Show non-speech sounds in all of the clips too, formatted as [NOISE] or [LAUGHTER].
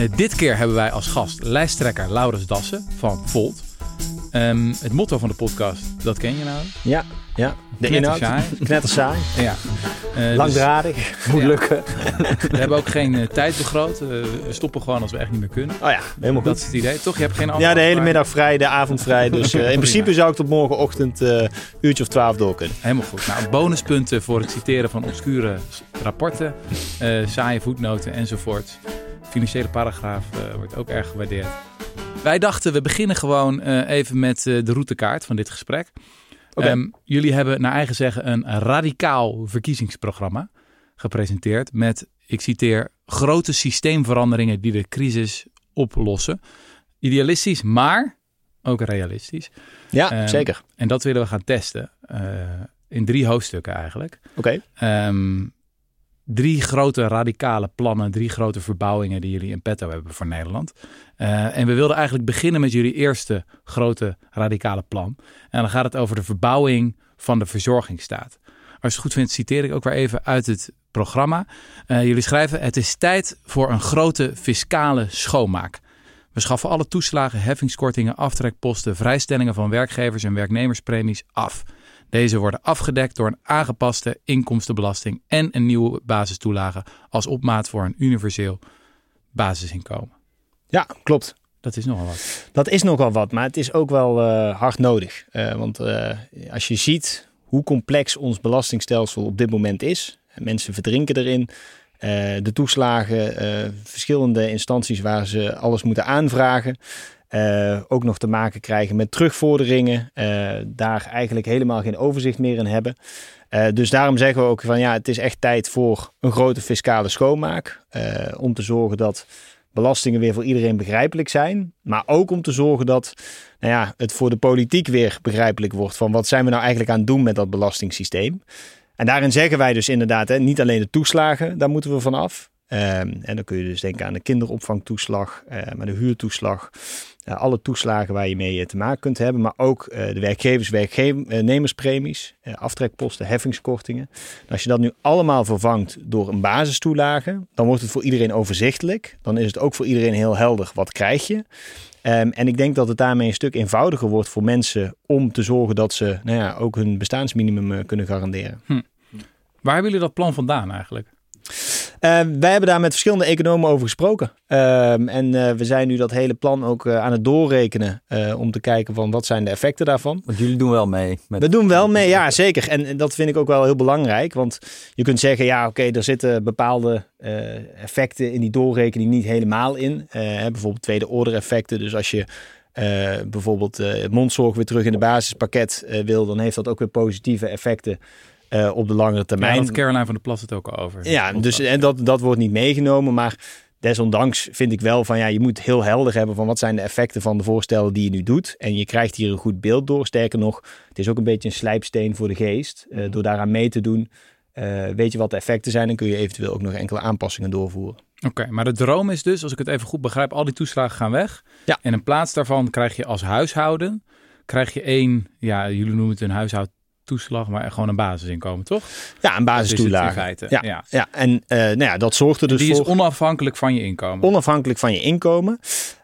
Eh, dit keer hebben wij als gast lijsttrekker Laurens Dassen van Volt. Ehm, het motto van de podcast, dat ken je nou? Ja, ja. De inhoud. [LAUGHS] Knettersaai. Ja. Eh, dus Langdradig. Moet Ja. lukken. we hebben ook geen eh, tijd begroot. We stoppen gewoon als we echt niet meer kunnen. Oh ja, helemaal Dat goed. is het idee. Toch? Je hebt geen Ja, antwoord, de hele middag vrij, de avond vrij. Dus in [LAUGHS] principe zou ik tot morgenochtend uurtje of twaalf door kunnen. Helemaal goed. Nou, bonuspunten voor het citeren van obscure rapporten, saaie voetnoten enzovoort. Financiële paragraaf eh, wordt ook erg gewaardeerd. Wij dachten, we beginnen gewoon eh, even met eh, de routekaart van dit gesprek. Oké. Ehm, jullie hebben naar eigen zeggen een radicaal verkiezingsprogramma gepresenteerd met, ik citeer, grote systeemveranderingen die de crisis oplossen. Idealistisch, maar ook realistisch. Ja, Ehm, zeker. En dat willen we gaan testen. eh, in drie hoofdstukken eigenlijk. Oké. Ehm, drie grote radicale plannen, drie grote verbouwingen die jullie in petto hebben voor Nederland. Eh, en we wilden eigenlijk beginnen met jullie eerste grote radicale plan. En dan gaat het over de verbouwing van de verzorgingsstaat. Als je het goed vindt, citeer ik ook weer even uit het programma. Eh, jullie schrijven: Het is tijd voor een grote fiscale schoonmaak. We schaffen alle toeslagen, heffingskortingen, aftrekposten, vrijstellingen van werkgevers en werknemerspremies af. Deze worden afgedekt door een aangepaste inkomstenbelasting en een nieuwe basistoelage als opmaat voor een universeel basisinkomen. Ja, klopt. Dat is nogal wat. Dat is nogal wat, maar het is ook wel eh, hard nodig. Eh, want eh, als je ziet hoe complex ons belastingstelsel op dit moment is, en mensen verdrinken erin. de toeslagen, verschillende instanties waar ze alles moeten aanvragen. Eh, ook nog te maken krijgen met terugvorderingen. eh, daar eigenlijk helemaal geen overzicht meer in hebben. Eh, dus daarom zeggen we ook van ja, het is echt tijd voor een grote fiscale schoonmaak. om te zorgen dat belastingen weer voor iedereen begrijpelijk zijn. Maar ook om te zorgen dat nou ja, het voor de politiek weer begrijpelijk wordt van wat zijn we nou eigenlijk aan het doen met dat belastingssysteem. En daarin zeggen wij dus inderdaad, hè, niet alleen de toeslagen, daar moeten we vanaf. Ehm en dan kun je dus denken aan de kinderopvangtoeslag, maar de huurtoeslag. Eh, alle toeslagen waar je mee eh, te maken kunt hebben. Maar ook eh, de werkgevers, werknemerspremies, eh, aftrekposten, heffingskortingen. En als je dat nu allemaal vervangt door een basistoelage, dan wordt het voor iedereen overzichtelijk. Dan is het ook voor iedereen heel helder wat krijg je. Ehm, en ik denk dat het daarmee een stuk eenvoudiger wordt voor mensen om te zorgen dat ze nou ja, ook hun bestaansminimum kunnen garanderen. Waar hebben jullie dat plan vandaan eigenlijk? Eh, wij hebben daar met verschillende economen over gesproken. Ehm, en eh, we zijn nu dat hele plan ook eh, aan het doorrekenen eh, om te kijken van wat zijn de effecten daarvan. Want jullie doen wel mee. Met... We doen wel mee, ja zeker. En, en dat vind ik ook wel heel belangrijk. Want je kunt zeggen, ja oké, er zitten bepaalde effecten in die doorrekening niet helemaal in. Hè, bijvoorbeeld tweede order effecten. Dus als je bijvoorbeeld mondzorg weer terug in de basispakket wil, dan heeft dat ook weer positieve effecten eh, op de langere termijn. had Caroline van der Plas het ook al over. Ja, dus en dat, dat wordt niet meegenomen. Maar desondanks vind ik wel van ja, je moet heel helder hebben van wat zijn de effecten van de voorstellen die je nu doet. En je krijgt hier een goed beeld door. Sterker nog, het is ook een beetje een slijpsteen voor de geest. Eh, door daaraan mee te doen, eh, weet je wat de effecten zijn en kun je eventueel ook nog enkele aanpassingen doorvoeren. Oké, maar de droom is dus, als ik het even goed begrijp, al die toeslagen gaan weg. Ja. En in plaats daarvan krijg je als huishouden, krijg je één, ja, jullie noemen het een huishoudtoeslag, maar gewoon een basisinkomen, toch? Ja, een basistoelage. Ja, ja. ja. en eh, nou ja, dat zorgt er dus die voor. is onafhankelijk van je inkomen. onafhankelijk van je inkomen.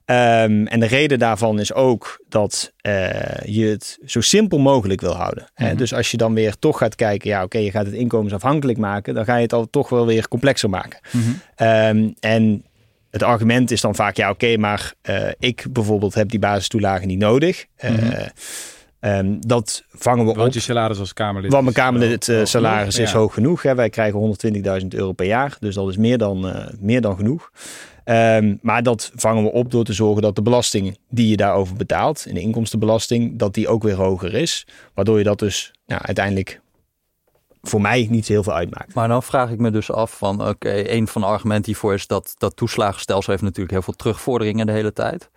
Ehm, en de reden daarvan is ook dat eh, je het zo simpel mogelijk wil houden. Hè, Mhm. dus als je dan weer toch gaat kijken, ja oké, je gaat het inkomensafhankelijk maken, dan ga je het al toch wel weer complexer maken. Mhm. Ehm, en het argument is dan vaak, ja oké, maar eh, ik bijvoorbeeld heb die basistoelagen niet nodig. Mhm. Ehm, dat vangen we op. Want je salaris als Kamerlid. Want mijn Kamerlid hoog salaris is ja. hoog genoeg. Hè. Wij krijgen 120.000 euro per jaar. Dus dat is meer dan, eh, meer dan genoeg. Ehm, maar dat vangen we op door te zorgen dat de belasting die je daarover betaalt, in de inkomstenbelasting, dat die ook weer hoger is. Waardoor je dat dus nou, uiteindelijk voor mij niet zo heel veel uitmaakt. Maar dan vraag ik me dus af van, oké, een van de argumenten hiervoor is dat dat toeslagenstelsel heeft natuurlijk heel veel terugvorderingen de hele tijd.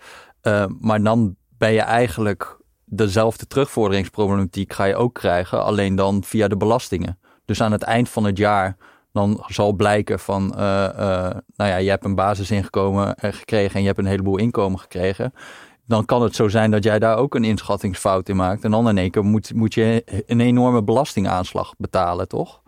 Uh, maar dan ben je eigenlijk dezelfde terugvorderingsproblematiek ga je ook krijgen, alleen dan via de belastingen. Dus aan het eind van het jaar dan zal blijken van, uh, uh, nou ja, je hebt een basisinkomen gekregen en je hebt een heleboel inkomen gekregen. Dan kan het zo zijn dat jij daar ook een inschattingsfout in maakt. En dan in één keer moet, moet je een enorme belastingaanslag betalen, toch?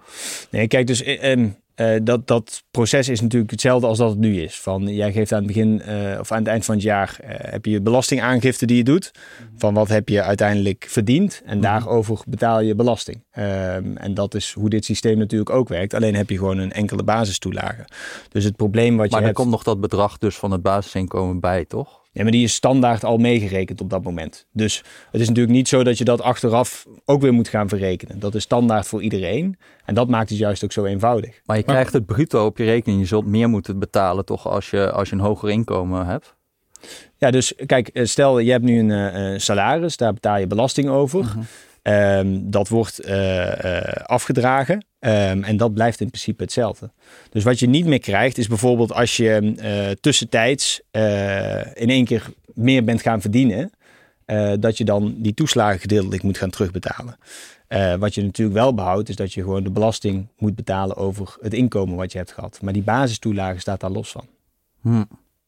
Nee, kijk, dus eh, Uh, dat, dat proces is natuurlijk hetzelfde als dat het nu is. Van, jij geeft aan het begin uh, of aan het eind van het jaar uh, heb je belastingaangifte die je doet. Van wat heb je uiteindelijk verdiend. En daarover betaal je belasting. Um, en dat is hoe dit systeem natuurlijk ook werkt. Alleen heb je gewoon een enkele basistoelage. Dus het probleem wat je maar hebt... Maar er komt nog dat bedrag dus van het basisinkomen bij, toch? Ja, maar die is standaard al meegerekend op dat moment. Dus het is natuurlijk niet zo dat je dat achteraf ook weer moet gaan verrekenen. Dat is standaard voor iedereen. En dat maakt het juist ook zo eenvoudig. Maar je krijgt het bruto op je rekening. Je zult meer moeten betalen toch als je, als je een hoger inkomen hebt? Ja, dus kijk, stel je hebt nu een uh, salaris, daar betaal je belasting over. Uh -huh. Um, dat wordt uh, uh, afgedragen um, en dat blijft in principe hetzelfde. Dus wat je niet meer krijgt is bijvoorbeeld als je uh, tussentijds in één keer meer bent gaan verdienen, dat je dan die toeslagen gedeeltelijk moet gaan terugbetalen. wat je natuurlijk wel behoudt is dat je gewoon de belasting moet betalen over het inkomen wat je hebt gehad. Maar die basistoelage staat daar los van. Hm.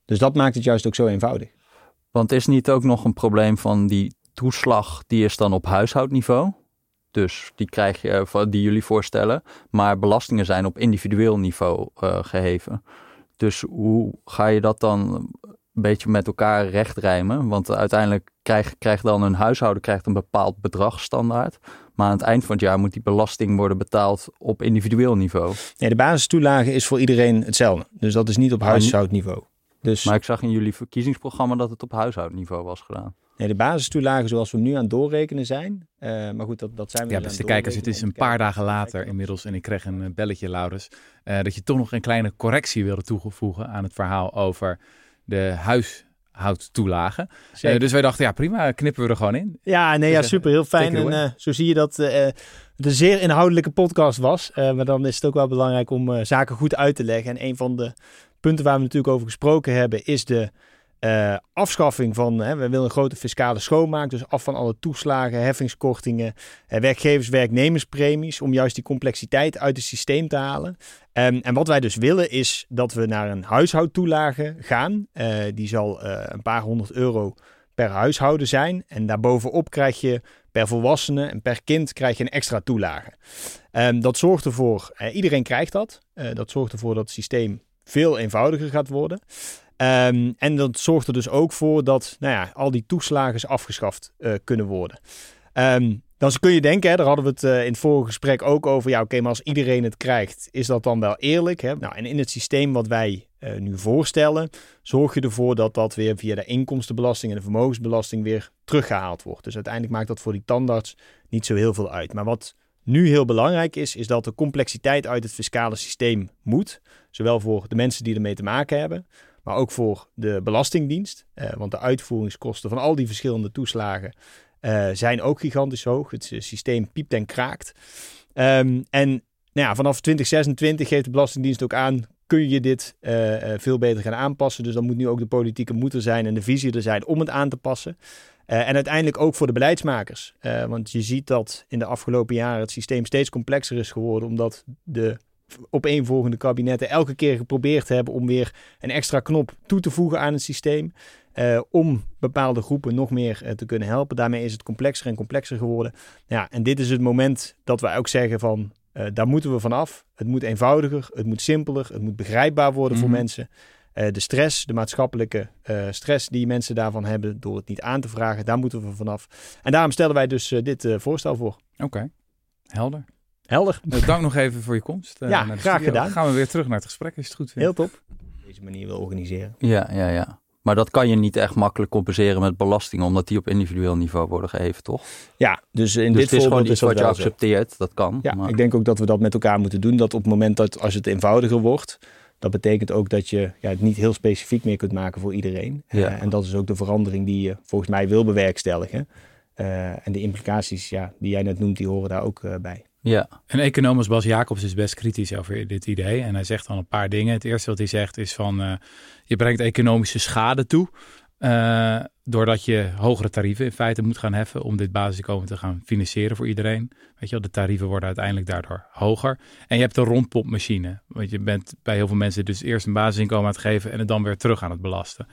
Dus dat maakt het juist ook zo eenvoudig. Want is niet ook nog een probleem van die toeslag die is dan op huishoudniveau. Dus die krijg je, die jullie voorstellen. Maar belastingen zijn op individueel niveau uh, geheven. Dus hoe ga je dat dan een beetje met elkaar rechtrijmen? Want uiteindelijk krijgt krijg dan een huishouden krijgt een bepaald bedrag standaard. Maar aan het eind van het jaar moet die belasting worden betaald op individueel niveau. Nee, de basistoelage is voor iedereen hetzelfde. Dus dat is niet op huishoudniveau. Dus... Maar ik zag in jullie verkiezingsprogramma dat het op huishoudniveau was gedaan. Nee, de basistoelagen zoals we nu aan het doorrekenen zijn. Uh, maar goed, dat, dat zijn we Ja, dus beste aan kijkers, het is een paar dagen later kijken. inmiddels en ik kreeg een eh, belletje, Laurens, uh, dat je toch nog een kleine correctie wilde toevoegen aan het verhaal over de huishoudtoelagen. Uh, dus wij dachten, ja prima, knippen we er gewoon in. Ja, nee, ja, Dus, super, heel fijn. En uh, zo zie je dat uh, het een zeer inhoudelijke podcast was. Uh, maar dan is het ook wel belangrijk om uh, zaken goed uit te leggen. En een van de punten waar we natuurlijk over gesproken hebben, is de uh, afschaffing van, hè, we willen een grote fiscale schoonmaak, dus af van alle toeslagen, heffingskortingen, uh, werkgevers, werknemerspremies, om juist die complexiteit uit het systeem te halen. Um, en wat wij dus willen is dat we naar een huishoudtoelage gaan. Uh, die zal een paar honderd euro per huishouden zijn. En daarbovenop krijg je per volwassene en per kind krijg je een extra toelage. Um, dat zorgt ervoor, iedereen krijgt dat. dat zorgt ervoor dat het systeem veel eenvoudiger gaat worden. Um, en dat zorgt er dus ook voor dat nou ja, al die toeslagen afgeschaft uh, kunnen worden. Um, dan kun je denken, hè, daar hadden we het uh, in het vorige gesprek ook over. Ja, oké, maar als iedereen het krijgt, is dat dan wel eerlijk? Hè? Nou, en in het systeem wat wij uh, nu voorstellen, zorg je ervoor dat dat weer via de inkomstenbelasting en de vermogensbelasting weer teruggehaald wordt. Dus uiteindelijk maakt dat voor die tandarts niet zo heel veel uit. Maar wat nu heel belangrijk is, is dat de complexiteit uit het fiscale systeem moet. Zowel voor de mensen die ermee te maken hebben, maar ook voor de Belastingdienst. Uh, want de uitvoeringskosten van al die verschillende toeslagen uh, zijn ook gigantisch hoog. Het systeem piept en kraakt. Um, en nou ja, vanaf 2026 geeft de Belastingdienst ook aan, kun je dit veel beter gaan aanpassen. Dus dan moet nu ook de politieke moed er zijn en de visie er zijn om het aan te passen. En uiteindelijk ook voor de beleidsmakers. Want je ziet dat in de afgelopen jaren het systeem steeds complexer is geworden, omdat de opeenvolgende kabinetten elke keer geprobeerd hebben om weer een extra knop toe te voegen aan het systeem. Uh, om bepaalde groepen nog meer uh, te kunnen helpen. Daarmee is het complexer en complexer geworden. Ja, en dit is het moment dat wij ook zeggen van uh, daar moeten we vanaf. Het moet eenvoudiger, het moet simpeler, het moet begrijpbaar worden mm -hmm. voor mensen. Uh, de stress, de maatschappelijke stress die mensen daarvan hebben door het niet aan te vragen, daar moeten we vanaf. En daarom stellen wij dus dit voorstel voor. Oké, okay. helder. Helder. Nou, dank nog even voor je komst. ja, naar de graag studio. gedaan. Dan gaan we weer terug naar het gesprek, als je het goed vindt. Heel top. Op deze manier wil organiseren. Ja, ja, ja. Maar dat kan je niet echt makkelijk compenseren met belastingen, omdat die op individueel niveau worden geheven, toch? Ja, dus in dus dit het is gewoon iets wat je accepteert, dat kan. Ja, maar... ik denk ook dat we dat met elkaar moeten doen. Dat op het moment dat als het eenvoudiger wordt, dat betekent ook dat je ja, het niet heel specifiek meer kunt maken voor iedereen. Ja. Uh, en dat is ook de verandering die je volgens mij wil bewerkstelligen. Uh, en de implicaties ja, die jij net noemt, die horen daar ook uh, bij. Ja. Een econoom Bas Jacobs is best kritisch over dit idee. En hij zegt dan een paar dingen. Het eerste wat hij zegt is van... Uh, je brengt economische schade toe. Uh, doordat je hogere tarieven in feite moet gaan heffen om dit basisinkomen te gaan financieren voor iedereen. Weet je wel, de tarieven worden uiteindelijk daardoor hoger. En je hebt een rondpopmachine. Want je bent bij heel veel mensen dus eerst een basisinkomen aan het geven en het dan weer terug aan het belasten.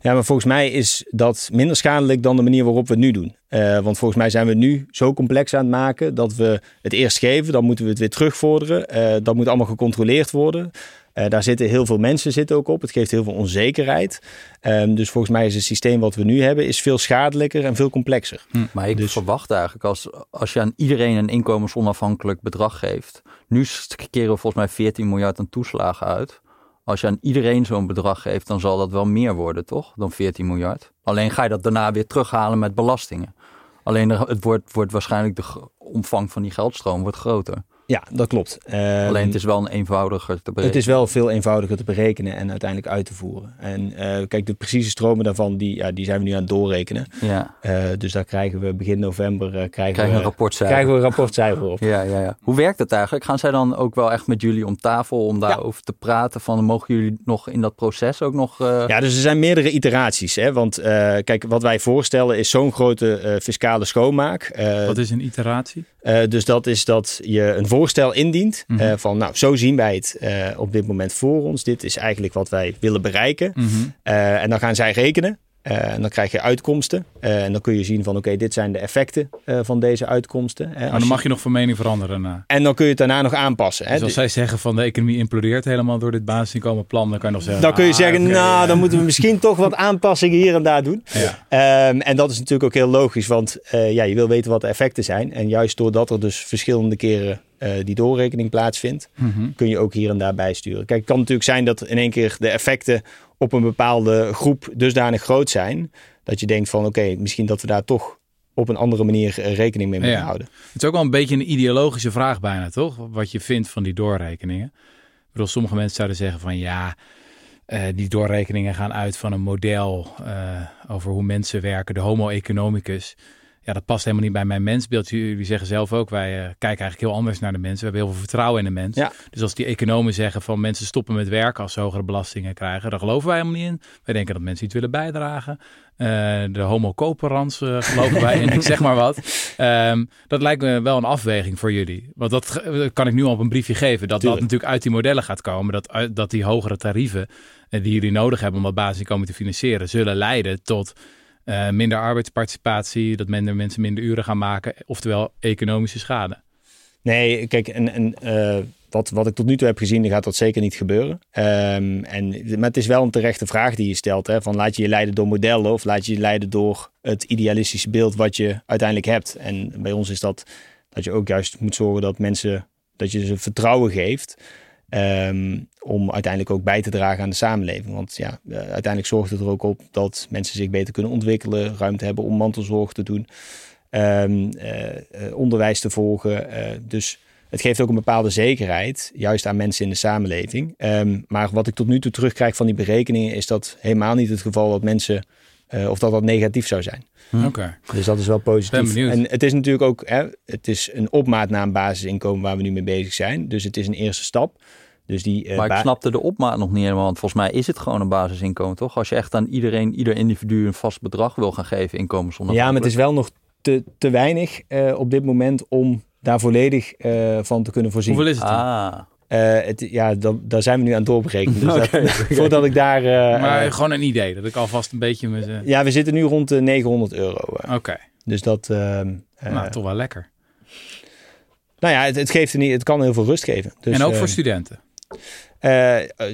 Ja, maar volgens mij is dat minder schadelijk dan de manier waarop we het nu doen. Uh, want volgens mij zijn we nu zo complex aan het maken dat we het eerst geven, dan moeten we het weer terugvorderen. Uh, dat moet allemaal gecontroleerd worden. Uh, daar zitten heel veel mensen zitten ook op. Het geeft heel veel onzekerheid. Um, dus volgens mij is het systeem wat we nu hebben is veel schadelijker en veel complexer. Hm. Maar ik dus... verwacht eigenlijk als, als je aan iedereen een inkomensonafhankelijk bedrag geeft. Nu keren we volgens mij 14 miljard aan toeslagen uit. Als je aan iedereen zo'n bedrag geeft, dan zal dat wel meer worden, toch? Dan 14 miljard. Alleen ga je dat daarna weer terughalen met belastingen. Alleen het wordt, wordt waarschijnlijk de omvang van die geldstroom wordt groter. Ja, dat klopt. Alleen het ehm, is wel een eenvoudiger te berekenen. Het is wel veel eenvoudiger te berekenen en uiteindelijk uit te voeren. En uh, kijk, de precieze stromen daarvan, die, ja, die zijn we nu aan het doorrekenen. Ja. Uh, dus daar krijgen we begin november uh, krijgen, krijgen we, een rapportcijfer. krijgen we een rapportcijfer op. [LAUGHS] ja, ja, ja. Hoe werkt het eigenlijk? Gaan zij dan ook wel echt met jullie om tafel om daarover ja. te praten? Van, mogen jullie nog in dat proces ook nog... Ja, dus er zijn meerdere iteraties. Hè? Want kijk, wat wij voorstellen is zo'n grote fiscale schoonmaak. wat is een iteratie? Dus dat is dat je een voorstel indient. Mm -hmm. uh, van nou, zo zien wij het uh, op dit moment voor ons. Dit is eigenlijk wat wij willen bereiken. Mm -hmm. uh, en dan gaan zij rekenen. Uh, en dan krijg je uitkomsten. Uh, en dan kun je zien van oké, okay, dit zijn de effecten uh, van deze uitkomsten. Maar dan mag je nog van mening veranderen. En dan kun je het daarna nog aanpassen. Hè? Dus als zij zeggen van de economie implodeert helemaal door dit basisinkomenplan, dan kan je nog zeggen. Dan kun je ah, zeggen, okay, nou, dan moeten we misschien toch wat aanpassingen hier en daar doen. Ja. Um, en dat is natuurlijk ook heel logisch, want ja, je wil weten wat de effecten zijn. En juist doordat er dus verschillende keren uh, die doorrekening plaatsvindt, mm -hmm. kun je ook hier en daar bijsturen. Kijk, het kan natuurlijk zijn dat in één keer de effecten op een bepaalde groep dusdanig groot zijn, dat je denkt van oké, okay, misschien dat we daar toch op een andere manier rekening mee moeten ja. houden. Het is ook wel een beetje een ideologische vraag bijna, toch? Wat je vindt van die doorrekeningen. Ik bedoel, sommige mensen zouden zeggen van ja, uh, die doorrekeningen gaan uit van een model uh, over hoe mensen werken, de homo economicus ja, dat past helemaal niet bij mijn mensbeeld. Jullie zeggen zelf ook, wij uh, kijken eigenlijk heel anders naar de mensen. We hebben heel veel vertrouwen in de mens. Ja. Dus als die economen zeggen van mensen stoppen met werken als ze hogere belastingen krijgen, daar geloven wij helemaal niet in. Wij denken dat mensen iets willen bijdragen. Uh, de homo coperans uh, geloven wij in, [LAUGHS] ik zeg maar wat. Um, dat lijkt me wel een afweging voor jullie. Want dat kan ik nu al op een briefje geven. Dat Tuurlijk. dat natuurlijk uit die modellen gaat komen. Dat, dat die hogere tarieven die jullie nodig hebben om dat basisinkomen te financieren, zullen leiden tot uh, minder arbeidsparticipatie, dat minder mensen minder uren gaan maken, oftewel economische schade. Nee, kijk, en, en uh, wat, wat ik tot nu toe heb gezien, gaat dat zeker niet gebeuren. Um, en, maar het is wel een terechte vraag die je stelt. Hè, van laat je je leiden door modellen of laat je je leiden door het idealistische beeld wat je uiteindelijk hebt. En bij ons is dat dat je ook juist moet zorgen dat mensen, dat je ze vertrouwen geeft. Um, om uiteindelijk ook bij te dragen aan de samenleving. Want ja, uh, uiteindelijk zorgt het er ook op dat mensen zich beter kunnen ontwikkelen, ruimte hebben om mantelzorg te doen, uh, uh, onderwijs te volgen. dus het geeft ook een bepaalde zekerheid, juist aan mensen in de samenleving. Um, maar wat ik tot nu toe terugkrijg van die berekeningen, is dat helemaal niet het geval dat mensen of dat dat negatief zou zijn. Hm. Okay. Dus dat is wel positief. En het is natuurlijk ook, hè, het is een opmaat naar een basisinkomen waar we nu mee bezig zijn. Dus het is een eerste stap. Dus die, uh, maar ik snapte de opmaat nog niet helemaal. Want volgens mij is het gewoon een basisinkomen, toch? Als je echt aan iedereen, ieder individu een vast bedrag wil gaan geven, inkomens Ja, maar het is wel nog te, te weinig uh, op dit moment om daar volledig uh, van te kunnen voorzien. Hoeveel is het dan? Ah. Uh, het, ja, dat, daar zijn we nu aan het doorberekenen. Dus okay, [LAUGHS] dat, okay. voordat ik daar... Uh, maar gewoon een idee, dat ik alvast een beetje... Met, uh... Ja, we zitten nu rond de 900 euro. Oké. Okay. Dus dat... nou, toch wel lekker. Nou ja, het, het, geeft er niet, het kan heel veel rust geven. Dus, en ook voor studenten? Uh,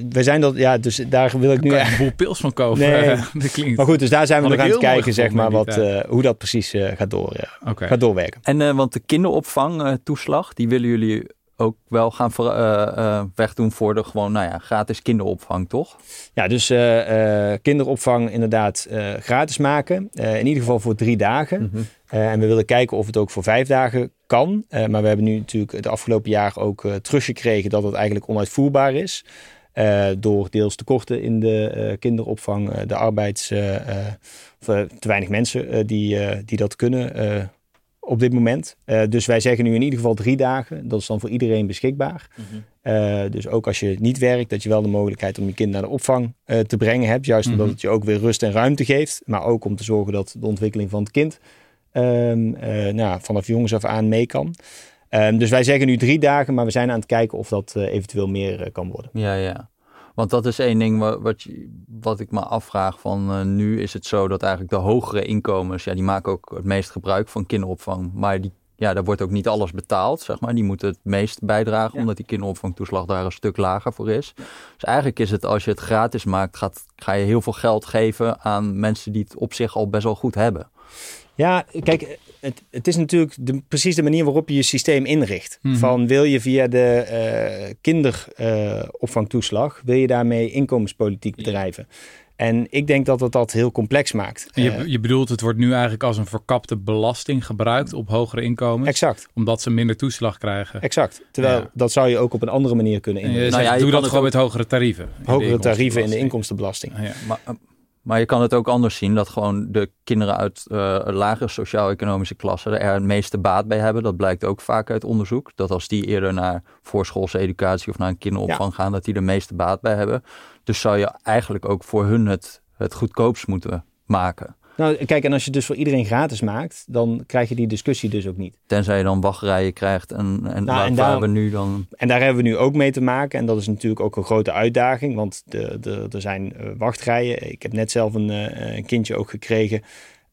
we zijn dat, ja, dus daar wil ik nu. een boel pils van kopen. Nee. [LAUGHS] dat klinkt. Maar goed, dus daar zijn we nog aan het kijken, zeg maar, wat, uh, hoe dat precies uh, gaat, door, okay. gaat doorwerken. En want de kinderopvangtoeslag, die willen jullie ook wel gaan ver, wegdoen voor de gewoon, nou ja, gratis kinderopvang, toch? Ja, dus kinderopvang inderdaad gratis maken. in ieder geval voor drie dagen. Mm -hmm. en we willen kijken of het ook voor vijf dagen kan. Uh, maar we hebben nu natuurlijk het afgelopen jaar ook uh, teruggekregen dat het eigenlijk onuitvoerbaar is. Uh, door deels tekorten in de kinderopvang, de arbeids... of te weinig mensen die, die dat kunnen op dit moment. dus wij zeggen nu in ieder geval drie dagen. Dat is dan voor iedereen beschikbaar. Mm -hmm. Uh, dus ook als je niet werkt, dat je wel de mogelijkheid om je kind naar de opvang uh, te brengen hebt. Juist omdat Mhm. het je ook weer rust en ruimte geeft. Maar ook om te zorgen dat de ontwikkeling van het kind um, uh, nou, vanaf jongens af aan mee kan. Um, dus wij zeggen nu drie dagen, maar we zijn aan het kijken of dat eventueel meer kan worden. Ja, ja. Want dat is één ding wat, wat, ik me afvraag van uh, nu is het zo dat eigenlijk de hogere inkomens, ja, die maken ook het meest gebruik van kinderopvang. Maar die, ja, daar wordt ook niet alles betaald, zeg maar. Die moeten het meest bijdragen, ja. omdat die kinderopvangtoeslag daar een stuk lager voor is. Dus eigenlijk is het, als je het gratis maakt, gaat, ga je heel veel geld geven aan mensen die het op zich al best wel goed hebben. Ja, kijk, het, het is natuurlijk de, precies de manier waarop je je systeem inricht. Mm -hmm. Van wil je via de uh, kinderopvangtoeslag, uh, wil je daarmee inkomenspolitiek bedrijven? En ik denk dat het dat heel complex maakt. Je, je bedoelt, het wordt nu eigenlijk als een verkapte belasting gebruikt op hogere inkomens. Exact. Omdat ze minder toeslag krijgen. Exact. Terwijl ja. dat zou je ook op een andere manier kunnen inrichten. Nou ja, doe dat gewoon met hogere tarieven. Hogere tarieven in de inkomstenbelasting. Ja. Maar, maar je kan het ook anders zien dat gewoon de kinderen uit uh, lage sociaal-economische klassen er het meeste baat bij hebben. Dat blijkt ook vaak uit onderzoek. Dat als die eerder naar voorschoolse educatie of naar een kinderopvang ja. gaan, dat die er meeste baat bij hebben. Dus zou je eigenlijk ook voor hun het, het goedkoopst moeten maken. Nou, kijk, en als je het dus voor iedereen gratis maakt, dan krijg je die discussie dus ook niet. Tenzij je dan wachtrijen krijgt en, en, nou, en daar, we nu dan... En daar hebben we nu ook mee te maken. En dat is natuurlijk ook een grote uitdaging, want de, de, er zijn uh, wachtrijen. Ik heb net zelf een, uh, een kindje ook gekregen.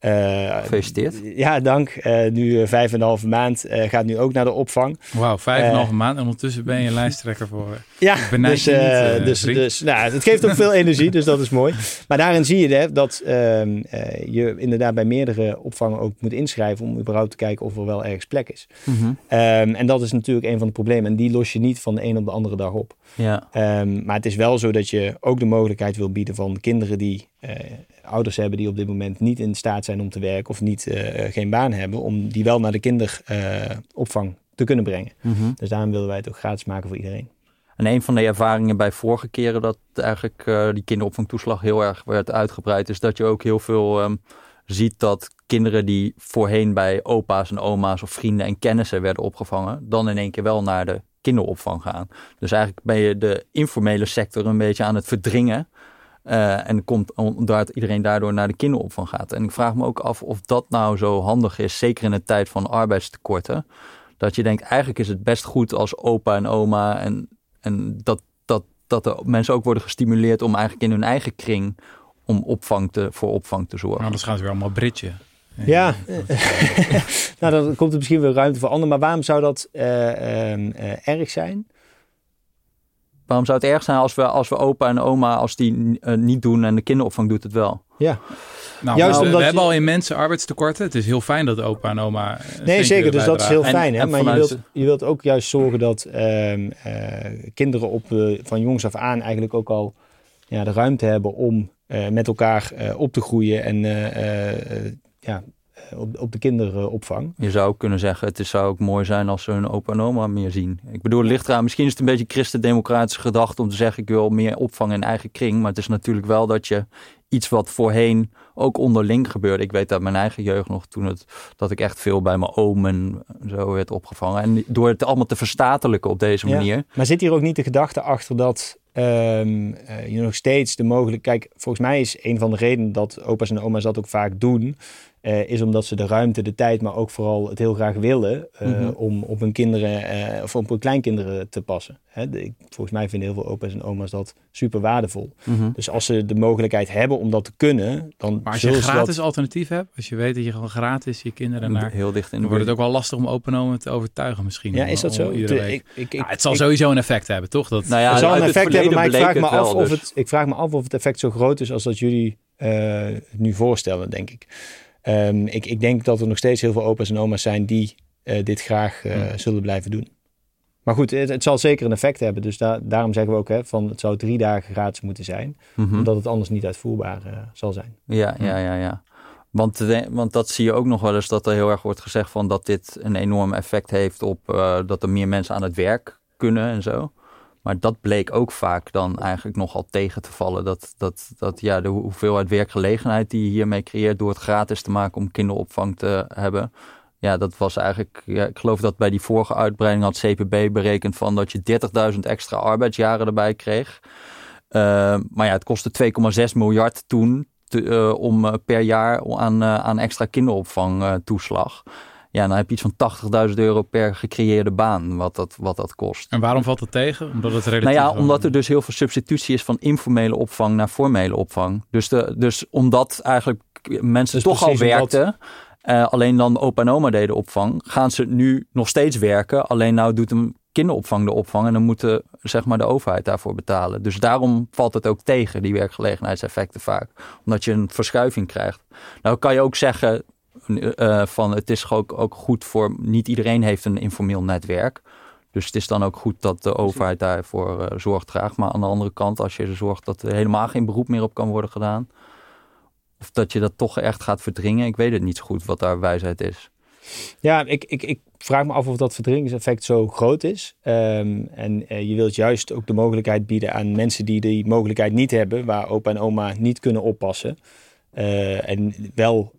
Uh, Gefeliciteerd. Ja, dank. Uh, nu vijf en een halve maand. Uh, gaat nu ook naar de opvang. Wauw, vijf en een halve maand. En ondertussen ben je een [LAUGHS] lijsttrekker voor. Ja, dus, niet, dus, dus nou, het geeft ook veel [LAUGHS] energie, dus dat is mooi. Maar daarin zie je hè, dat ehm, je inderdaad bij meerdere opvangen ook moet inschrijven om überhaupt te kijken of er wel ergens plek is. Mm -hmm. um, en dat is natuurlijk een van de problemen. En die los je niet van de een op de andere dag op. Ja. Um, maar het is wel zo dat je ook de mogelijkheid wil bieden van kinderen die ouders hebben die op dit moment niet in staat zijn om te werken of niet, uh, geen baan hebben, om die wel naar de kinderopvang uh, te kunnen brengen. Mm -hmm. Dus daarom willen wij het ook gratis maken voor iedereen. En een van de ervaringen bij vorige keren dat eigenlijk uh, die kinderopvangtoeslag heel erg werd uitgebreid, is dat je ook heel veel um, ziet dat kinderen die voorheen bij opa's en oma's of vrienden en kennissen werden opgevangen, dan in één keer wel naar de kinderopvang gaan. Dus eigenlijk ben je de informele sector een beetje aan het verdringen. Uh, en komt omdat iedereen daardoor naar de kinderopvang gaat. En ik vraag me ook af of dat nou zo handig is, zeker in de tijd van arbeidstekorten. Dat je denkt, eigenlijk is het best goed als opa en oma en, en dat, dat, dat de mensen ook worden gestimuleerd om eigenlijk in hun eigen kring om opvang te, voor opvang te zorgen. Nou, anders gaan ze weer allemaal britje. Ja, [LAUGHS] nou dan komt er misschien weer ruimte voor anderen. Maar waarom zou dat uh, uh, erg zijn? Waarom zou het erg zijn als we, als we opa en oma, als die uh, niet doen en de kinderopvang doet het wel? Ja. Nou, Juist we, omdat we hebben al in mensen arbeidstekorten. Het is heel fijn dat opa en oma. Nee, zeker. Dus dat is heel fijn. En, hè? En maar je wilt, je wilt ook juist zorgen dat uh, uh, kinderen op, uh, van jongs af aan eigenlijk ook al ja, de ruimte hebben om met elkaar op te groeien en ja, op, op de kinderopvang. Je zou kunnen zeggen, het is, zou ook mooi zijn als ze hun opa en oma meer zien. Ik bedoel, ligt eraan, misschien is het een beetje christendemocratische gedachte om te zeggen, ik wil meer opvang in eigen kring. Maar het is natuurlijk wel dat je iets wat voorheen ook onderling gebeurde. Ik weet uit mijn eigen jeugd nog toen het, dat ik echt veel bij mijn oom en zo werd opgevangen. En door het allemaal te verstatelijken op deze manier. Ja, maar zit hier ook niet de gedachte achter dat um, uh, je nog steeds de mogelijkheid... Kijk, volgens mij is een van de redenen dat opa's en oma's dat ook vaak doen... Uh, is omdat ze de ruimte, de tijd, maar ook vooral het heel graag willen uh, mm -hmm. om op hun kinderen uh, of op hun kleinkinderen te passen. Hè, de, ik, volgens mij vinden heel veel opa's en oma's dat super waardevol. Mm -hmm. Dus als ze de mogelijkheid hebben om dat te kunnen, dan. Maar als je een gratis dat... alternatief hebt, als je weet dat je gewoon gratis je kinderen naar. Heel dicht in dan wordt het ook wel lastig om opa en oma te overtuigen, misschien. Ja, is dat zo? Ik, ik, ik, nou, het zal sowieso een effect hebben, toch? Dat... Nou ja, het zal een effect hebben, maar ik vraag, me af of dus. het, ik vraag me af of het effect zo groot is als dat jullie het nu voorstellen, denk ik. Um, ik, ik, denk dat er nog steeds heel veel opa's en oma's zijn die uh, dit graag uh, hmm. zullen blijven doen. Maar goed, het, het, zal zeker een effect hebben. Dus da daarom zeggen we ook hè, van het zou drie dagen gratis moeten zijn. Mm -hmm. Omdat het anders niet uitvoerbaar uh, zal zijn. Ja, ja, ja, ja. Want, de, want dat zie je ook nog wel eens dat er heel erg wordt gezegd van dat dit een enorm effect heeft op dat er meer mensen aan het werk kunnen en zo. Maar dat bleek ook vaak dan eigenlijk nogal tegen te vallen. Dat, dat, dat ja, de hoeveelheid werkgelegenheid die je hiermee creëert door het gratis te maken om kinderopvang te hebben. ja, dat was eigenlijk, ja, ik geloof dat bij die vorige uitbreiding had CPB berekend van dat je 30.000 extra arbeidsjaren erbij kreeg. Uh, maar ja, het kostte 2,6 miljard toen te, uh, om uh, per jaar aan, aan extra kinderopvang toeslag. Ja, dan heb je iets van 80.000 euro per gecreëerde baan, wat dat, wat dat kost. En waarom valt het tegen? Omdat het relatief... Nou ja, omdat er dus heel veel substitutie is van informele opvang naar formele opvang. Dus, de, dus omdat eigenlijk mensen dus toch al werkten... Uh, alleen dan opa en oma deden opvang. Gaan ze nu nog steeds werken. Alleen nou doet een kinderopvang de opvang. En dan moet de, zeg maar, de overheid daarvoor betalen. Dus daarom valt het ook tegen, die werkgelegenheidseffecten vaak. Omdat je een verschuiving krijgt. Nou kan je ook zeggen uh, van het is ook, ook goed voor... Niet iedereen heeft een informeel netwerk. Dus het is dan ook goed dat de overheid daarvoor uh, zorg draagt. Maar aan de andere kant, als je er zorgt dat er helemaal geen beroep meer op kan worden gedaan of dat je dat toch echt gaat verdringen. Ik weet het niet zo goed wat daar wijsheid is. Ja, ik, ik, ik vraag me af of dat verdringingseffect zo groot is. Um, en uh, je wilt juist ook de mogelijkheid bieden aan mensen die die mogelijkheid niet hebben, waar opa en oma niet kunnen oppassen. Uh, en wel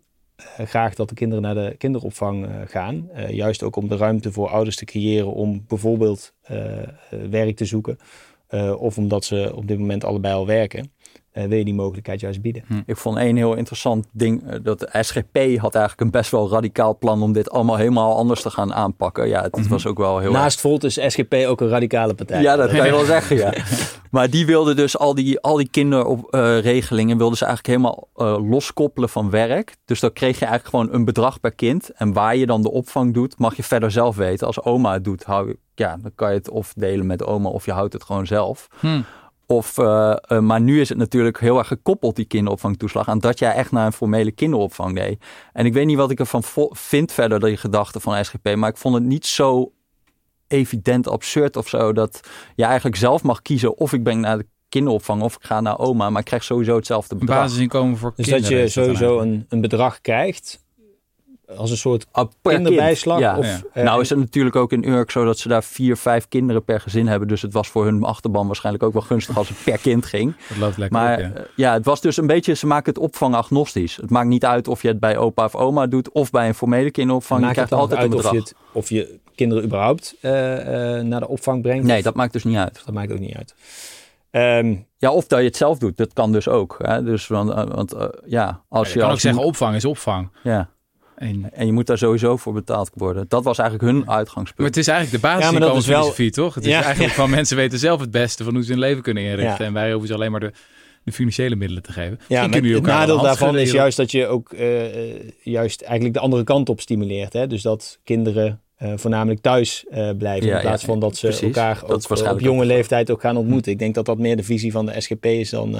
graag dat de kinderen naar de kinderopvang gaan. juist ook om de ruimte voor ouders te creëren om bijvoorbeeld werk te zoeken. of omdat ze op dit moment allebei al werken uh, wil je die mogelijkheid juist bieden. Hm. Ik vond een heel interessant ding, uh, dat de SGP had eigenlijk een best wel radicaal plan om dit allemaal helemaal anders te gaan aanpakken. Ja, het, mm -hmm. was ook wel heel Naast Volt is SGP ook een radicale partij. Ja, dat kan je wel [LAUGHS] zeggen, ja. Maar die wilden dus al die, al die kinderregelingen, uh, wilden ze eigenlijk helemaal loskoppelen van werk. Dus dan kreeg je eigenlijk gewoon een bedrag per kind. En waar je dan de opvang doet, mag je verder zelf weten. Als oma het doet, hou, ja, dan kan je het of delen met oma of je houdt het gewoon zelf. Hm. Of, uh, uh, maar nu is het natuurlijk heel erg gekoppeld, die kinderopvangtoeslag, aan dat jij echt naar een formele kinderopvang deed. En ik weet niet wat ik ervan vind verder, die gedachte van SGP, maar ik vond het niet zo evident absurd of zo, dat je eigenlijk zelf mag kiezen of ik ben naar de kinderopvang of ik ga naar oma, maar ik krijg sowieso hetzelfde bedrag. Basisinkomen voor dus kinderen. Dus dat je sowieso een, een bedrag krijgt als een soort kinderbijslag? Ja. Of, uh, nou is het natuurlijk ook in Urk zo dat ze daar vier, vijf kinderen per gezin hebben. Dus het was voor hun achterban waarschijnlijk ook wel gunstig als het per kind ging. [LAUGHS] Dat loopt lekker maar op, ja. Ja. het was dus een beetje, ze maken het opvang agnostisch. Het maakt niet uit of je het bij opa of oma doet of bij een formele kinderopvang. Maakt je krijgt altijd uit een bedrag. Of je, het, of je kinderen überhaupt uh, naar de opvang brengt? Nee, dat maakt dus niet uit. Dat maakt ook niet uit. Um, ja, of dat je het zelf doet. Dat kan dus ook. Hè? Dus, want, want ja, als ja, je, kan als ook zeggen opvang is opvang. Ja. En, en, je moet daar sowieso voor betaald worden. Dat was eigenlijk hun uitgangspunt. Maar het is eigenlijk de basisinkomensfilosofie, ja, wel... toch? Het is ja, eigenlijk van mensen weten zelf het beste van hoe ze hun leven kunnen inrichten. En wij hoeven ze alleen maar de, de financiële middelen te geven. Ja, maar het nadeel daarvan is juist dat je ook uh, juist eigenlijk de andere kant op stimuleert. Hè? Dus dat kinderen uh, voornamelijk thuis uh, blijven. in plaats van dat ze precies. elkaar dat ook, op jonge leeftijd ook gaan ontmoeten. Ik denk dat dat meer de visie van de SGP is dan,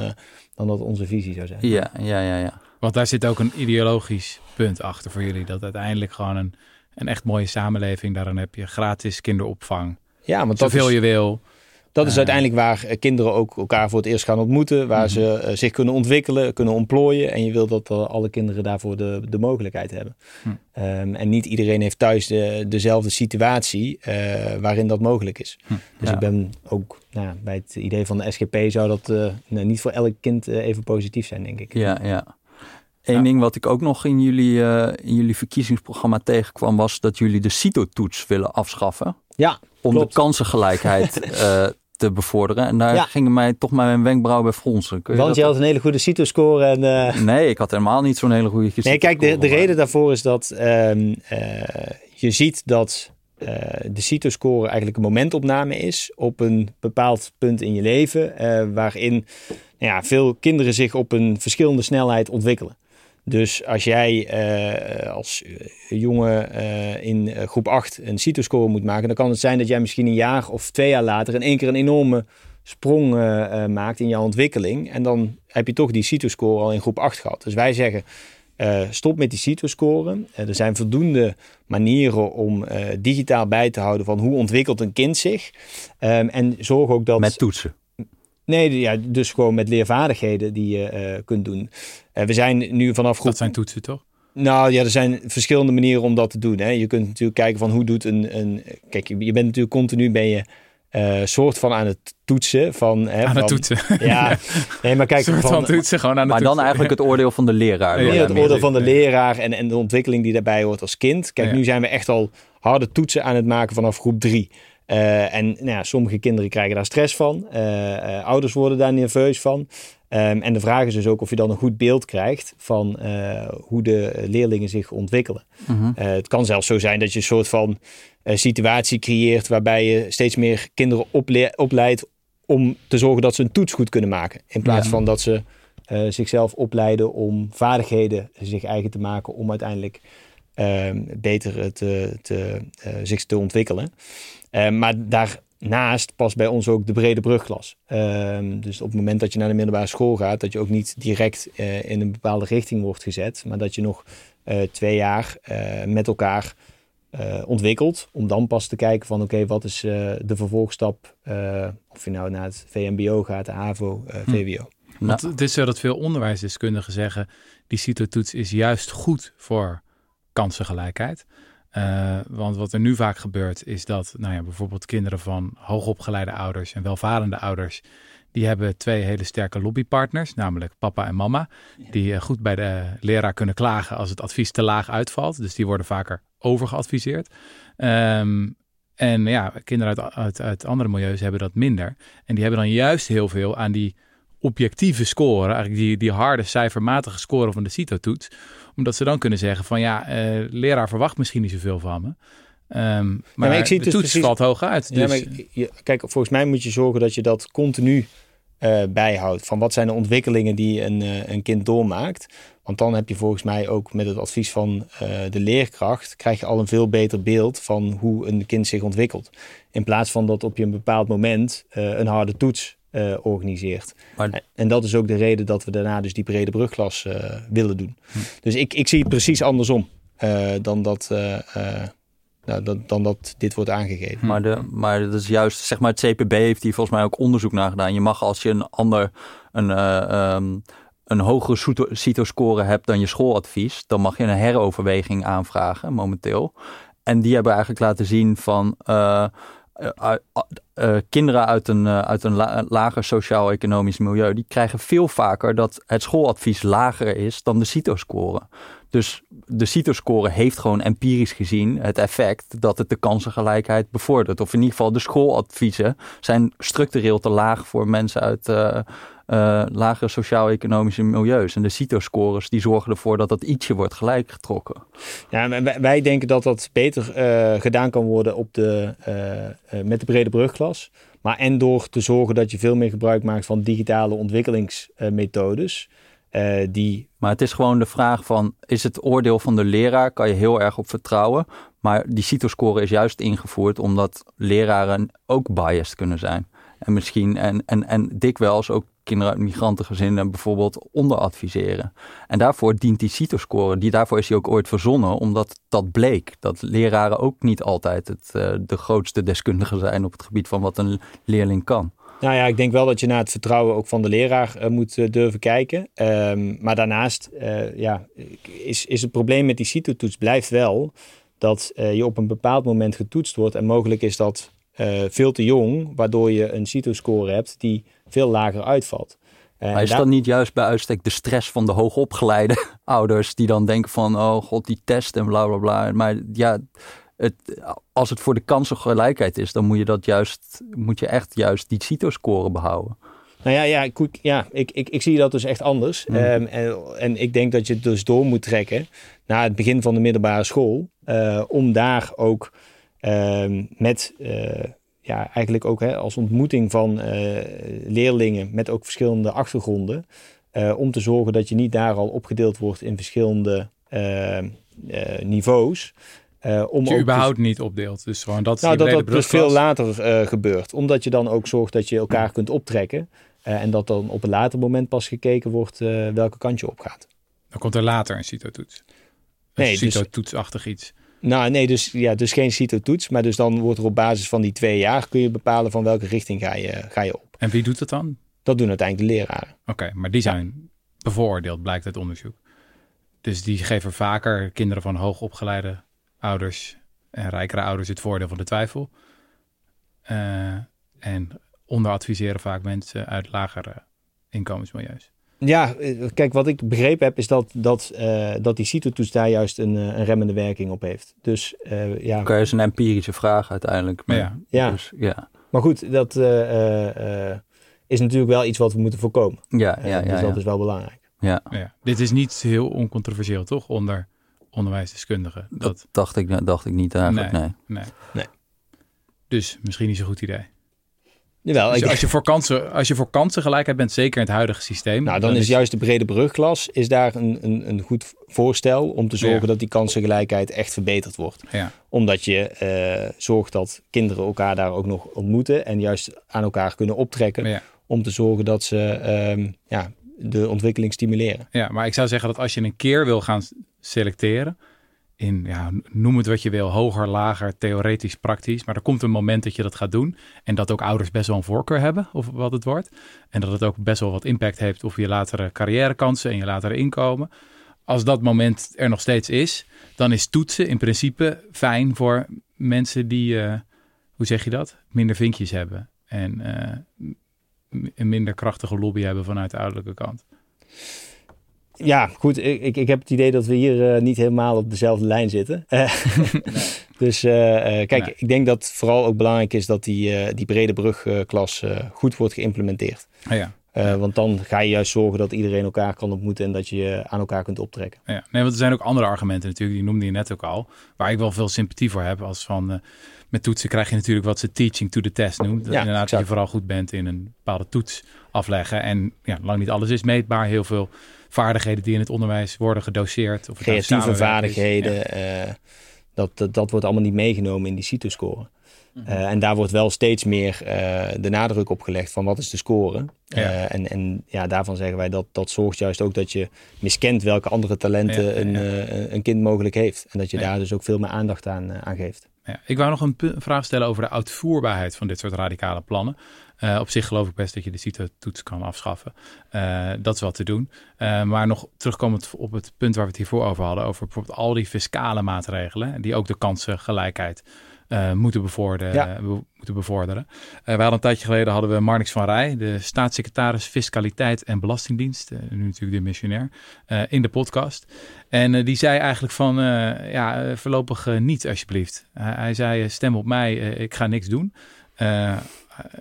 dan dat onze visie zou zijn. Ja, ja, ja. ja. Want daar zit ook een ideologisch punt achter voor jullie. Dat uiteindelijk gewoon een, een echt mooie samenleving. Daarin heb je gratis kinderopvang. Ja, want Zoveel is, je wil. Dat is uh, uiteindelijk waar kinderen ook elkaar voor het eerst gaan ontmoeten. Waar mm -hmm. ze uh, zich kunnen ontwikkelen, kunnen ontplooien. En je wil dat alle kinderen daarvoor de, de mogelijkheid hebben. Hm. Um, en niet iedereen heeft thuis de, dezelfde situatie waarin dat mogelijk is. Hm. Dus ja. ik ben ook nou, bij het idee van de SGP zou dat niet voor elk kind even positief zijn, denk ik. Ja, ja. Eén ja. ding wat ik ook nog in jullie, uh, in jullie verkiezingsprogramma tegenkwam, was dat jullie de CITO-toets willen afschaffen. Ja, om klopt. de kansengelijkheid uh, [LAUGHS] te bevorderen. En daar ja. gingen mij toch mijn wenkbrauwen bij fronsen. Je Want je had een hele goede CITO-score. En, uh... Nee, ik had helemaal niet zo'n hele goede Nee, kijk, de, de reden daarvoor is dat um, je ziet dat de CITO-score eigenlijk een momentopname is op een bepaald punt in je leven, waarin nou ja, veel kinderen zich op een verschillende snelheid ontwikkelen. Dus als jij uh, als jongen uh, in groep 8 een CITO-score moet maken, dan kan het zijn dat jij misschien een jaar of twee jaar later in één keer een enorme sprong maakt in jouw ontwikkeling. En dan heb je toch die CITO-score al in groep 8 gehad. Dus wij zeggen, stop met die CITO-score. er zijn voldoende manieren om digitaal bij te houden van hoe ontwikkelt een kind zich. Um, en zorg ook dat... Met toetsen. Nee, ja, dus gewoon met leervaardigheden die je uh, kunt doen. Uh, we zijn nu vanaf groep... Dat zijn toetsen, toch? Nou ja, er zijn verschillende manieren om dat te doen. Hè. Je kunt natuurlijk kijken van hoe doet een... een kijk, je bent natuurlijk continu ben je uh, soort van aan het toetsen. Van, hè, aan van, het toetsen. [LAUGHS] Ja, nee, maar kijk. soort van, van toetsen, gewoon aan het Maar toetsen. dan eigenlijk het oordeel van de leraar. Ja, Ja, het oordeel van de leraar en, en de ontwikkeling die daarbij hoort als kind. Kijk, Ja. nu zijn we echt al harde toetsen aan het maken vanaf groep drie. Eh, en nou ja, sommige kinderen krijgen daar stress van. Eh, eh, ouders worden daar nerveus van. Ehm, en de vraag is dus ook of je dan een goed beeld krijgt van hoe de leerlingen zich ontwikkelen. Mhm. Het kan zelfs zo zijn dat je een soort van situatie creëert waarbij je steeds meer kinderen ople- opleidt om te zorgen dat ze een toets goed kunnen maken. In plaats Ja. van dat ze zichzelf opleiden om vaardigheden zich eigen te maken om uiteindelijk beter te, te, eh, zich te ontwikkelen. Eh, maar daarnaast past bij ons ook de brede brugklas. Ehm, dus op het moment dat je naar de middelbare school gaat, dat je ook niet direct eh, in een bepaalde richting wordt gezet, maar dat je nog eh, twee jaar eh, met elkaar eh, ontwikkelt. Om dan pas te kijken van oké, wat is eh, de vervolgstap? eh, of je nou naar het VMBO gaat, de HAVO, eh, Hm. VWO. Want het is zo dat veel onderwijsdeskundigen zeggen... die CITO-toets is juist goed voor kansengelijkheid. Eh, want wat er nu vaak gebeurt is dat nou ja, bijvoorbeeld kinderen van hoogopgeleide ouders en welvarende ouders... die hebben twee hele sterke lobbypartners, namelijk papa en mama... die eh, goed bij de leraar kunnen klagen als het advies te laag uitvalt. Dus die worden vaker overgeadviseerd. Ehm, en ja, kinderen uit, uit, uit andere milieus hebben dat minder. En die hebben dan juist heel veel aan die objectieve score, eigenlijk die, die harde cijfermatige score van de CITO-toets. Omdat ze dan kunnen zeggen van ja, eh, leraar verwacht misschien niet zoveel van me. Ehm, maar, maar ik zie de dus toets precies- valt hoog uit. Dus, Ja, maar je, kijk, volgens mij moet je zorgen dat je dat continu eh, bijhoudt. Van wat zijn de ontwikkelingen die een, eh, een kind doormaakt. Want dan heb je volgens mij ook met het advies van de leerkracht... krijg je al een veel beter beeld van hoe een kind zich ontwikkelt. In plaats van dat op je een bepaald moment een harde toets eh, organiseert. Maar- En dat is ook de reden dat we daarna dus die brede brugklas eh, willen doen. Dus ik, ik zie het precies andersom eh, dan dat... nou, dat, dan dat dit wordt aangegeven. Maar, de, maar dat is juist, zeg maar, het CPB heeft hier volgens mij ook onderzoek naar gedaan. Je mag als je een ander, een, eh, ehm, een hogere CITO- CITO-score hebt dan je schooladvies, dan mag je een heroverweging aanvragen momenteel. En die hebben eigenlijk laten zien van eh, eh, kinderen uit een, eh, uit een la- lager sociaal-economisch milieu, die krijgen veel vaker dat het schooladvies lager is dan de CITO-score. Dus de CITO-score heeft gewoon empirisch gezien het effect dat het de kansengelijkheid bevordert. Of in ieder geval de schooladviezen zijn structureel te laag voor mensen uit eh, lagere sociaal-economische milieus. En de CITO-scores die zorgen ervoor dat dat ietsje wordt gelijk getrokken. Ja, wij, wij denken dat dat beter eh, gedaan kan worden op de, eh, met de brede brugklas. Maar en door te zorgen dat je veel meer gebruik maakt van digitale ontwikkelingsmethodes. die, Maar het is gewoon de vraag van, is het oordeel van de leraar, kan je heel erg op vertrouwen. Maar die CITO-score is juist ingevoerd omdat leraren ook biased kunnen zijn. En misschien, en, en, en dikwijls ook kinderen uit migrantengezinnen bijvoorbeeld onderadviseren. En daarvoor dient die CITO-score, die, daarvoor is die ook ooit verzonnen, omdat dat bleek. Dat leraren ook niet altijd het, eh, de grootste deskundigen zijn op het gebied van wat een leerling kan. nou ja, ik denk wel dat je naar het vertrouwen ook van de leraar eh, moet eh, durven kijken. Ehm, maar daarnaast ja, is, is het probleem met die CITO-toets blijft wel dat je op een bepaald moment getoetst wordt. En mogelijk is dat veel te jong, waardoor je een CITO-score hebt die veel lager uitvalt. Eh, Maar is daar- dat niet juist bij uitstek de stress van de hoogopgeleide [LAUGHS] ouders die dan denken van, oh god, die test en bla bla bla. Maar ja, het, als het voor de kansengelijkheid is, dan moet je dat juist, moet je echt juist die CITO-score behouden. Nou ja, ja, goed, ja ik, ik, ik zie dat dus echt anders. Mm. Ehm, en, en ik denk dat je het dus door moet trekken naar het begin van de middelbare school. eh, om daar ook ehm, met, eh, ja, eigenlijk ook hè, als ontmoeting van eh, leerlingen met ook verschillende achtergronden. eh, om te zorgen dat je niet daar al opgedeeld wordt in verschillende eh, niveaus. Om dat je überhaupt niet opdeelt. Dus gewoon dat is nou, dat dus veel later gebeurt. Omdat je dan ook zorgt dat je elkaar kunt optrekken. en dat dan op een later moment pas gekeken wordt welke kant je op gaat. Dan komt er later een CITO-toets. Een Nee, dus- CITO-toetsachtig iets. Nou, nee, dus, ja, dus geen CITO-toets. Maar dus dan wordt er op basis van die twee jaar... kun je bepalen van welke richting ga je, ga je op. En wie doet dat dan? Dat doen uiteindelijk de leraren. Oké, maar die zijn bevooroordeeld, blijkt uit onderzoek. Dus die geven vaker kinderen van hoogopgeleide ouders en rijkere ouders het voordeel van de twijfel. Eh, En onderadviseren vaak mensen uit lagere inkomensmilieus. Ja, eh, kijk, wat ik begrepen heb is dat, dat, uh, dat die CITO-toets daar juist een, eh, een, remmende werking op heeft. Dus uh, ja. Oké, is een empirische vraag uiteindelijk. Maar, ja. Ja. Dus, ja. maar goed, dat is natuurlijk wel iets wat we moeten voorkomen. Ja, ja, ja. dus dat is wel belangrijk. Ja. ja. Dit is niet heel oncontroversieel, toch? Onder onderwijsdeskundigen. Dat, dat dacht, ik, dacht ik niet eigenlijk, nee. Nee. nee. nee. Dus misschien niet zo'n goed idee. Jawel, dus als, je voor kansen, als je voor kansengelijkheid bent, zeker in het huidige systeem. Nou, dan, dan is, juist de brede brugklas is daar een, een, een goed voorstel om te zorgen ja. dat die kansengelijkheid echt verbeterd wordt. Ja. Omdat je uh, zorgt dat kinderen elkaar daar ook nog ontmoeten en juist aan elkaar kunnen optrekken. Ja. Om te zorgen dat ze um, ja, de ontwikkeling stimuleren. Ja, maar ik zou zeggen dat als je een keer wil gaan selecteren, in, ja, noem het wat je wil, hoger, lager, theoretisch, praktisch. Maar er komt een moment dat je dat gaat doen. En dat ook ouders best wel een voorkeur hebben, of wat het wordt. En dat het ook best wel wat impact heeft op je latere carrièrekansen en je latere inkomen. Als dat moment er nog steeds is, dan is toetsen in principe fijn voor mensen die, uh, hoe zeg je dat, minder vinkjes hebben. En uh, een minder krachtige lobby hebben vanuit de ouderlijke kant. Ja, goed. Ik, ik heb het idee dat we hier uh, niet helemaal op dezelfde lijn zitten. Uh, nee. [LAUGHS] Dus kijk, nee. ik denk dat vooral ook belangrijk is dat die, die brede brugklas goed wordt geïmplementeerd. Oh ja. Uh, want dan ga je juist zorgen dat iedereen elkaar kan ontmoeten en dat je aan elkaar kunt optrekken. Ja, nee, want er zijn ook andere argumenten natuurlijk, die noemde je net ook al, waar ik wel veel sympathie voor heb. Als van, uh, met toetsen krijg je natuurlijk wat ze teaching to the test noemt. Dat Ja, inderdaad exact. je vooral goed bent in een bepaalde toets afleggen. En ja, lang niet alles is meetbaar. Heel veel vaardigheden die in het onderwijs worden gedoseerd. Of nou Creatieve vaardigheden, Ja. eh, dat, dat, dat wordt allemaal niet meegenomen in die CITO-score. Mhm. Eh, en daar wordt wel steeds meer eh, de nadruk op gelegd van wat is de score. Ja. En, en ja, daarvan zeggen wij dat dat zorgt juist ook dat je miskent welke andere talenten Ja, Een, een kind mogelijk heeft. En dat je daar dus ook veel meer aandacht aan, aan geeft. Ja, ik wou nog een vraag stellen over de uitvoerbaarheid van dit soort radicale plannen. Eh, op zich geloof ik best dat je de CITO-toets kan afschaffen. Eh, dat is wat te doen. Eh, maar nog terugkomend op het punt waar we het hiervoor over hadden. Over bijvoorbeeld al die fiscale maatregelen. Die ook de kansengelijkheid moeten, bevorderen, Ja. moeten bevorderen. We hadden een tijdje geleden hadden we Marnix van Rij. De staatssecretaris Fiscaliteit en Belastingdienst. nu natuurlijk de missionair. in de podcast. En die zei eigenlijk van, ja, voorlopig niet alsjeblieft. Hij, zei, stem op mij, ik ga niks doen. Eh,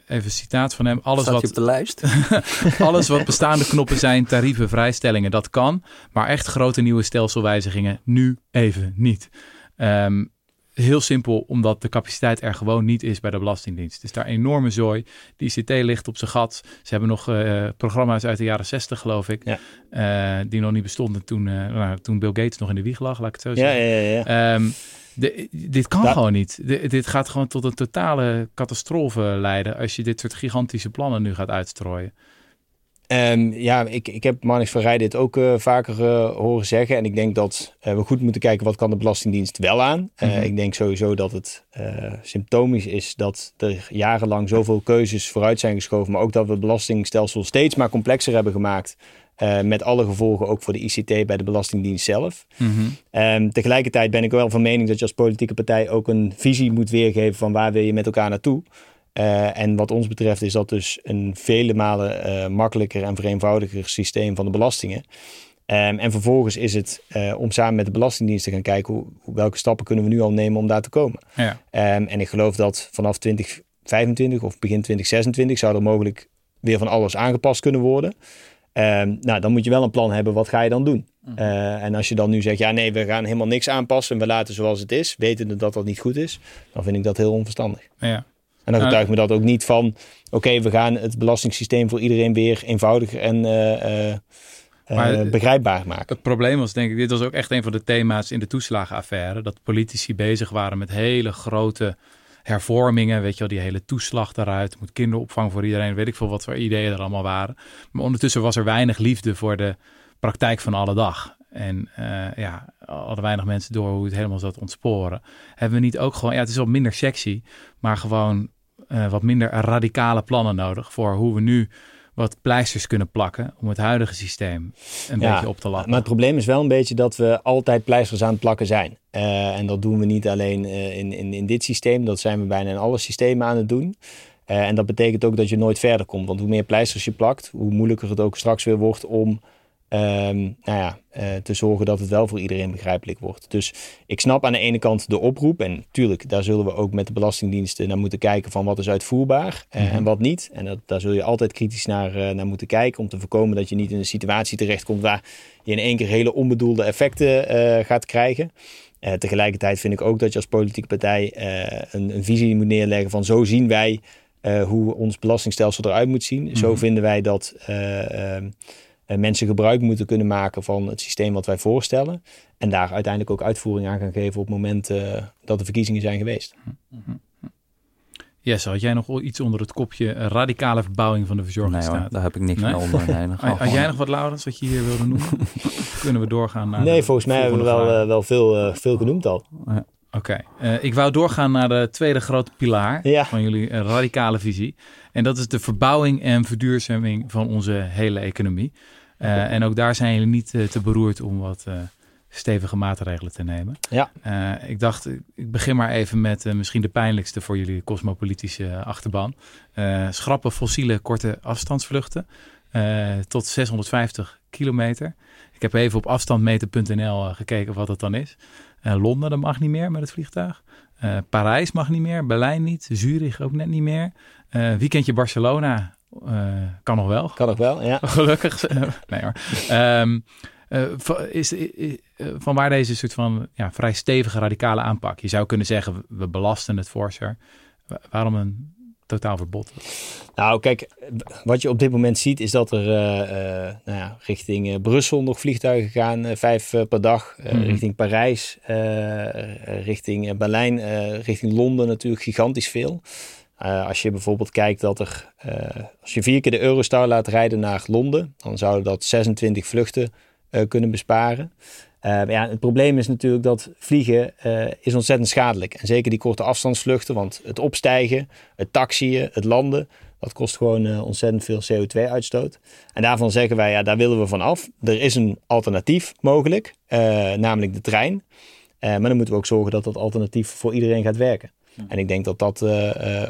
even een citaat van hem. Alles Staat wat, op de lijst? [LAUGHS] alles wat [LAUGHS] bestaande knoppen zijn, tarieven, vrijstellingen, dat kan. Maar echt grote nieuwe stelselwijzigingen nu even niet. Ehm, heel simpel, omdat de capaciteit er gewoon niet is bij de Belastingdienst. Het is daar enorme zooi. De ICT ligt op zijn gat. Ze hebben nog eh, programma's uit de jaren 60, geloof ik, Ja. eh, die nog niet bestonden toen, eh, nou, toen Bill Gates nog in de wieg lag, laat ik het zo Ja, zeggen. ja, ja. ja. Ehm, de- dit kan gewoon niet. De- dit gaat gewoon tot een totale catastrofe leiden als je dit soort gigantische plannen nu gaat uitstrooien. Ja, ik, ik heb Marnix van Rij dit ook eh, vaker eh, horen zeggen. En ik denk dat eh, we goed moeten kijken wat kan de Belastingdienst wel aan. Mhm. Ik denk sowieso dat het symptomisch is dat er jarenlang zoveel keuzes vooruit zijn geschoven. Maar ook dat we het belastingstelsel steeds maar complexer hebben gemaakt. Eh, met alle gevolgen ook voor de ICT bij de Belastingdienst zelf. Ehm, tegelijkertijd ben ik wel van mening dat je als politieke partij ook een visie moet weergeven van waar wil je met elkaar naartoe. Eh, en wat ons betreft is dat dus een vele malen eh, makkelijker en vereenvoudiger systeem van de belastingen. Ehm, en vervolgens is het om samen met de Belastingdienst te gaan kijken hoe, hoe- welke stappen kunnen we nu al nemen om daar te komen. Ja. Ehm, en ik geloof dat vanaf 2025 of begin 2026 zou er mogelijk weer van alles aangepast kunnen worden. Ehm, nou, dan moet je wel een plan hebben, wat ga je dan doen? Eh, en als je dan nu zegt, ja nee, we gaan helemaal niks aanpassen, we laten zoals het is, wetende dat dat niet goed is, dan vind ik dat heel onverstandig. Ja. En dan Nou, getuigt me dat ook niet van, oké, we gaan het belastingssysteem voor iedereen weer eenvoudiger en Maar, eh, begrijpbaar maken. Het probleem was denk ik, dit was ook echt een van de thema's in de toeslagenaffaire. Dat politici bezig waren met hele grote hervormingen. Weet je wel, die hele toeslag daaruit. Moet kinderopvang voor iedereen. Weet ik veel wat voor ideeën er allemaal waren. Maar ondertussen was er weinig liefde voor de praktijk van alle dag. En eh, ja, hadden weinig mensen door hoe het helemaal zat ontsporen. Hebben we niet ook gewoon, ja, het is wat minder sexy, maar gewoon eh, wat minder radicale plannen nodig voor hoe we nu wat pleisters kunnen plakken om het huidige systeem een Ja, beetje op te lappen. Maar het probleem is wel een beetje dat we altijd pleisters aan het plakken zijn. Eh, en dat doen we niet alleen eh, in, in, in dit systeem, dat zijn we bijna in alle systemen aan het doen. Eh, en dat betekent ook dat je nooit verder komt. Want hoe meer pleisters je plakt, hoe moeilijker het ook straks weer wordt om ehm, nou ja, eh, te zorgen dat het wel voor iedereen begrijpelijk wordt. Dus ik snap aan de ene kant de oproep. En natuurlijk, daar zullen we ook met de Belastingdiensten naar moeten kijken van wat is uitvoerbaar uh, en wat niet. En dat, daar zul je altijd kritisch naar, naar moeten kijken om te voorkomen dat je niet in een situatie terechtkomt waar je in één keer hele onbedoelde effecten gaat krijgen. Tegelijkertijd vind ik ook dat je als politieke partij een, een, visie moet neerleggen van zo zien wij uh, hoe ons belastingstelsel eruit moet zien. Zo mhm. vinden wij dat ehm, mensen gebruik moeten kunnen maken van het systeem wat wij voorstellen. En daar uiteindelijk ook uitvoering aan gaan geven op het moment dat de verkiezingen zijn geweest. Yes, had jij nog iets onder het kopje radicale verbouwing van de verzorgingsstaat? Nee daar heb ik niks nee? meer onder. Nee, [LAUGHS] had jij nog wat, Laurens, wat je hier wilde noemen? [LAUGHS] Kunnen we doorgaan naar Nee, volgens mij hebben we wel, uh, wel veel, uh, veel genoemd al. Ja. Oké, okay. uh, ik wou doorgaan naar de tweede grote pilaar ja. van jullie radicale visie. En dat is de verbouwing en verduurzaming van onze hele economie. En ook daar zijn jullie niet te beroerd om wat stevige maatregelen te nemen. Ja. Ik dacht, ik begin maar even met misschien de pijnlijkste voor jullie cosmopolitische achterban. Schrappen fossiele korte afstandsvluchten tot 650 kilometer. Ik heb even op afstandmeten.nl gekeken wat dat dan is. Londen, dat mag niet meer met het vliegtuig. Parijs mag niet meer, Berlijn niet, Zurich ook net niet meer. weekendje Barcelona kan nog wel. Kan nog wel, ja. [LAUGHS] Gelukkig. [LAUGHS] nee hoor. Um, uh, is, uh, van waar deze soort van ja, vrij stevige radicale aanpak? Je zou kunnen zeggen, we belasten het forser. Waarom een totaal verbod? Nou, kijk, wat je op dit moment ziet is dat er uh, nou ja, richting Brussel nog vliegtuigen gaan, vijf per dag. Mm -hmm. Richting Parijs, richting Berlijn, richting Londen natuurlijk gigantisch veel. Als je bijvoorbeeld kijkt dat er, als je vier keer de Eurostar laat rijden naar Londen, dan zouden dat 26 vluchten uh, kunnen besparen. Ja, het probleem is natuurlijk dat vliegen is ontzettend schadelijk. En zeker die korte afstandsvluchten, want het opstijgen, het taxiën, het landen, dat kost gewoon ontzettend veel CO2-uitstoot. En daarvan zeggen wij, ja, daar willen we van af. Er is een alternatief mogelijk, namelijk de trein. maar dan moeten we ook zorgen dat dat alternatief voor iedereen gaat werken. En ik denk dat dat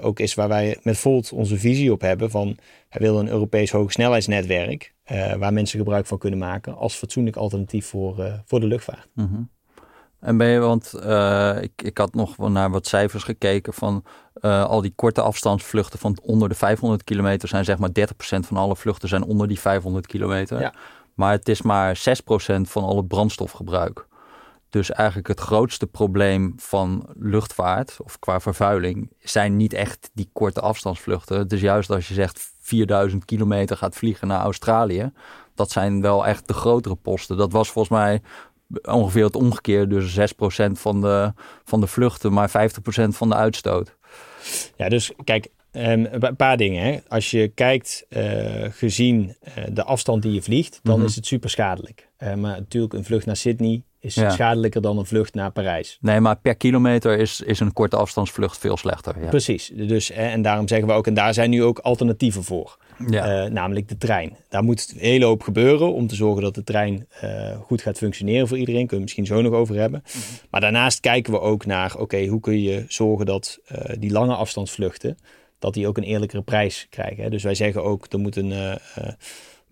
ook is waar wij met Volt onze visie op hebben. Van, wij willen een Europees hogesnelheidsnetwerk. Uh, waar mensen gebruik van kunnen maken als fatsoenlijk alternatief voor, voor de luchtvaart. Mm -hmm. En ben je, want ik, ik had nog naar wat cijfers gekeken van al die korte afstandsvluchten van onder de 500 kilometer zijn zeg maar 30% van alle vluchten zijn onder die 500 kilometer. Ja. Maar het is maar 6% van al het brandstofgebruik. Dus eigenlijk het grootste probleem van luchtvaart of qua vervuiling zijn niet echt die korte afstandsvluchten. Het is juist als je zegt 4000 kilometer gaat vliegen naar Australië. Dat zijn wel echt de grotere posten. Dat was volgens mij ongeveer het omgekeerde. Dus 6% van de, van de vluchten, maar 50% van de uitstoot. Ja, dus kijk, um, een paar dingen. Hè. Als je kijkt, uh, gezien uh, de afstand die je vliegt, dan mm -hmm. is het super schadelijk. Uh, maar natuurlijk, een vlucht naar Sydney is ja. schadelijker dan een vlucht naar Parijs. Nee, maar per kilometer is, is een korte afstandsvlucht veel slechter. Ja. Precies. Dus, en daarom zeggen we ook, en daar zijn nu ook alternatieven voor. Ja. Namelijk de trein. Daar moet een hele hoop gebeuren om te zorgen dat de trein goed gaat functioneren voor iedereen. Kunnen we misschien zo nog over hebben. Mm -hmm. Maar daarnaast kijken we ook naar, oké, hoe kun je zorgen dat die lange afstandsvluchten, dat die ook een eerlijkere prijs krijgen. Hè? Dus wij zeggen ook, er moet een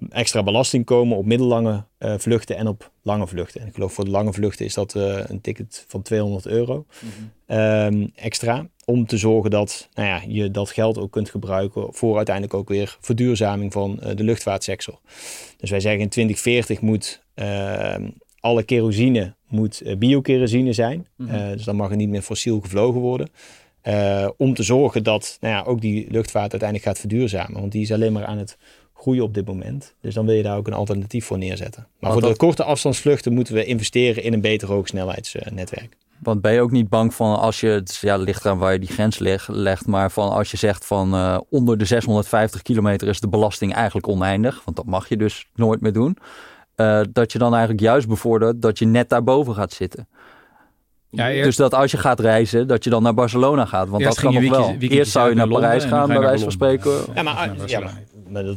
extra belasting komen op middellange uh, vluchten en op lange vluchten. En ik geloof voor de lange vluchten is dat uh, een ticket van 200 euro mm -hmm. um, extra. Om te zorgen dat nou ja, je dat geld ook kunt gebruiken voor uiteindelijk ook weer verduurzaming van de luchtvaartsector. Dus wij zeggen in 2040 moet ehm, alle kerosine moet biokerosine zijn. Mm -hmm. dus dan mag er niet meer fossiel gevlogen worden. Om te zorgen dat nou ja, ook die luchtvaart uiteindelijk gaat verduurzamen. Want die is alleen maar aan het groeien op dit moment. Dus dan wil je daar ook een alternatief voor neerzetten. Maar Want voor de korte afstandsvluchten moeten we investeren in een beter hoogsnelheidsnetwerk. Want ben je ook niet bang van als je, het ja, ligt eraan waar je die grens leg, legt, maar van als je zegt van uh, onder de 650 kilometer is de belasting eigenlijk oneindig, want dat mag je dus nooit meer doen, uh, dat je dan eigenlijk juist bevordert dat je net daarboven gaat zitten. Ja, eerst... Dus dat als je gaat reizen, dat je dan naar Barcelona gaat. Want eerst dat kan nog wel. eerst zou je naar Parijs gaan, bij wijze van spreken. Ja, maar, ja, maar dat,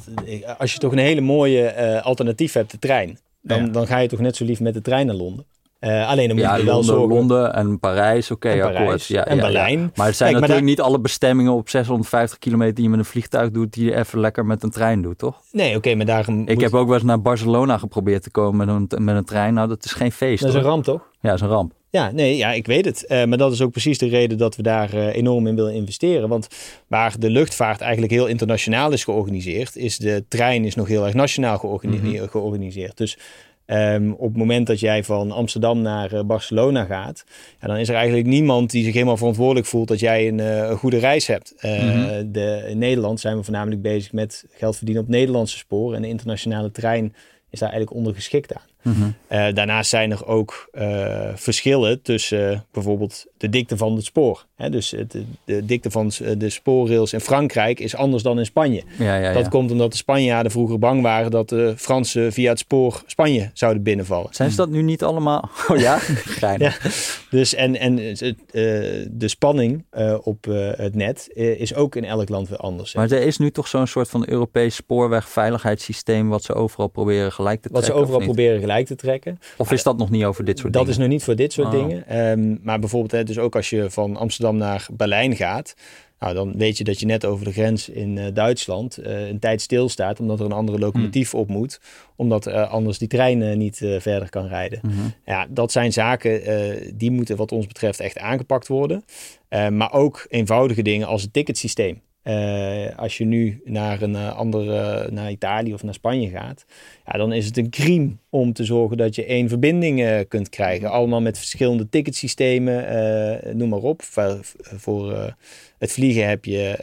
als je toch een hele mooie uh, alternatief hebt, de trein. Dan, ja. dan ga je toch net zo lief met de trein naar Londen. Uh, alleen dan moet ja, je wel Londen, zorgen... Londen en Parijs, oké, akkoord. Ja, en ja, Berlijn. ja. Maar het zijn Kijk, natuurlijk daar- niet alle bestemmingen op 650 kilometer die je met een vliegtuig doet, die je even lekker met een trein doet, toch? Nee, oké, maar daarom... Ik moet- heb ook wel eens naar Barcelona geprobeerd te komen met een, met een trein. Nou, dat is geen feest. Dat is een ramp, toch? Ja, dat is een ramp. Ja, nee, ja, ik weet het. Eh, maar dat is ook precies de reden dat we daar eh, enorm in willen investeren. Want waar de luchtvaart eigenlijk heel internationaal is georganiseerd, is de trein is nog heel erg nationaal georgani- Mhm. georganiseerd. Dus ehm, op het moment dat jij van Amsterdam naar eh, Barcelona gaat, ja, dan is er eigenlijk niemand die zich helemaal verantwoordelijk voelt dat jij een, eh, een goede reis hebt. Eh, Mhm. de, in Nederland zijn we voornamelijk bezig met geld verdienen op Nederlandse sporen. En de internationale trein is daar eigenlijk ondergeschikt aan. Mhm. Eh, daarnaast zijn er ook eh, verschillen tussen bijvoorbeeld de dikte van het spoor. Hè, dus het, de, dikte van de spoorrails in Frankrijk is anders dan in Spanje. Ja, ja, ja. Dat komt omdat de Spanjaarden vroeger bang waren dat de Fransen via het spoor Spanje zouden binnenvallen. Zijn ze dat nu niet allemaal? [LAUGHS] Oh ja? [LAUGHS] Geinig. Dus en, en eh, de spanning eh, op eh, het net is ook in elk land weer anders. Maar er is nu toch zo'n soort van Europees spoorwegveiligheidssysteem wat ze overal proberen gelijk te Wat ze trekken, overal proberen gelijk te trekken. Of is dat nog niet over dit soort dat dingen? is nog niet voor dit soort Oh. dingen. Ehm, maar bijvoorbeeld, dus ook als je van Amsterdam naar Berlijn gaat. Nou, dan weet je dat je net over de grens in eh, Duitsland eh, een tijd stilstaat. Omdat er een andere locomotief op moet. Omdat eh, anders die trein niet verder kan rijden. Mhm. Ja, dat zijn zaken die moeten wat ons betreft echt aangepakt worden. Maar ook eenvoudige dingen als het ticketsysteem. Eh, als je nu naar een eh, andere, naar Italië of naar Spanje gaat, ja, dan is het een crime om te zorgen dat je één verbinding eh, kunt krijgen. Allemaal met verschillende ticketsystemen, noem maar op. Voor, voor het vliegen heb je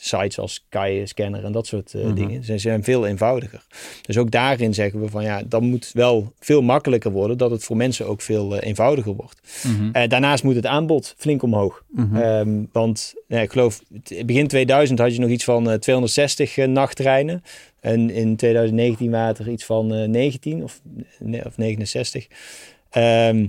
sites als Sky Scanner en dat soort eh, Mhm. dingen. Ze zijn veel eenvoudiger. Dus ook daarin zeggen we van ja, dat moet wel veel makkelijker worden, dat het voor mensen ook veel eh, eenvoudiger wordt. Mhm. Eh, daarnaast moet het aanbod flink omhoog. Mhm. Ehm, want ik geloof, begin 2000 had je nog iets van eh, 260 eh, nachttreinen. En in 2019 waren er iets van eh, 19 of, of 69. Ehm,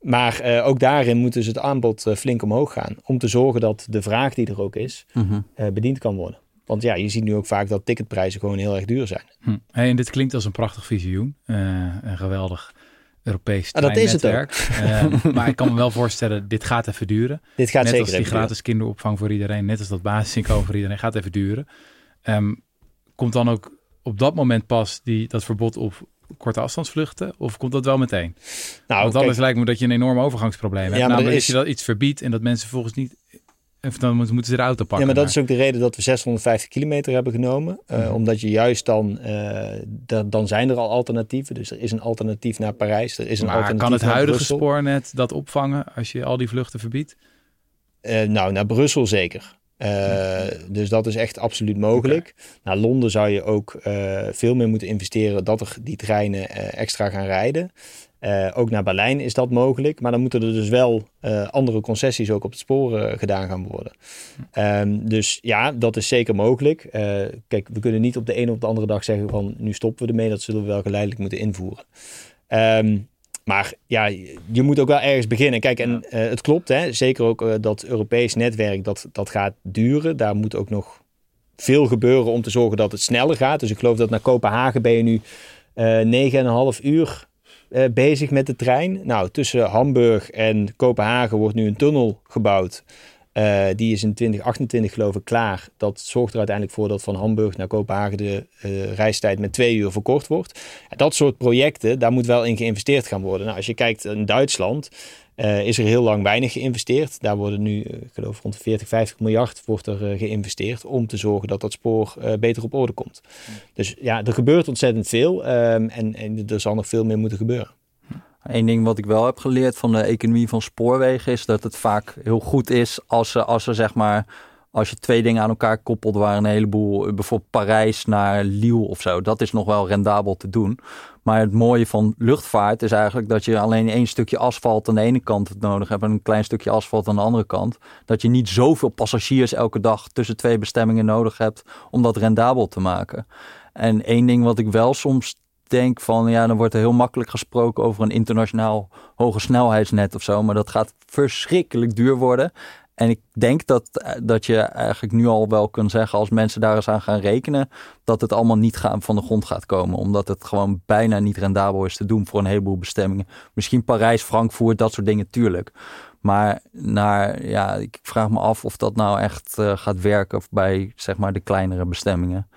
maar eh, ook daarin moet dus het aanbod eh, flink omhoog gaan. Om te zorgen dat de vraag die er ook is, Mhm. eh, bediend kan worden. Want ja, je ziet nu ook vaak dat ticketprijzen gewoon heel erg duur zijn. Hm. Hey, en dit klinkt als een prachtig visioen. Een geweldig Europees Ah, dat is het. Eh, maar ik kan me wel voorstellen, dit gaat even duren. [LAUGHS] Dit gaat net zeker als die duren. gratis kinderopvang voor iedereen, net als dat basisinkomen voor iedereen, gaat even duren. Ehm, komt dan ook op dat moment pas die, dat verbod op korte afstandsvluchten? Of komt dat wel meteen? Nou, Want kijk, anders lijkt me dat je een enorm overgangsprobleem hebt. Ja, maar Namelijk is- dat je dat iets verbiedt en dat mensen volgens niet... Dan moeten ze de auto pakken. Ja, maar dat is ook de reden dat we 650 kilometer hebben genomen. Eh, Mhm. Omdat je juist dan, da- dan zijn er al alternatieven. Dus er is een alternatief naar Parijs. Er is een maar alternatief kan het huidige Brussel. spoornet dat opvangen als je al die vluchten verbiedt? Eh, nou, naar Brussel zeker. Eh, Dus dat is echt absoluut mogelijk. Naar Londen zou je ook eh, veel meer moeten investeren dat er die treinen eh, extra gaan rijden. Ook naar Berlijn is dat mogelijk. Maar dan moeten er dus wel andere concessies ook op het spoor gedaan gaan worden. Ehm, dus ja, dat is zeker mogelijk. Kijk, we kunnen niet op de ene of de andere dag zeggen van nu stoppen we ermee. Dat zullen we wel geleidelijk moeten invoeren. Ehm, maar ja, je moet ook wel ergens beginnen. Kijk, en eh, het klopt, hè, zeker ook eh, dat Europees netwerk, dat, dat gaat duren. Daar moet ook nog veel gebeuren om te zorgen dat het sneller gaat. Dus ik geloof dat naar Kopenhagen ben je nu eh 9,5 uur bezig met de trein. Nou, tussen Hamburg en Kopenhagen wordt nu een tunnel gebouwd. Eh, die is in 2028 geloof ik klaar. Dat zorgt er uiteindelijk voor dat van Hamburg naar Kopenhagen de eh, reistijd met twee uur verkort wordt. Dat soort projecten, daar moet wel in geïnvesteerd gaan worden. Nou, als je kijkt in Duitsland, eh, is er heel lang weinig geïnvesteerd. Daar worden nu, ik geloof rond de 40, 50 miljard wordt er geïnvesteerd om te zorgen dat dat spoor beter op orde komt. Dus ja, er gebeurt ontzettend veel ehm, en, en er zal nog veel meer moeten gebeuren. Eén ding wat ik wel heb geleerd van de economie van spoorwegen is dat het vaak heel goed is als ze, als ze zeg maar, als je twee dingen aan elkaar koppelt waar een heleboel, bijvoorbeeld Parijs naar Lille of zo, dat is nog wel rendabel te doen. Maar het mooie van luchtvaart is eigenlijk dat je alleen één stukje asfalt aan de ene kant nodig hebt en een klein stukje asfalt aan de andere kant. Dat je niet zoveel passagiers elke dag tussen twee bestemmingen nodig hebt om dat rendabel te maken. En één ding wat ik wel soms denk van ja, dan wordt er heel makkelijk gesproken over een internationaal hoge snelheidsnet of zo, maar dat gaat verschrikkelijk duur worden. en ik denk dat, dat je eigenlijk nu al wel kunt zeggen, als mensen daar eens aan gaan rekenen, dat het allemaal niet gaan, van de grond gaat komen. Omdat het gewoon bijna niet rendabel is te doen voor een heleboel bestemmingen. Misschien Parijs, Frankfurt, dat soort dingen, tuurlijk. Maar naar, ja, ik vraag me af of dat nou echt uh, gaat werken bij zeg maar de kleinere bestemmingen.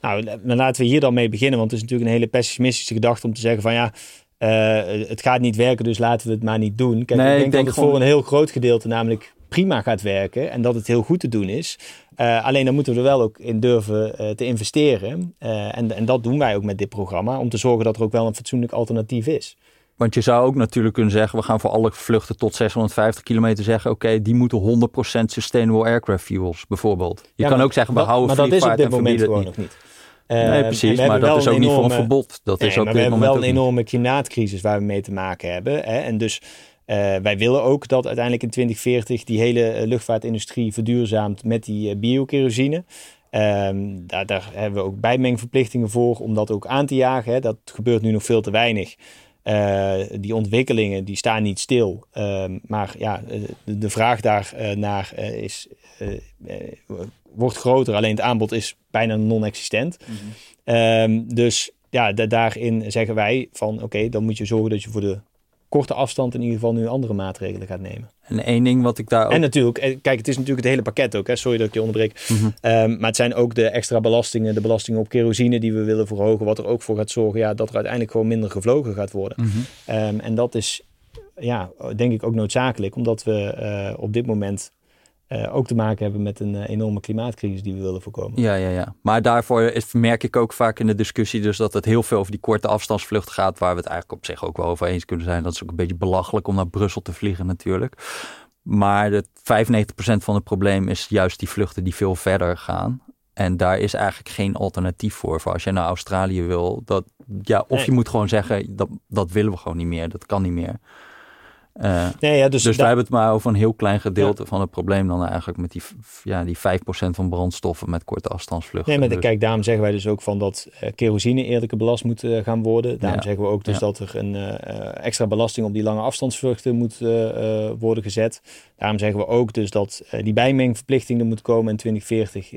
Nou, laten we hier dan mee beginnen, want het is natuurlijk een hele pessimistische gedachte om te zeggen van ja, uh, het gaat niet werken, dus laten we het maar niet doen. Kijk, nee, ik denk, ik denk dat het voor een heel groot gedeelte namelijk prima gaat werken en dat het heel goed te doen is. Uh, alleen dan moeten we er wel ook in durven uh, te investeren. Uh, en, en dat doen wij ook met dit programma, om te zorgen dat er ook wel een fatsoenlijk alternatief is. Want je zou ook natuurlijk kunnen zeggen, we gaan voor alle vluchten tot 650 kilometer zeggen, oké, die moeten 100% sustainable aircraft fuels bijvoorbeeld. Je kan ook zeggen, we houden Maar dat is op dit moment gewoon nog niet. nee, precies, maar dat is ook niet voor een verbod. Dat nee, is ook maar we hebben wel een enorme klimaatcrisis waar we mee te maken hebben. Hè? En dus uh, wij willen ook dat uiteindelijk in 2040 die hele luchtvaartindustrie verduurzaamt met die uh, biokerosine. Um, daar, daar, hebben we ook bijmengverplichtingen voor om dat ook aan te jagen. Hè. Dat gebeurt nu nog veel te weinig. Uh, die ontwikkelingen die staan niet stil. Um, maar ja, de, de vraag daarnaar uh, is, wordt groter. Alleen het aanbod is bijna non-existent. Mm -hmm. um, dus ja, daarin zeggen wij van oké, okay, dan moet je zorgen dat je voor de korte afstand in ieder geval nu andere maatregelen gaat nemen. En één ding wat ik daar ook... En natuurlijk, eh, kijk, het is natuurlijk het hele pakket ook. Hè? Sorry dat ik je onderbreek. Mm -hmm. um, maar het zijn ook de extra belastingen, de belastingen op kerosine die we willen verhogen. Wat er ook voor gaat zorgen ja, dat er uiteindelijk gewoon minder gevlogen gaat worden. Mm -hmm. um, en dat is, ja, denk ik ook noodzakelijk. Omdat we uh, op dit moment uh, ook te maken hebben met een uh, enorme klimaatcrisis die we willen voorkomen. Ja, ja, ja. Maar daarvoor is, merk ik ook vaak in de discussie dus dat het heel veel over die korte afstandsvlucht gaat, waar we het eigenlijk op zich ook wel over eens kunnen zijn. Dat is ook een beetje belachelijk om naar Brussel te vliegen natuurlijk. Maar de 95% van het probleem is juist die vluchten die veel verder gaan. En daar is eigenlijk geen alternatief voor. Voor als je naar Australië wil, dat, ja, of nee. je moet gewoon zeggen, dat, dat willen we gewoon niet meer. Dat kan niet meer. Uh, nee, ja, dus dus wij hebben het maar over een heel klein gedeelte ja. van het probleem dan eigenlijk met die, ja, die 5% van brandstoffen met korte afstandsvluchten. Nee, maar dus. kijk, daarom zeggen wij dus ook van dat uh, kerosine eerlijke belast moet uh, gaan worden. Daarom ja. zeggen we ook dus dat er een extra belasting op die lange afstandsvluchten moet worden gezet. Daarom zeggen we ook dus dat die bijmengverplichting er moet komen in 2040,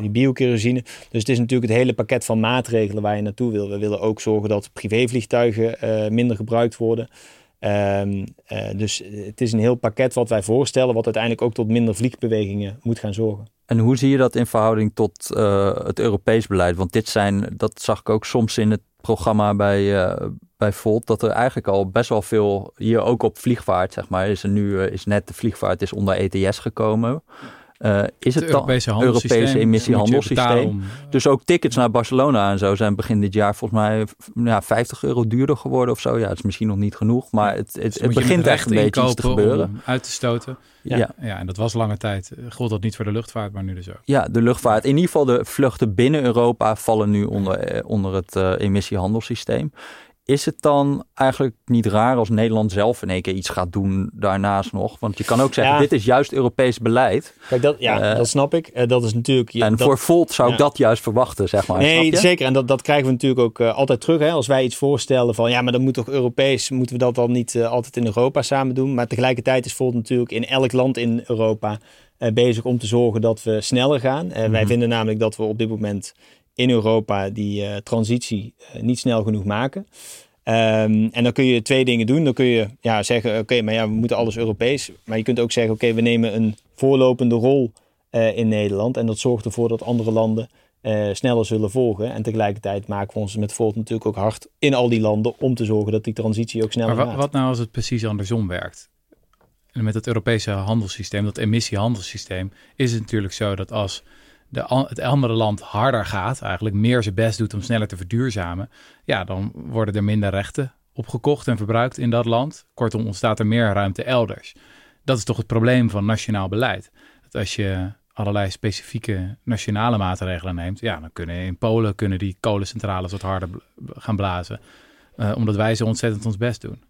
die biokerosine. Dus het is natuurlijk het hele pakket van maatregelen waar je naartoe wil. We willen ook zorgen dat privévliegtuigen minder gebruikt worden. Um, uh, dus het is een heel pakket wat wij voorstellen, wat uiteindelijk ook tot minder vliegbewegingen moet gaan zorgen. En hoe zie je dat in verhouding tot uh, het Europees beleid? Want dit zijn, dat zag ik ook soms in het programma bij, uh, bij Volt, dat er eigenlijk al best wel veel, hier ook op vliegvaart, zeg maar, is er nu is net de vliegvaart is onder ETS gekomen. Uh, is het, het Europese, dan, Europese emissiehandelssysteem? Dus ook tickets naar Barcelona en zo zijn begin dit jaar volgens mij ja, 50 euro duurder geworden of zo. Ja, het is misschien nog niet genoeg, maar het, het, dus het begint echt een beetje iets te gebeuren. uit te stoten. Ja. ja. Ja. en dat was lange tijd. Gold dat niet voor de luchtvaart, maar nu dus ook. Ja, de luchtvaart. In ieder geval de vluchten binnen Europa vallen nu onder, onder het uh, emissiehandelssysteem. Is het dan eigenlijk niet raar als Nederland zelf in één keer iets gaat doen daarnaast nog? Want je kan ook zeggen, ja. dit is juist Europees beleid. Kijk, dat, ja, uh, dat snap ik. Uh, dat is natuurlijk... en dat, voor Volt zou ik dat juist verwachten, zeg maar. Nee, zeker. En dat, dat krijgen we natuurlijk ook uh, altijd terug. Hè? Als wij iets voorstellen van, ja, maar dan moet toch Europees, moeten we dat dan niet altijd in Europa samen doen? Maar tegelijkertijd is Volt natuurlijk in elk land in Europa bezig om te zorgen dat we sneller gaan. Mm -hmm. Wij vinden namelijk dat we op dit moment in Europa die uh, transitie uh, niet snel genoeg maken. Um, en dan kun je twee dingen doen. Dan kun je ja, zeggen, oké, okay, maar ja, we moeten alles Europees. Maar je kunt ook zeggen, oké, okay, we nemen een voorlopende rol uh, in Nederland. En dat zorgt ervoor dat andere landen sneller zullen volgen. En tegelijkertijd maken we ons met Volt natuurlijk ook hard in al die landen om te zorgen dat die transitie ook sneller maar gaat. Wat nou als het precies andersom werkt? En met het Europese handelssysteem, dat emissiehandelssysteem, is het natuurlijk zo dat als het andere land harder gaat, eigenlijk meer zijn best doet om sneller te verduurzamen, ja, dan worden er minder rechten opgekocht en verbruikt in dat land. Kortom, ontstaat er meer ruimte elders. Dat is toch het probleem van nationaal beleid. Dat als je allerlei specifieke nationale maatregelen neemt, ja, dan kunnen in Polen kunnen die kolencentrales wat harder gaan blazen. Uh, omdat wij zo ontzettend ons best doen.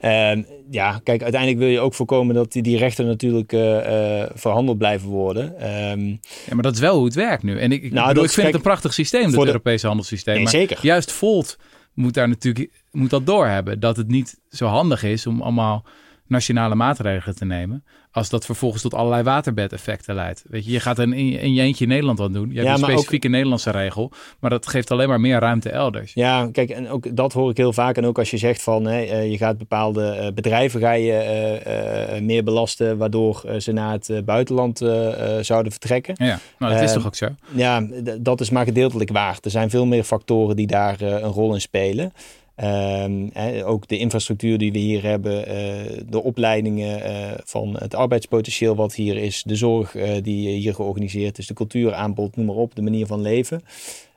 Uh, ja, kijk, uiteindelijk wil je ook voorkomen dat die, die rechten natuurlijk uh, uh, verhandeld blijven worden. Um, ja, maar dat is wel hoe het werkt nu. En ik, ik, nou, bedoel, ik vind kijk, het een prachtig systeem, het Europese handelssysteem. Nee, zeker. Juist Volt moet daar natuurlijk moet dat doorhebben. Dat het niet zo handig is om allemaal nationale maatregelen te nemen, als dat vervolgens tot allerlei waterbedeffecten leidt. Weet je, je gaat een, in je eentje in Nederland wat doen. Je hebt een specifieke Nederlandse regel, maar dat geeft alleen maar meer ruimte elders. Ja, kijk, en ook dat hoor ik heel vaak. En ook als je zegt van hè, eh, je gaat bepaalde eh, bedrijven ga je, uh, meer belasten, waardoor ze naar het buitenland zouden vertrekken. Ja, nou, dat is toch ook zo? Ja, dat is maar gedeeltelijk waar. Er zijn veel meer factoren die daar een rol in spelen. Um, ook de infrastructuur die we hier hebben, uh, de opleidingen uh, van het arbeidspotentieel wat hier is, de zorg uh, die hier georganiseerd is, de cultuuraanbod, noem maar op, de manier van leven.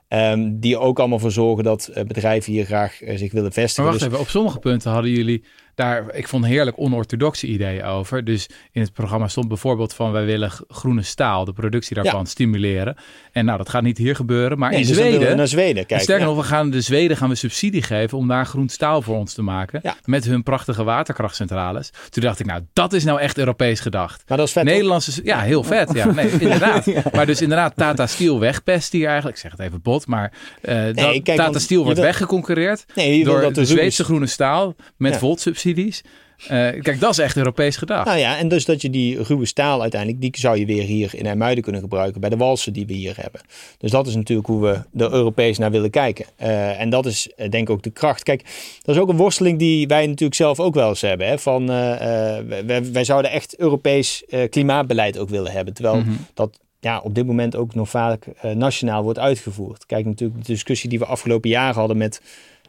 Um, die ook allemaal voor zorgen dat bedrijven hier graag zich willen vestigen. Maar wacht dus... even, op sommige punten hadden jullie daar, ik vond heerlijk onorthodoxe ideeën over. Dus in het programma stond bijvoorbeeld van wij willen groene staal, de productie daarvan stimuleren. En nou, dat gaat niet hier gebeuren, maar in dus Zweden. Naar Zweden kijken, sterker nog, we gaan de Zweden gaan we subsidie geven om daar groen staal voor ons te maken. Met hun prachtige waterkrachtcentrales. Toen dacht ik, nou, dat is nou echt Europees gedacht. Maar dat is vet. Nederlandse, ja, heel vet. Ja, nee, [LAUGHS] inderdaad. Maar dus inderdaad, Tata Steel wegpest hier eigenlijk. Ik zeg het even bot, maar uh, nee, dat, kijk, Tata Steel wordt weggeconcurreerd nee, door de Zweedse groene staal met ja. voltsubsidie subsidies. Uh, kijk, dat is echt Europees gedacht. Nou ja, en dus dat je die ruwe staal uiteindelijk, die zou je weer hier in IJmuiden kunnen gebruiken bij de walsen die we hier hebben. Dus dat is natuurlijk hoe we er Europees naar willen kijken. Uh, en dat is uh, denk ik ook de kracht. Kijk, dat is ook een worsteling die wij natuurlijk zelf ook wel eens hebben. Hè? Van, wij, wij, zouden echt Europees klimaatbeleid ook willen hebben. Terwijl mm -hmm. dat ja, op dit moment ook nog vaak nationaal wordt uitgevoerd. Kijk natuurlijk de discussie die we afgelopen jaren hadden met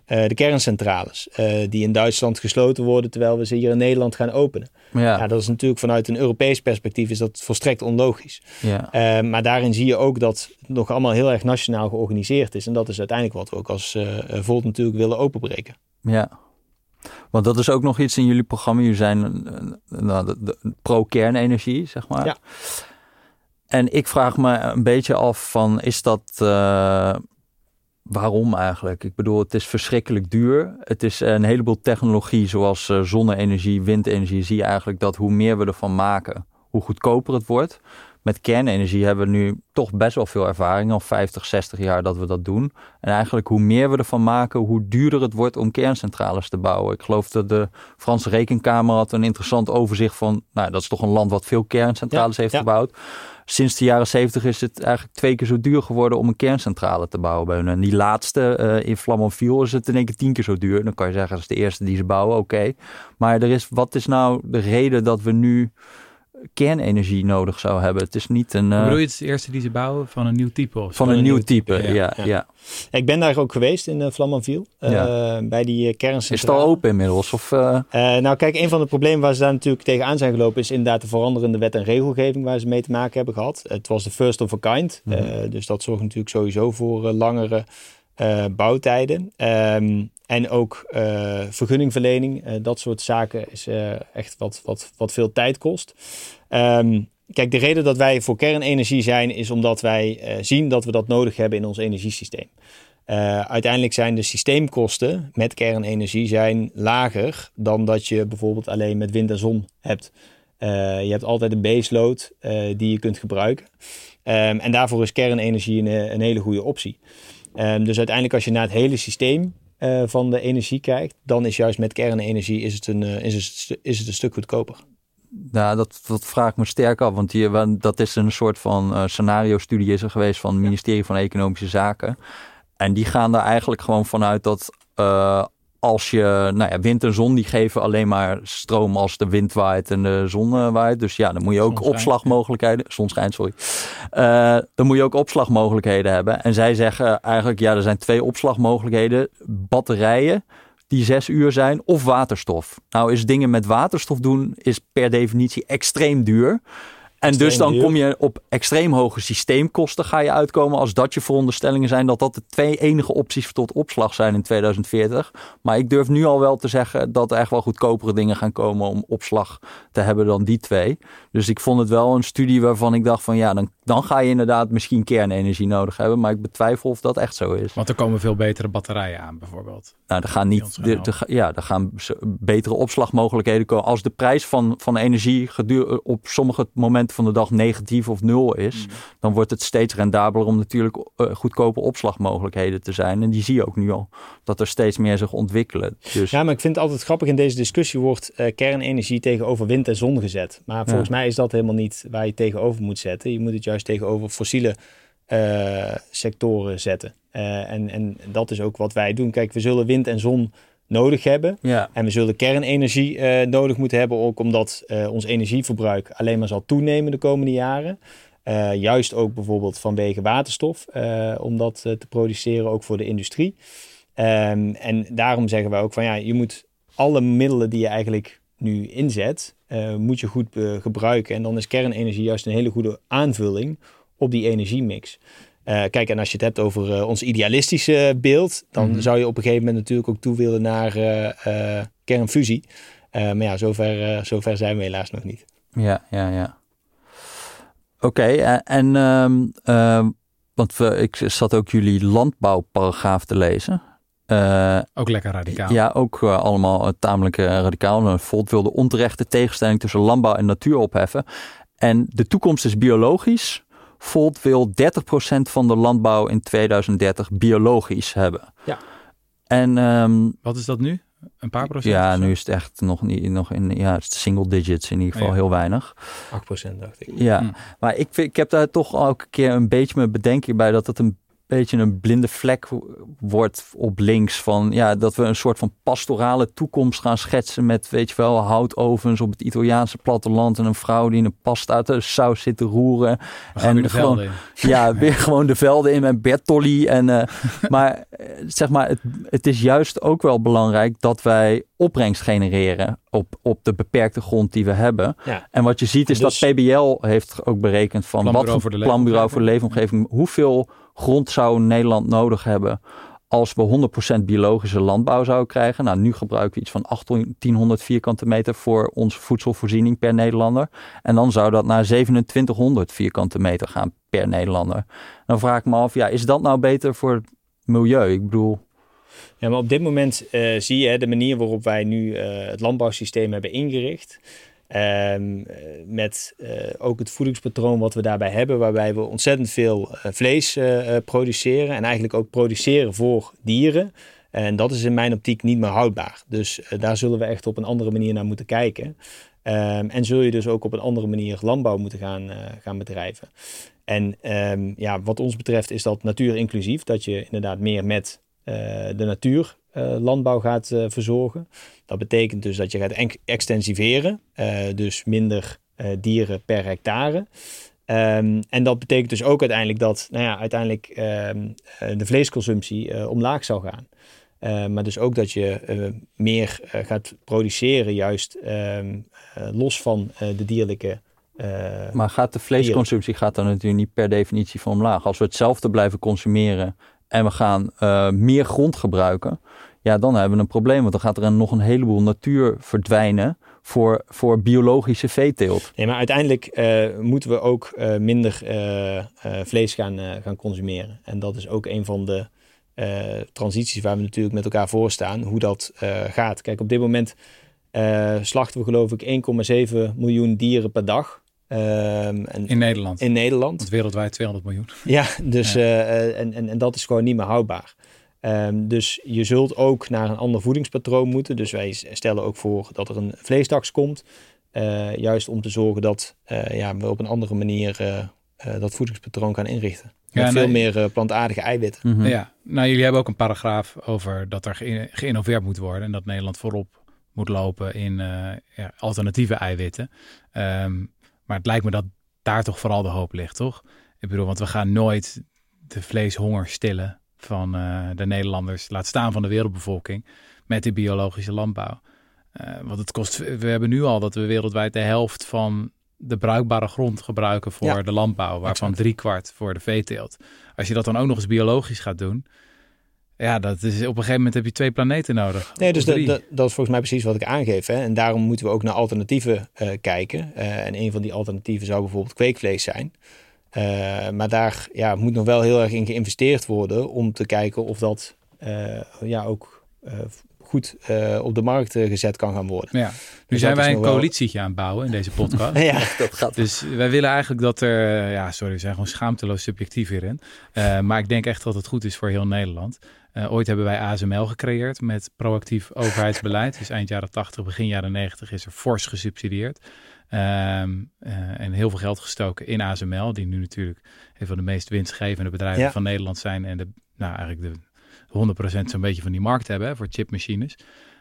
uh, de kerncentrales. Uh, die in Duitsland gesloten worden terwijl we ze hier in Nederland gaan openen. Ja. ja. dat is natuurlijk vanuit een Europees perspectief is dat volstrekt onlogisch. Ja. Uh, maar daarin zie je ook dat het nog allemaal heel erg nationaal georganiseerd is. En dat is uiteindelijk wat we ook als Volt natuurlijk willen openbreken. Ja, want dat is ook nog iets in jullie programma. Jullie zijn nou, pro-kernenergie, zeg maar. Ja. En ik vraag me een beetje af van, is dat waarom eigenlijk? Ik bedoel, het is verschrikkelijk duur. Het is een heleboel technologie, zoals uh, zonne-energie, windenergie. Zie je eigenlijk dat hoe meer we ervan maken, hoe goedkoper het wordt. Met kernenergie hebben we nu toch best wel veel ervaring, al 50, 60 jaar dat we dat doen. En eigenlijk hoe meer we ervan maken, hoe duurder het wordt om kerncentrales te bouwen. Ik geloof dat de Franse Rekenkamer had een interessant overzicht van, nou dat is toch een land wat veel kerncentrales heeft gebouwd sinds de jaren 70 is het eigenlijk twee keer zo duur geworden om een kerncentrale te bouwen bij hun. En die laatste uh, in Flamanville is het in één keer tien keer zo duur. Dan kan je zeggen, dat is de eerste die ze bouwen, oké. Maar er is, wat is nou de reden dat we nu kernenergie nodig zou hebben. Het is niet een. Uh, bedoel je het eerste die ze bouwen van een nieuw type? Of van een, nieuw type, ja, ja, Ik ben daar ook geweest in uh, Flamanville, uh, bij die kerncentrale. Is het al open inmiddels? Of, nou kijk, een van de problemen waar ze daar natuurlijk tegenaan zijn gelopen... is inderdaad de veranderende wet en regelgeving waar ze mee te maken hebben gehad. Het was de first of a kind, mhm. dus dat zorgt natuurlijk sowieso voor langere bouwtijden. Um, en ook uh, vergunningverlening, uh, dat soort zaken is echt wat, wat, wat veel tijd kost. Um, kijk, de reden dat wij voor kernenergie zijn, is omdat wij zien dat we dat nodig hebben in ons energiesysteem. uiteindelijk zijn de systeemkosten met kernenergie zijn lager dan dat je bijvoorbeeld alleen met wind en zon hebt. je hebt altijd een baseload die je kunt gebruiken. Um, en daarvoor is kernenergie een, een hele goede optie. Um, dus uiteindelijk als je naar het hele systeem uh, van de energie kijkt, dan is juist met kernenergie is het een, uh, is het, is het een stuk goedkoper. Nou, dat, dat vraag ik me sterk af, want die, dat is een soort van uh, scenario-studie is er geweest van het ministerie van Economische Zaken. En die gaan daar eigenlijk gewoon vanuit dat als je, nou ja, wind en zon die geven alleen maar stroom als de wind waait en de zon uh, waait. Dus ja, dan moet je ook opslagmogelijkheden, zon schijnt, sorry. Uh, dan moet je ook opslagmogelijkheden hebben. En zij zeggen eigenlijk, ja, er zijn twee opslagmogelijkheden. Batterijen die zes uur zijn of waterstof. Nou is dingen met waterstof doen is per definitie extreem duur. En dus dan kom je op extreem hoge systeemkosten ga je uitkomen als dat je veronderstellingen zijn dat dat de twee enige opties tot opslag zijn in 2040. Maar ik durf nu al wel te zeggen dat er echt wel goedkopere dingen gaan komen om opslag te hebben dan die twee. Dus ik vond het wel een studie waarvan ik dacht van ja, dan, dan ga je inderdaad misschien kernenergie nodig hebben. Maar ik betwijfel of dat echt zo is. Want er komen veel betere batterijen aan bijvoorbeeld. Nou, er gaan niet, de, de, ja, er gaan betere opslagmogelijkheden komen. Als de prijs van, van energie op sommige momenten van de dag negatief of nul is, Mm. dan wordt het steeds rendabeler om natuurlijk eh, goedkope opslagmogelijkheden te zijn. En die zie je ook nu al, dat er steeds meer zich ontwikkelen. Dus Ja, maar ik vind het altijd grappig in deze discussie wordt eh, kernenergie tegenover wind en zon gezet. Maar volgens mij is dat helemaal niet waar je tegenover moet zetten. Je moet het juist tegenover fossiele eh, sectoren zetten. Eh, en, en dat is ook wat wij doen. Kijk, we zullen wind en zon nodig hebben. ja, En we zullen kernenergie eh, nodig moeten hebben, ook omdat ons energieverbruik alleen maar zal toenemen de komende jaren. Juist ook bijvoorbeeld vanwege waterstof, om dat te produceren, ook voor de industrie. Ehm, en daarom zeggen wij ook van ja, je moet alle middelen die je eigenlijk nu inzet, eh, moet je goed eh, gebruiken. En dan is kernenergie juist een hele goede aanvulling op die energiemix. Eh, kijk, en als je het hebt over ons idealistische beeld, dan Mhm. zou je op een gegeven moment natuurlijk ook toe willen naar kernfusie. Maar ja, zover, zover zijn we helaas nog niet. ja, ja, ja. Oké, en, en ehm, ehm, want we, ik zat ook jullie landbouwparagraaf te lezen. Eh, Ook lekker radicaal. Ja, ook eh, allemaal eh, tamelijk radicaal. Volt wil de onterechte tegenstelling tussen landbouw en natuur opheffen. En de toekomst is biologisch. Volt wil 30% van de landbouw in 2030 biologisch hebben. Ja. En ehm, Wat is dat nu? Een paar procent? ja, nu is het echt nog niet nog in ja, het is single digits in ieder geval Ja. heel weinig. 8% dacht ik. Ja, Hm. maar ik, ik heb daar toch elke keer een beetje mijn bedenking bij dat het een beetje een blinde vlek wordt op links. Van ja, dat we een soort van pastorale toekomst gaan schetsen met, weet je wel, houtovens op het Italiaanse platteland en een vrouw die in een pasta uit de saus zit te roeren. En gewoon-. Ja, weer [LAUGHS] gewoon de velden in met Bertolli. En, eh, [LAUGHS] maar eh, zeg maar, het, het is juist ook wel belangrijk dat wij opbrengst genereren op, op de beperkte grond die we hebben. Ja. En wat je ziet is Dus- dat PBL heeft ook berekend van wat voor planbureau voor de leefomgeving, hoeveel grond zou Nederland nodig hebben als we 100% biologische landbouw zouden krijgen. Nou, nu gebruiken we iets van 1800 vierkante meter voor onze voedselvoorziening per Nederlander. En dan zou dat naar 2700 vierkante meter gaan per Nederlander. Dan vraag ik me af, ja, is dat nou beter voor het milieu? Ik bedoel, Ja, maar op dit moment eh, zie je hè, de manier waarop wij nu eh, het landbouwsysteem hebben ingericht. Ehm, eh, met eh, ook het voedingspatroon wat we daarbij hebben, waarbij we ontzettend veel eh, vlees eh, produceren en eigenlijk ook produceren voor dieren. En dat is in mijn optiek niet meer houdbaar. Dus daar zullen we echt op een andere manier naar moeten kijken. Ehm, en zul je dus ook op een andere manier landbouw moeten gaan, gaan bedrijven. En ehm, ja, wat ons betreft is dat natuur inclusief. Dat je inderdaad meer met de natuur landbouw gaat verzorgen. Dat betekent dus dat je gaat en- extensiveren. eh, dus minder eh, dieren per hectare. Ehm, en dat betekent dus ook uiteindelijk dat nou ja, uiteindelijk ehm, eh, de vleesconsumptie omlaag zal gaan. Eh, maar dus ook dat je meer gaat produceren, juist ehm, los van de dierlijke. eh, maar gaat de vleesconsumptie gaat dan natuurlijk niet per definitie van omlaag. Als we hetzelfde blijven consumeren en we gaan meer grond gebruiken, ja, dan hebben we een probleem. Want dan gaat er een, nog een heleboel natuur verdwijnen voor, voor biologische veeteelt. Nee, maar uiteindelijk eh, moeten we ook eh, minder eh, eh, vlees gaan, gaan consumeren. En dat is ook een van de eh, transities waar we natuurlijk met elkaar voor staan, hoe dat eh, gaat. Kijk, op dit moment eh, slachten we geloof ik 1,7 miljoen dieren per dag. Ehm, en In Nederland. in Nederland. Want wereldwijd 200 miljoen. Ja, dus, Ja. en, en, en dat is gewoon niet meer houdbaar. Ehm, dus je zult ook naar een ander voedingspatroon moeten. Dus wij stellen ook voor dat er een vleestaks komt. eh, juist om te zorgen dat eh, ja, we op een andere manier eh, dat voedingspatroon gaan inrichten. Met veel nee. meer plantaardige eiwitten. Mhm. Ja, nou jullie hebben ook een paragraaf over dat er ge- geïnnoveerd moet worden. En dat Nederland voorop moet lopen in eh, ja, alternatieve eiwitten. Ehm, maar het lijkt me dat daar toch vooral de hoop ligt, toch? Ik bedoel, want we gaan nooit de vleeshonger stillen van eh, de Nederlanders, laat staan van de wereldbevolking, met die biologische landbouw. Eh, want het kost, we hebben nu al dat we wereldwijd de helft van de bruikbare grond gebruiken voor Ja, de landbouw, waarvan exact. driekwart voor de veeteelt. Als je dat dan ook nog eens biologisch gaat doen, ja, dat is op een gegeven moment heb je twee planeten nodig. Nee, dus dat, drie. dat, dat is volgens mij precies wat ik aangeef. Hè? En daarom moeten we ook naar alternatieven eh, kijken. En een van die alternatieven zou bijvoorbeeld kweekvlees zijn. Eh, maar daar ja, moet nog wel heel erg in geïnvesteerd worden om te kijken of dat eh, ja, ook eh, goed op de markt gezet kan gaan worden. Ja. Nu Dus zijn wij een wel- coalitietje aan het bouwen in deze podcast. [LAUGHS] ja. [LAUGHS] Dat gaat Dus wij willen eigenlijk dat er, ja, sorry, we zijn gewoon schaamteloos subjectief hierin. Eh, maar ik denk echt dat het goed is voor heel Nederland. Eh, ooit hebben wij ASML gecreëerd met proactief overheidsbeleid. Dus eind jaren 80, begin jaren 90 is er fors gesubsidieerd. Ehm, eh, en heel veel geld gestoken in ASML, die nu natuurlijk een van de meest winstgevende bedrijven Ja. van Nederland zijn. En de, nou, eigenlijk de 100% zo'n beetje van die markt hebben hè, voor chipmachines.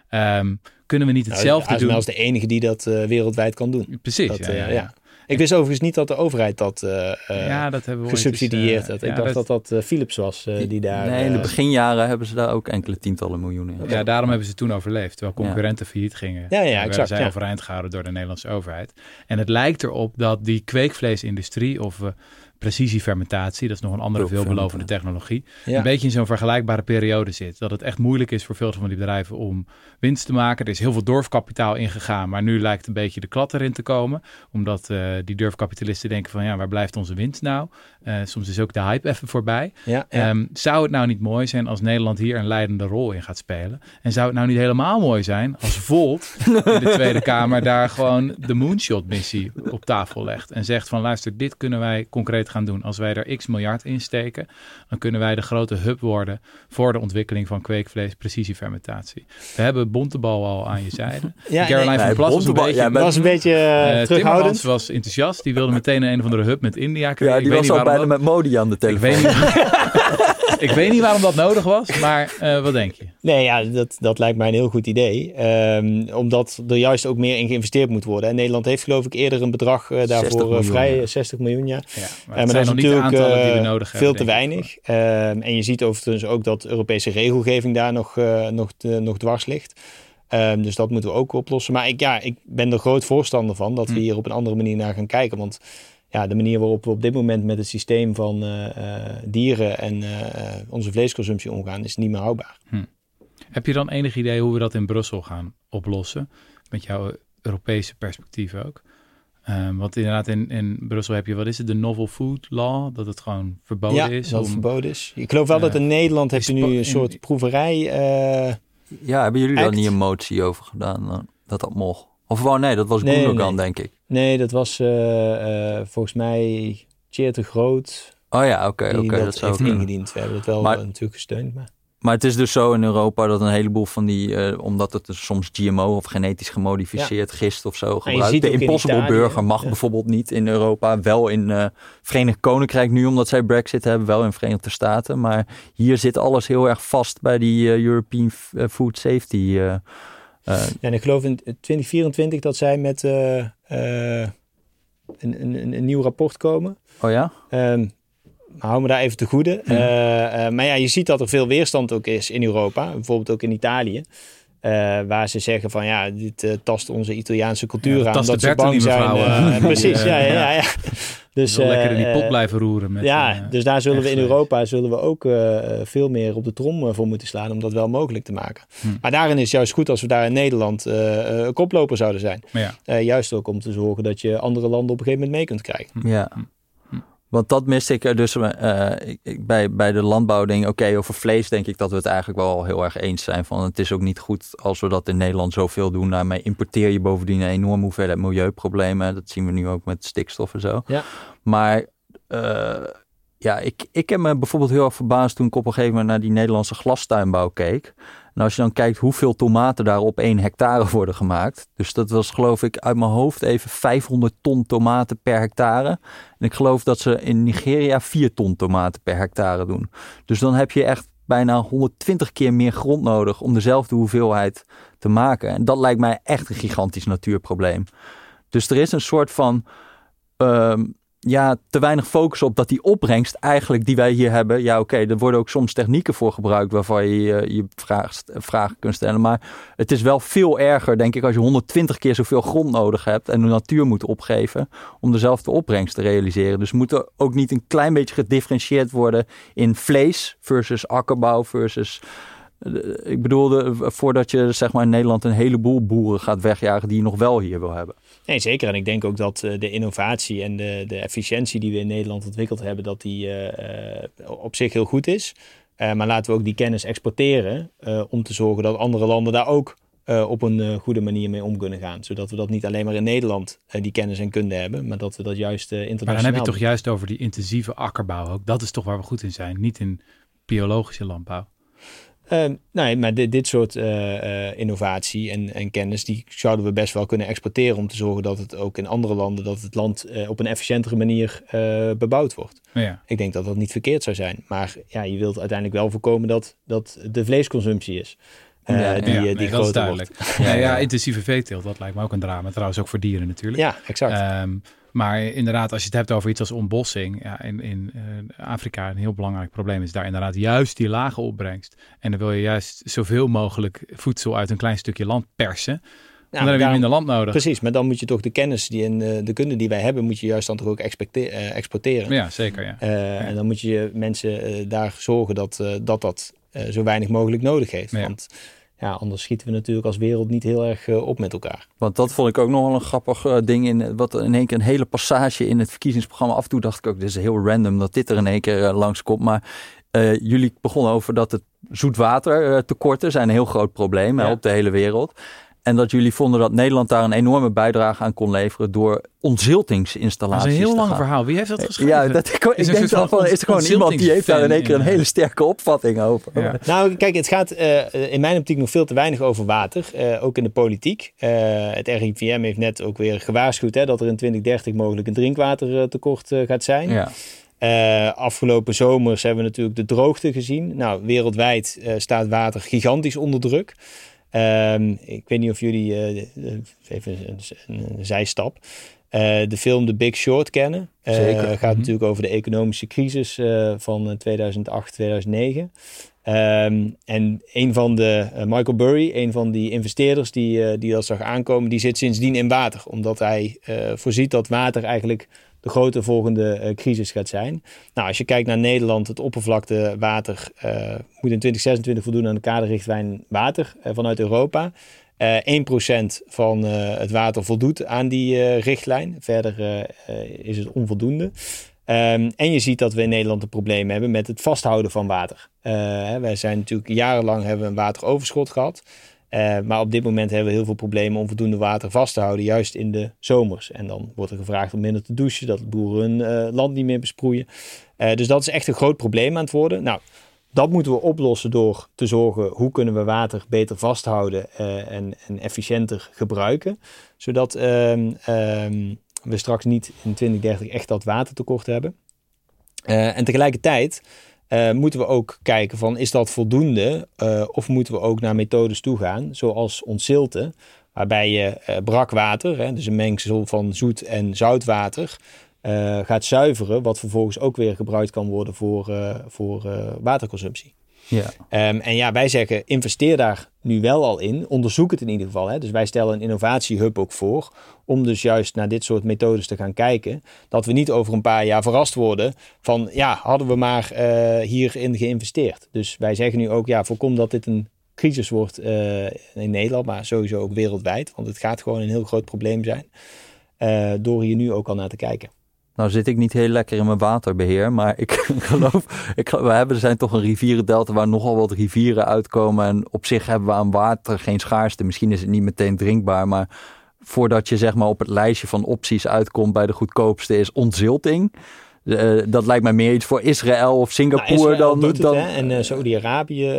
Ehm, kunnen we niet Nou, hetzelfde ASML doen? is de enige die dat eh, wereldwijd kan doen. Precies, Dat, ja, ja, ja. Ik wist overigens niet dat de overheid dat eh, eh, ja, dat hebben we ooit eens, gesubsidieerd eh, had. ja, Ik dacht dat dat, Philips was die daar... nee, in de beginjaren hebben ze daar ook enkele tientallen miljoenen in. Ja, daarom hebben ze toen overleefd. Terwijl concurrenten failliet gingen. Ja, ja, exact, zij ja. overeind gehouden door de Nederlandse overheid. En het lijkt erop dat die kweekvleesindustrie of eh, precisiefermentatie, dat is nog een andere veelbelovende technologie, ja. een beetje in zo'n vergelijkbare periode zit. Dat het echt moeilijk is voor veel van die bedrijven om winst te maken. Er is heel veel durfkapitaal ingegaan, maar nu lijkt een beetje de klad erin te komen. Omdat eh, die durfkapitalisten denken van ja, waar blijft onze winst nou? Eh, soms is ook de hype even voorbij. Ja, ja. Ehm, zou het nou niet mooi zijn als Nederland hier een leidende rol in gaat spelen? En zou het nou niet helemaal mooi zijn als Volt [LAUGHS] in de Tweede Kamer daar gewoon de moonshot-missie op tafel legt en zegt van luister, dit kunnen wij concreet gaan doen. Als wij er x miljard in steken, dan kunnen wij de grote hub worden voor de ontwikkeling van kweekvlees precisiefermentatie. We hebben Bontebal al aan je zijde. [LAUGHS] Ja, Caroline nee, van nee, Plas was een beetje... dat was een beetje eh, eh, terughoudend. was enthousiast. Die wilde meteen een, een of andere hub met India creëren. Ja, Ik die weet was al bijna met Modi aan de ik telefoon. weet, niet, [LAUGHS] ik weet niet waarom dat nodig was, maar eh, wat denk je? Nee, ja, dat, dat lijkt mij een heel goed idee. Ehm, omdat er juist ook meer in geïnvesteerd moet worden. En Nederland heeft geloof ik eerder een bedrag eh, 60 daarvoor eh, miljoen, vrij, ja. eh, 60 miljoen, ja. Ja, maar maar dat zijn is nog niet de natuurlijk die we nodig veel hebben. te weinig. Ehm, en je ziet overigens ook dat Europese regelgeving daar nog, nog, nog dwars ligt. Ehm, dus dat moeten we ook oplossen. Maar ik, ja, ik ben er groot voorstander van dat we Hm. hier op een andere manier naar gaan kijken. Want ja, de manier waarop we op dit moment met het systeem van eh, eh, dieren en eh, onze vleesconsumptie omgaan, is niet meer houdbaar. Heb je dan enig idee hoe we dat in Brussel gaan oplossen? Met jouw Europese perspectief ook? Ehm, want inderdaad, in, in Brussel heb je, wat is het, de Novel Food Law? Dat het gewoon verboden ja, is. dat het om- verboden is. Ik geloof wel dat in Nederland heb je nu een in- soort proeverij. eh, Ja, hebben jullie daar Act. niet een motie over gedaan? dan? Dat dat mocht? Of wel, nee, dat was Nee, Gundogan, nee. denk ik. Nee, dat was eh, eh, volgens mij Tjeerd de Groot Oh ja, oké, oké. dat, dat heeft ingediend. We hebben dat wel Maar- natuurlijk gesteund. Maar... Maar het is dus zo in Europa dat een heleboel van die, eh, omdat het dus soms GMO of genetisch gemodificeerd gist of zo gebruikt. De Impossible Burger mag ja. bijvoorbeeld niet in Europa. Wel in Verenigd Koninkrijk nu, omdat zij Brexit hebben. Wel in Verenigde Staten. Maar hier zit alles heel erg vast bij die European Food Safety. en ik geloof in 2024 dat zij met een, een, een nieuw rapport komen. oh ja? Ehm hou me daar even te goede. Eh, eh, maar ja, je ziet dat er veel weerstand ook is in Europa. Bijvoorbeeld ook in Italië. Eh, waar ze zeggen van ja, dit eh, tast onze Italiaanse cultuur Ja, aan. tast Dat de ze bang zijn. eh, eh, [LAUGHS] precies, ja, eh, ja, ja. Dus, lekker in die eh, pot blijven roeren. Met, ja, eh, dus daar zullen we in Europa zullen we ook eh, veel meer op de trom eh, voor moeten slaan om dat wel mogelijk te maken. Hm. Maar daarin is het juist goed als we daar in Nederland eh, eh, koploper zouden zijn. Ja, Eh, juist ook om te zorgen dat je andere landen op een gegeven moment mee kunt krijgen. Ja. Want dat miste ik er dus ik- bij, bij de landbouw denk ik, oké, over vlees denk ik dat we het eigenlijk wel heel erg eens zijn. Van het is ook niet goed als we dat in Nederland zoveel doen. Daarmee importeer je bovendien een enorme hoeveelheid milieuproblemen. Dat zien we nu ook met stikstof en zo. Ja. Maar eh, ja, ik, ik heb me bijvoorbeeld heel erg verbaasd toen ik op een gegeven moment naar die Nederlandse glastuinbouw keek. En als je dan kijkt hoeveel tomaten daar op één hectare [LAUGHS] worden gemaakt. Dus dat was geloof ik uit mijn hoofd even 500 ton tomaten per hectare. En ik geloof dat ze in Nigeria 4 ton tomaten per hectare doen. Dus dan heb je echt bijna 120 keer meer grond nodig om dezelfde hoeveelheid te maken. En dat lijkt mij echt een gigantisch natuurprobleem. Dus er is een soort van ehm, ja, te weinig focus op dat die opbrengst eigenlijk die wij hier hebben. Ja, oké, er worden ook soms technieken voor gebruikt waarvan je je, vraag, vragen kunt stellen. Maar het is wel veel erger, denk ik, als je 120 keer zoveel grond nodig hebt en de natuur moet opgeven om dezelfde opbrengst te realiseren. Dus moet er ook niet een klein beetje gedifferentieerd worden in vlees versus akkerbouw versus. Eh, Ik bedoelde, voordat je zeg maar in Nederland een heleboel boeren gaat wegjagen die je nog wel hier wil hebben. Nee, zeker. En ik denk ook dat eh, de innovatie en de, de efficiëntie die we in Nederland ontwikkeld hebben, dat die eh, eh, op zich heel goed is. maar laten we ook die kennis exporteren om te zorgen dat andere landen daar ook op een goede manier mee om kunnen gaan. Zodat we dat niet alleen maar in Nederland die kennis en kunde hebben, maar dat we dat juist internationaal Maar dan heb je toch juist over die intensieve akkerbouw ook. Dat is toch waar we goed in zijn, niet in biologische landbouw. Uh, nee, maar dit, dit soort uh, uh, innovatie en, en, kennis, die zouden we best wel kunnen exporteren om te zorgen dat het ook in andere landen, dat het land uh, op een efficiëntere manier bebouwd wordt. Ja. Ik denk dat dat niet verkeerd zou zijn. Maar ja, je wilt uiteindelijk wel voorkomen dat, dat de vleesconsumptie is. ja, die, ja, die nee, groter duidelijk. Ja, ja, intensieve veeteelt, dat lijkt me ook een drama. Trouwens ook voor dieren natuurlijk. Ja, exact. Um, maar inderdaad, als je het hebt over iets als ontbossing, ja, in, in uh, Afrika een heel belangrijk probleem is daar inderdaad juist die lage opbrengst. En dan wil je juist zoveel mogelijk voedsel uit een klein stukje land persen. Ja, dan heb je minder land nodig. Precies, maar dan moet je toch de kennis die en uh, de kunde die wij hebben, moet je juist dan toch ook uh, exporteren. Ja, zeker. Ja. Uh, ja. En dan moet je mensen daar zorgen dat dat, dat zo weinig mogelijk nodig heeft. Ja. Want ja, anders schieten we natuurlijk als wereld niet heel erg uh, op met elkaar. Want dat vond ik ook nog wel een grappig uh, ding. In, wat in één keer een hele passage in het verkiezingsprogramma. Af en toe dacht ik ook, dit is heel random dat dit er in één keer uh, langskomt. Maar jullie begonnen over dat het zoetwatertekorten zijn een heel groot probleem ja. op de hele wereld. En dat jullie vonden dat Nederland daar een enorme bijdrage aan kon leveren door ontziltingsinstallaties. Dat is een heel lang verhaal. Wie heeft dat geschreven? Ja, dat, ik, ik denk dan van, is er gewoon iemand die heeft daar in één keer een hele sterke opvatting over. Ja. Nou, kijk, het gaat uh, in mijn optiek nog veel te weinig over water, uh, ook in de politiek. Uh, het RIVM heeft net ook weer gewaarschuwd hè, dat er in 2030 mogelijk een drinkwatertekort gaat zijn. Ja. Uh, afgelopen zomers hebben we natuurlijk de droogte gezien. Nou, wereldwijd uh, staat water gigantisch onder druk. Um, ik weet niet of jullie, uh, even een, zijstap, uh, de film The Big Short kennen. Uh, Zeker. gaat mm-hmm. natuurlijk over de economische crisis van 2008, 2009. Um, en een van de, Michael Burry, een van die investeerders die, die dat zag aankomen, die zit sindsdien in water. Omdat hij voorziet dat water eigenlijk de grote volgende uh, crisis gaat zijn. Nou, als je kijkt naar Nederland, het oppervlaktewater uh, moet in 2026 voldoen aan de kaderrichtlijn water uh, vanuit Europa. 1% van het water voldoet aan die richtlijn. Verder is het onvoldoende. Um, en je ziet dat we in Nederland een probleem hebben met het vasthouden van water. wij zijn natuurlijk jarenlang hebben we een wateroverschot gehad. Uh, maar op dit moment hebben we heel veel problemen om voldoende water vast te houden, juist in de zomers. En dan wordt er gevraagd om minder te douchen, dat boeren hun uh, land niet meer besproeien. Uh, dus dat is echt een groot probleem aan het worden. Nou, dat moeten we oplossen door te zorgen hoe kunnen we water beter vasthouden en, en, efficiënter gebruiken. Zodat ehm, ehm, we straks niet in 2030 echt dat watertekort hebben. en tegelijkertijd uh, moeten we ook kijken van is dat voldoende uh, of moeten we ook naar methodes toe gaan zoals ontzilten waarbij je uh, brak water, hè, dus een mengsel van zoet en zoutwater, gaat zuiveren wat vervolgens ook weer gebruikt kan worden voor, voor waterconsumptie. Ja. Um, en ja, wij zeggen investeer daar nu wel al in. Onderzoek het in ieder geval. Hè. Dus wij stellen een innovatiehub ook voor. Om dus juist naar dit soort methodes te gaan kijken. Dat we niet over een paar jaar verrast worden van ja, hadden we maar uh, hierin geïnvesteerd. Dus wij zeggen nu ook ja, voorkom dat dit een crisis wordt uh, in Nederland, maar sowieso ook wereldwijd. Want het gaat gewoon een heel groot probleem zijn. Uh, door hier nu ook al naar te kijken. Nou zit ik niet heel lekker in mijn waterbeheer, maar ik [LAUGHS] geloof, ik, we hebben, er zijn toch een rivierendelta waar nogal wat rivieren uitkomen. En op zich hebben we aan water geen schaarste. Misschien is het niet meteen drinkbaar, maar voordat je zeg maar op het lijstje van opties uitkomt bij de goedkoopste is ontzilting. Uh, dat lijkt mij meer iets voor Israël of Singapore nou, dan. Dan... Hè? En uh, Saudi-Arabië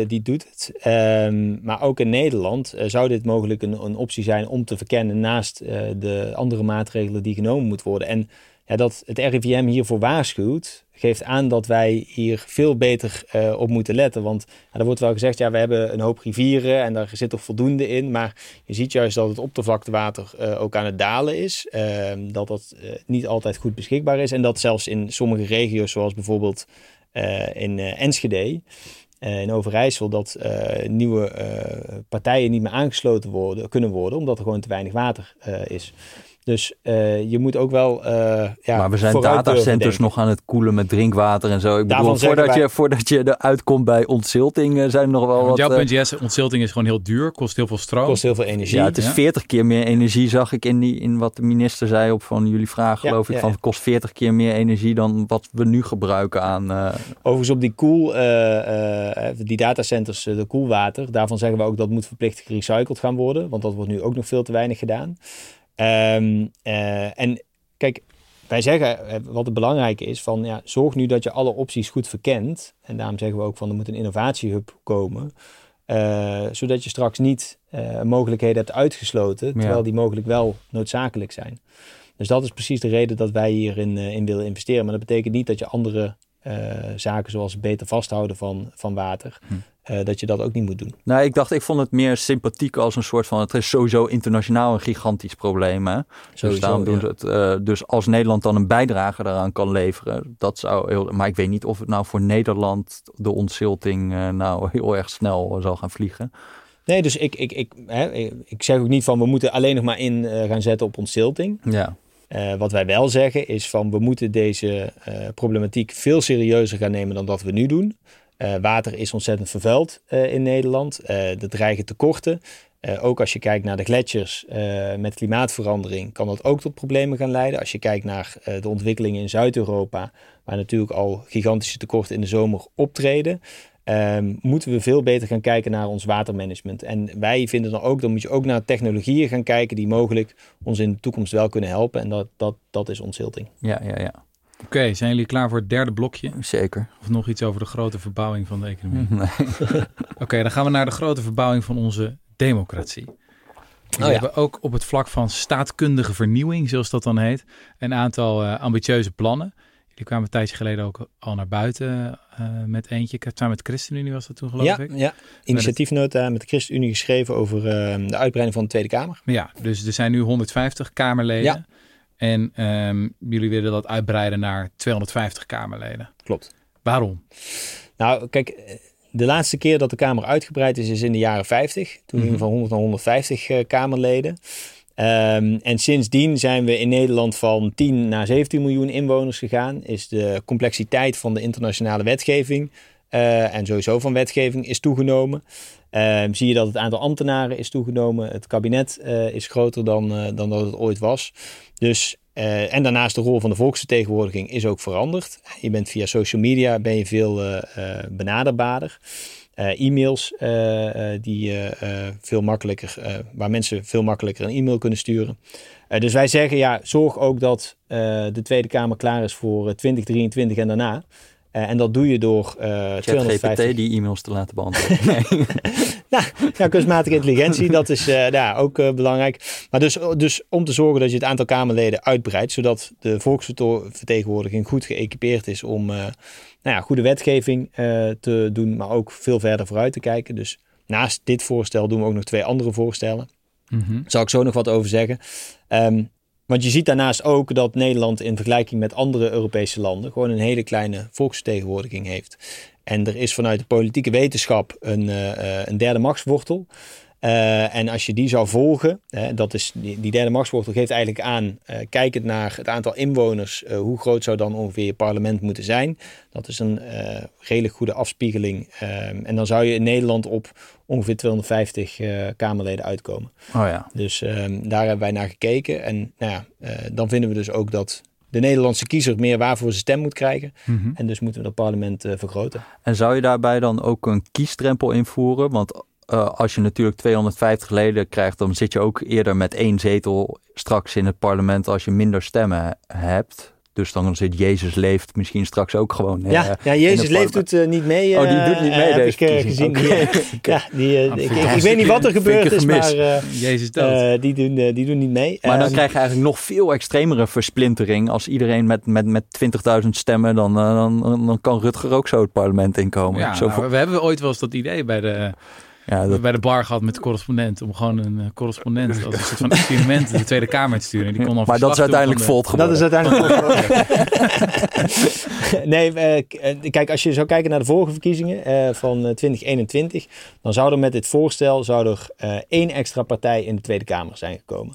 uh, die doet het. Um, maar ook in Nederland zou dit mogelijk een, een, optie zijn om te verkennen naast de andere maatregelen die genomen moeten worden. En dat het RIVM hiervoor waarschuwt, geeft aan dat wij hier veel beter uh, op moeten letten. Want er wordt wel gezegd, ja, we hebben een hoop rivieren en daar zit toch voldoende in. Maar je ziet juist dat het oppervlaktewater uh, ook aan het dalen is. Uh, dat dat niet altijd goed beschikbaar is. En dat zelfs in sommige regio's, zoals bijvoorbeeld in Enschede, in Overijssel, dat nieuwe partijen niet meer aangesloten worden, kunnen worden, omdat er gewoon te weinig water is. Dus uh, je moet ook wel. Uh, ja, maar we zijn datacenters nog aan het koelen met drinkwater en zo. Ik bedoel, voordat, wij... je, voordat je eruit komt bij ontzilting, uh, zijn er nog wel. Ja, wat, jouw punt, yes, ontzilting is gewoon heel duur, kost heel veel stroom. Kost heel veel energie. Ja, het is ja. 40 keer meer energie, zag ik in, die, in wat de minister zei op van jullie vraag, geloof ik. Van het kost 40 keer meer energie dan wat we nu gebruiken aan. Overigens, op die koel, die datacenters, de koelwater, daarvan zeggen we ook dat moet verplicht gerecycled gaan worden. Want dat wordt nu ook nog veel te weinig gedaan. Um, uh, en kijk, wij zeggen eh, wat het belangrijke is van ja, zorg nu dat je alle opties goed verkent. En daarom zeggen we ook van er moet een innovatiehub komen. Uh, zodat je straks niet uh, mogelijkheden hebt uitgesloten, terwijl die mogelijk wel noodzakelijk zijn. Dus dat is precies de reden dat wij hierin in willen investeren. Maar dat betekent niet dat je andere zaken zoals beter vasthouden van, van water, hm. Eh, dat je dat ook niet moet doen. Nou, ik dacht, ik vond het meer sympathiek als een soort van. Het is sowieso internationaal een gigantisch probleem. Hè? dus daarom doen ze het. Uh, dus als Nederland dan een bijdrage daaraan kan leveren, dat zou heel. Maar ik weet niet of het nou voor Nederland de ontzilting uh, nou [LAUGHS] heel erg snel zal gaan vliegen. Nee, dus ik, ik, ik, hè, ik zeg ook niet van we moeten alleen nog maar in gaan zetten op ontzilting. Ja. Uh, wat wij wel zeggen is van we moeten deze uh, problematiek veel serieuzer gaan nemen dan dat we nu doen. Uh, water is ontzettend vervuild uh, in Nederland. Uh, er dreigen tekorten. ook als je kijkt naar de gletsjers met klimaatverandering, kan dat ook tot problemen gaan leiden. Als je kijkt naar de ontwikkelingen in Zuid-Europa, waar natuurlijk al gigantische tekorten in de zomer optreden, ehm, moeten we veel beter gaan kijken naar ons watermanagement. En wij vinden dan ook, dan moet je ook naar technologieën gaan kijken die mogelijk ons in de toekomst wel kunnen helpen. En dat, dat, dat is ontzilting. Ja, ja, ja. Oké, zijn jullie klaar voor het derde blokje? Zeker. Of nog iets over de grote verbouwing van de economie? Nee. [LAUGHS] Oké, dan gaan we naar de grote verbouwing van onze democratie. We oh, hebben ook op het vlak van staatkundige vernieuwing, zoals dat dan heet, een aantal uh, ambitieuze plannen. Jullie kwamen een tijdje geleden ook al naar buiten uh, met eentje. Samen met de ChristenUnie was dat toen geloof ja, ik. Ja, initiatiefnota met de ChristenUnie geschreven over uh, de uitbreiding van de Tweede Kamer. Ja, dus er zijn nu 150 Kamerleden. Ja. En ehm, jullie willen dat uitbreiden naar 250 Kamerleden. Klopt. Waarom? Nou, kijk, de laatste keer dat de Kamer uitgebreid is, is in de jaren 50. Toen mm -hmm. van 100 naar 150 uh, Kamerleden. Um, en sindsdien zijn we in Nederland van 10 naar 17 miljoen inwoners gegaan. Is de complexiteit van de internationale wetgeving uh, en sowieso van wetgeving is toegenomen. Uh, zie je dat het aantal ambtenaren is toegenomen. Het kabinet uh, is groter dan, uh, dan dat het ooit was. Dus, en daarnaast de rol van de volksvertegenwoordiging is ook veranderd. Je bent via social media ben je veel benaderbaarder. e-mails die veel makkelijker, waar mensen veel makkelijker een e-mail kunnen sturen. dus wij zeggen ja, zorg ook dat de Tweede Kamer klaar is voor 2023 en daarna. Uh, en dat doe je door uh, 250... GPT die e-mails te laten beantwoorden. [LAUGHS] Nee. nou, ja, kunstmatige intelligentie, dat is uh, ja, ook uh, belangrijk. Maar dus, dus om te zorgen dat je het aantal Kamerleden uitbreidt, zodat de volksvertegenwoordiging goed geëquipeerd is om nou ja, goede wetgeving te doen, maar ook veel verder vooruit te kijken. Dus naast dit voorstel doen we ook nog twee andere voorstellen. Mm -hmm. Daar zal ik zo nog wat over zeggen. Um, want je ziet daarnaast ook dat Nederland in vergelijking met andere Europese landen gewoon een hele kleine volksvertegenwoordiging heeft. En er is vanuit de politieke wetenschap een, uh, een derde machtswortel. Uh, en als je die zou volgen, hè, dat is, die, die derde machtswortel geeft eigenlijk aan, uh, kijkend naar het aantal inwoners, uh, hoe groot zou dan ongeveer je parlement moeten zijn. Dat is een redelijk goede afspiegeling. Ehm, en dan zou je in Nederland op ongeveer 250 Kamerleden uitkomen. Oh ja. Dus um, daar hebben wij naar gekeken. En nou ja, dan vinden we dus ook dat de Nederlandse kiezer meer waarvoor zijn stem moet krijgen. Mm -hmm. En dus moeten we dat parlement vergroten. En zou je daarbij dan ook een kiesdrempel invoeren? Want uh, als je natuurlijk 250 leden krijgt, dan zit je ook eerder met één zetel straks in het parlement als je minder stemmen hebt. Dus dan zit Jezus leeft misschien straks ook gewoon. Ja, uh, ja Jezus leeft doet uh, niet mee. oh, die doet niet mee. heb ik gezien. Okay. [LAUGHS] ja, die, ik, ik, ik, weet niet wat er gebeurd is, maar Jezus dood. die, doen, die doen niet mee. Maar dan krijg je eigenlijk nog veel extremere versplintering. Als iedereen met, met, met 20.000 stemmen, dan, dan, dan kan Rutger ook zo het parlement inkomen. Ja, zo nou, we hebben ooit wel eens dat idee bij de ja, dat... bij de bar gehad met de correspondent. Om gewoon een uh, correspondent als een soort van experiment de Tweede Kamer te sturen. Die kon dan maar dat is uiteindelijk volt geworden. Dat is uiteindelijk [LAUGHS] nee, uh, kijk, als je zou kijken naar de vorige verkiezingen uh, van 2021. Dan zou er met dit voorstel zou er één extra partij in de Tweede Kamer zijn gekomen.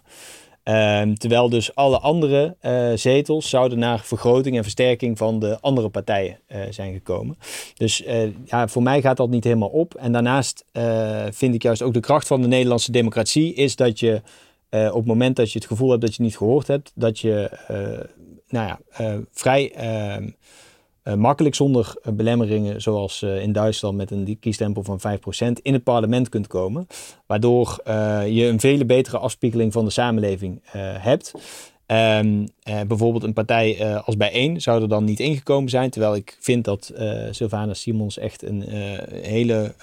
Ehm, terwijl dus alle andere uh, zetels zouden naar vergroting en versterking van de andere partijen uh, zijn gekomen. Dus uh, ja, voor mij gaat dat niet helemaal op. En daarnaast vind ik juist ook de kracht van de Nederlandse democratie is dat je op het moment dat je het gevoel hebt dat je niet gehoord hebt, dat je nou ja, vrij ehm, makkelijk zonder uh, belemmeringen, zoals uh, in Duitsland met een kiestempel van 5%, in het parlement kunt komen. Waardoor je een vele betere afspiegeling van de samenleving hebt. Um, bijvoorbeeld een partij als Bijeen zou er dan niet ingekomen zijn. Terwijl ik vind dat Sylvana Simons echt een hele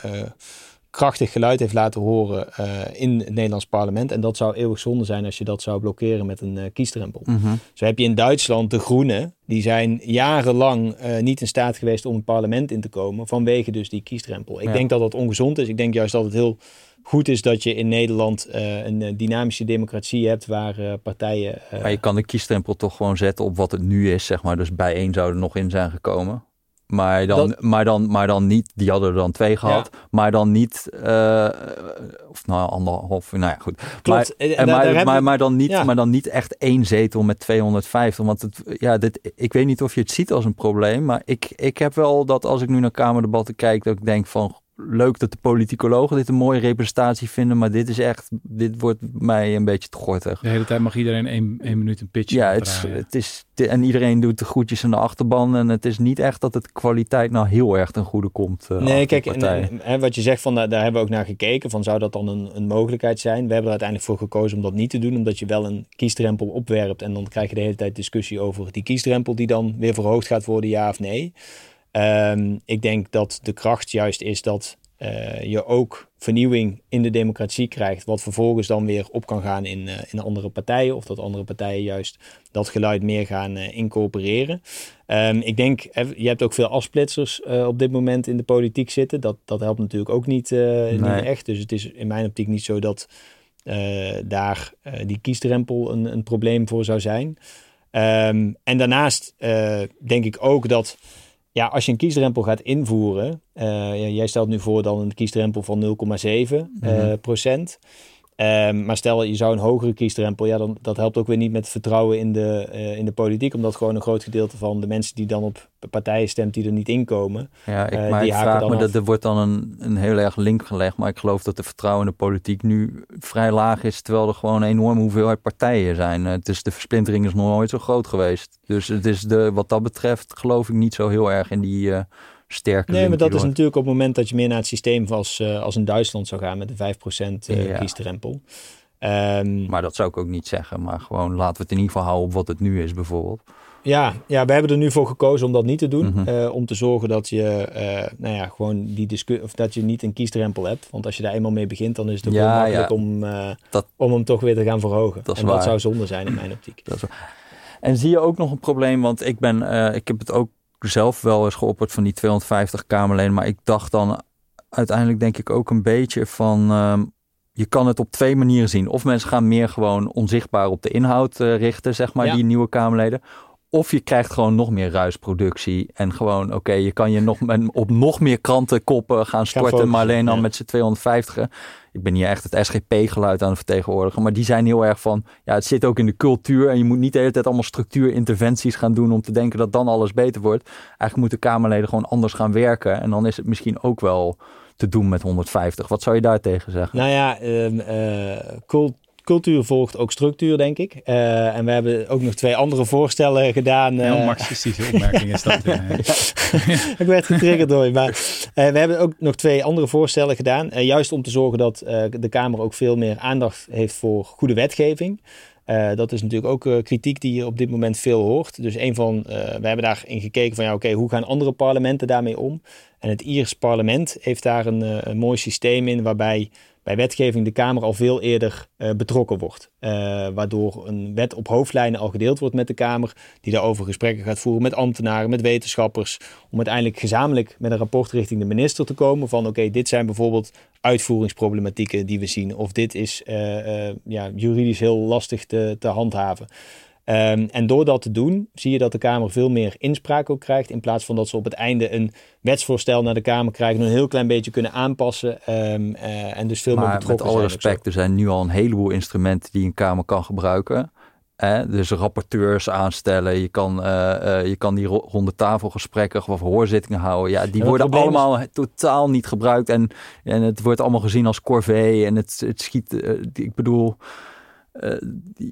krachtig geluid heeft laten horen uh, in het Nederlands parlement. En dat zou eeuwig zonde zijn als je dat zou blokkeren met een uh, kiesdrempel. Mm Zo heb je in Duitsland de Groenen, die zijn jarenlang uh, niet in staat geweest om het parlement in te komen, vanwege dus die kiesdrempel. Ik Ja. denk dat dat ongezond is. Ik denk juist dat het heel goed is dat je in Nederland een dynamische democratie hebt waar partijen... Maar je kan de kiesdrempel toch gewoon zetten op wat het nu is, zeg maar. Dus bijeen zou er nog in zijn gekomen. Maar dan, Dat- maar, dan, maar dan niet, die hadden er dan twee gehad, maar dan niet, eh, of nou anderhalf, nou ja goed. Klopt. Maar, En en daar- maar, daar heb maar, je- maar, dan niet, Ja. maar dan niet echt één zetel met 250. Want het, ja, dit, ik weet niet of je het ziet als een probleem, maar ik, ik heb wel dat als ik nu naar Kamerdebatten kijk, dat ik denk van leuk dat de politicologen dit een mooie representatie vinden, maar dit is echt, dit wordt mij een beetje te gortig. De hele tijd mag iedereen één, één minuut een pitch Ja, het, is- het is, en iedereen doet de groetjes aan de achterban. En het is niet echt dat het kwaliteit nou heel erg ten goede komt. eh, Nee, kijk, en, wat je zegt, van, daar, daar hebben we ook naar gekeken. Van, zou dat dan een, een mogelijkheid zijn? We hebben er uiteindelijk voor gekozen om dat niet te doen. Omdat je wel een kiesdrempel opwerpt. En dan krijg je de hele tijd discussie over die kiesdrempel die dan weer verhoogd gaat worden, ja of nee. Ehm, ik denk dat de kracht juist is dat eh, je ook vernieuwing in de democratie krijgt. Wat vervolgens dan weer op kan gaan in, eh, in andere partijen. Of dat andere partijen juist dat geluid meer gaan eh, incorporeren. Ehm, ik denk, je hebt ook veel afsplitsers op dit moment in de politiek zitten. Dat, dat helpt natuurlijk ook niet, echt. Dus het is in mijn optiek niet zo dat daar die kiesdrempel een, een probleem voor zou zijn. Ehm, en daarnaast denk ik ook dat ja, als je een kiesdrempel gaat invoeren, eh, jij stelt nu voor dan een kiesdrempel van 0,7 eh, Mhm. procent. Ehm, maar stel je zou een hogere kiesdrempel, ja, dan dat helpt ook weer niet met vertrouwen in de, eh, in de politiek, omdat gewoon een groot gedeelte van de mensen die dan op partijen stemt die er niet inkomen. Ja, ik, eh, maar die ik haken vraag dan me, af. dat er wordt dan een, een heel erg link gelegd. Maar ik geloof dat de vertrouwen in de politiek nu vrij laag is. Terwijl er gewoon een enorme hoeveelheid partijen zijn. Eh, Het is, de versplintering is nog nooit zo groot geweest. Dus het is de, wat dat betreft geloof ik niet zo heel erg in die eh sterke Nee, maar dat is natuurlijk op het moment dat je meer naar het systeem als, eh, als in Duitsland zou gaan met een 5% eh, Ja. kiesdrempel. Ehm, Maar dat zou ik ook niet zeggen. Maar gewoon laten we het in ieder geval houden op wat het nu is bijvoorbeeld. Ja, ja, we hebben er nu voor gekozen om dat niet te doen. Mhm. Eh, om te zorgen dat je, eh, nou ja, gewoon die discussie, of dat je niet een kiesdrempel hebt. Want als je daar eenmaal mee begint, dan is het ook Ja, heel makkelijk ja. om, eh, Dat- om hem toch weer te gaan verhogen. Dat en dat waar. zou zonde zijn in mijn optiek. Dat is En zie je ook nog een probleem? Want ik ben, eh, ik heb het ook zelf wel eens geopperd van die 250 Kamerleden. Maar ik dacht dan uiteindelijk denk ik ook een beetje van. ehm, je kan het op twee manieren zien. Of mensen gaan meer gewoon onzichtbaar op de inhoud eh, richten, zeg maar, Ja. die nieuwe Kamerleden. Of je krijgt gewoon nog meer ruisproductie. En gewoon, oké, je kan je nog met- op nog meer krantenkoppen gaan storten. maar alleen dan ja. met z'n 250. Ik ben hier echt het SGP-geluid aan het vertegenwoordigen. Maar die zijn heel erg van, ja, het zit ook in de cultuur. En je moet niet de hele tijd allemaal structuurinterventies gaan doen om te denken dat dan alles beter wordt. Eigenlijk moeten Kamerleden gewoon anders gaan werken. En dan is het misschien ook wel te doen met 150. Wat zou je daar tegen zeggen? Nou ja, cult- cultuur volgt ook structuur, denk ik. Eh, en we hebben ook nog twee andere voorstellen gedaan. Heel eh, marxistische opmerking is dat. [LAUGHS] ja. ik werd getriggerd door je. Maar eh, we hebben ook nog twee andere voorstellen gedaan. Eh, juist om te zorgen dat eh, de Kamer ook veel meer aandacht heeft voor goede wetgeving. Eh, dat is natuurlijk ook eh, kritiek die je op dit moment veel hoort. Dus een van, eh, we hebben daarin gekeken van ja, oké, hoe gaan andere parlementen daarmee om? En het Iers parlement heeft daar een, eh, een mooi systeem in waarbij bij wetgeving de Kamer al veel eerder eh, betrokken wordt. Eh, waardoor een wet op hoofdlijnen al gedeeld wordt met de Kamer, die daarover gesprekken gaat voeren met ambtenaren, met wetenschappers, om uiteindelijk gezamenlijk met een rapport richting de minister te komen van oké, dit zijn bijvoorbeeld uitvoeringsproblematieken die we zien, of dit is eh, ja, juridisch heel lastig te, te handhaven. Ehm, en door dat te doen, zie je dat de Kamer veel meer inspraak ook krijgt. In plaats van dat ze op het einde een wetsvoorstel naar de Kamer krijgen. En een heel klein beetje kunnen aanpassen. Um, uh, en dus veel maar meer betrokken met alle zijn respect, er zijn nu al een heleboel instrumenten die een Kamer kan gebruiken. Dus rapporteurs aanstellen, je kan, uh, uh, je kan die ronde tafelgesprekken of hoorzittingen houden. Ja, die worden allemaal totaal niet gebruikt. En, en het wordt allemaal gezien als corvée. En het, het schiet, ik bedoel,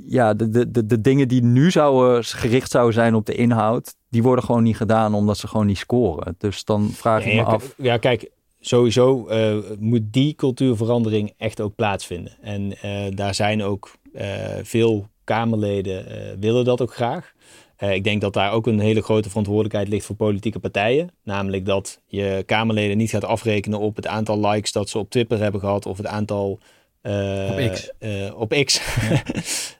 ja, de, de, de dingen die nu zouden, gericht zouden zijn op de inhoud, die worden gewoon niet gedaan omdat ze gewoon niet scoren. Dus dan vraag ik me af. Ja, kijk, sowieso moet die cultuurverandering echt ook plaatsvinden. En daar zijn ook veel Kamerleden willen dat ook graag. Ik denk dat daar ook een hele grote verantwoordelijkheid ligt voor politieke partijen. Namelijk dat je Kamerleden niet gaat afrekenen op het aantal likes dat ze op Twitter hebben gehad of het aantal. Uh, op X. op X.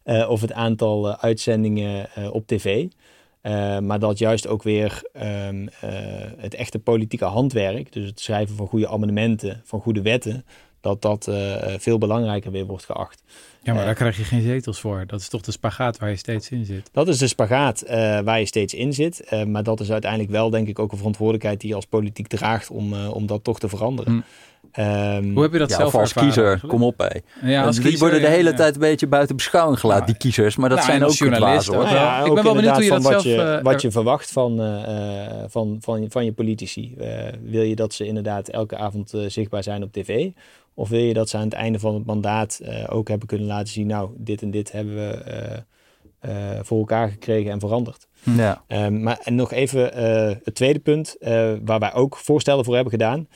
Ja. [LAUGHS] of het aantal uitzendingen op tv. maar dat juist ook weer um, het echte politieke handwerk, dus het schrijven van goede amendementen, van goede wetten, dat dat veel belangrijker weer wordt geacht. Ja, maar daar krijg je geen zetels voor. Dat is toch de spagaat waar je steeds in zit? Dat is de spagaat waar je steeds in zit. Maar dat is uiteindelijk wel, denk ik, ook een verantwoordelijkheid die je als politiek draagt om, om dat toch te veranderen. Hm. Um, Hoe heb je dat ja, zelf als kiezer? Eigenlijk? Kom op, hé. Ja, als die kiezer, worden de hele ja. tijd een beetje buiten beschouwing gelaten, die kiezers. Maar dat nou, zijn ook journalisten. hoor. Ja, ik ben wel benieuwd hoe je dat wat zelf... Je, wat je verwacht van, uh, van, van, van je politici. Uh, wil je dat ze inderdaad elke avond uh, zichtbaar zijn op tv? Of wil je dat ze aan het einde van het mandaat ook hebben kunnen laten zien... nou, dit en dit hebben we voor elkaar gekregen en veranderd. Ja. Um, maar en nog even het tweede punt, waar wij ook voorstellen voor hebben gedaan.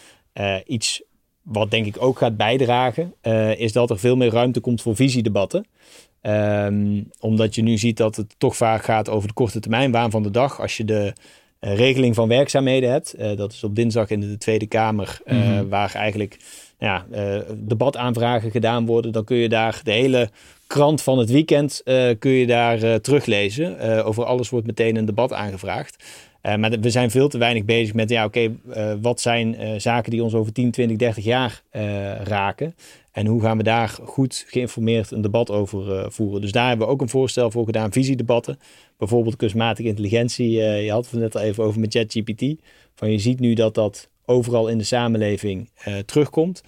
iets wat denk ik ook gaat bijdragen, uh, is dat er veel meer ruimte komt voor visiedebatten. Um, omdat je nu ziet dat het toch vaak gaat over de korte termijn waan van de dag. Als je de uh, regeling van werkzaamheden hebt, uh, dat is op dinsdag in de Tweede Kamer, mm -hmm. waar eigenlijk ja, debataanvragen gedaan worden, dan kun je daar de hele krant van het weekend kun je daar teruglezen. over alles wordt meteen een debat aangevraagd. Uh, maar we zijn veel te weinig bezig met, ja, oké, uh, wat zijn uh, zaken die ons over 10, 20, 30 jaar raken? En hoe gaan we daar goed geïnformeerd een debat over voeren? Dus daar hebben we ook een voorstel voor gedaan, visiedebatten. Bijvoorbeeld kunstmatige intelligentie. je had het net al even over met ChatGPT. Van je ziet nu dat dat overal in de samenleving terugkomt.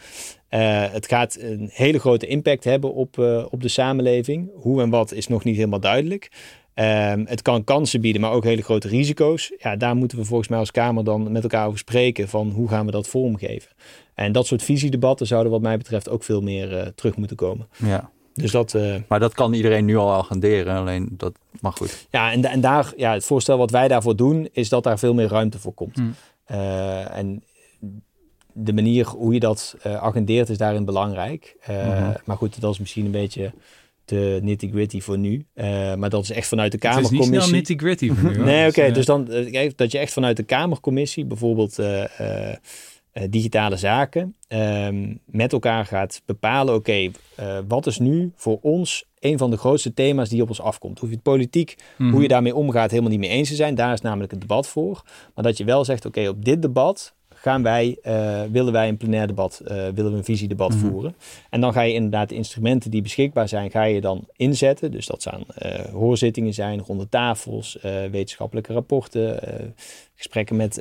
het gaat een hele grote impact hebben op, op de samenleving. Hoe en wat is nog niet helemaal duidelijk. Um, het kan kansen bieden, maar ook hele grote risico's. Ja, daar moeten we volgens mij als Kamer dan met elkaar over spreken van hoe gaan we dat vormgeven. En dat soort visiedebatten zouden wat mij betreft ook veel meer uh, terug moeten komen. Ja. Dus dat, uh, maar dat kan iedereen nu al agenderen, alleen dat mag goed. Ja, en, en daar, ja, het voorstel wat wij daarvoor doen, is dat daar veel meer ruimte voor komt. Hmm. Uh, en de manier hoe je dat agendeert is daarin belangrijk. Mm-hmm. Maar goed, dat is misschien een beetje de nitty gritty voor nu. Uh, maar dat is echt vanuit de Kamercommissie. Het is niet snel nitty gritty voor nu. [LAUGHS] nee, oké. Okay, dus dan dat je echt vanuit de Kamercommissie, bijvoorbeeld uh, digitale zaken, um, met elkaar gaat bepalen: oké, okay, wat is nu voor ons een van de grootste thema's die op ons afkomt? Hoef je het politiek, mm -hmm. hoe je daarmee omgaat, helemaal niet mee eens te zijn. Daar is namelijk het debat voor. Maar dat je wel zegt: oké, okay, op dit debat gaan wij, uh, willen wij een plenair debat, uh, willen we een visiedebat mm -hmm. voeren. En dan ga je inderdaad de instrumenten die beschikbaar zijn, ga je dan inzetten. Dus dat zijn uh, hoorzittingen zijn, ronde tafels, wetenschappelijke rapporten, gesprekken met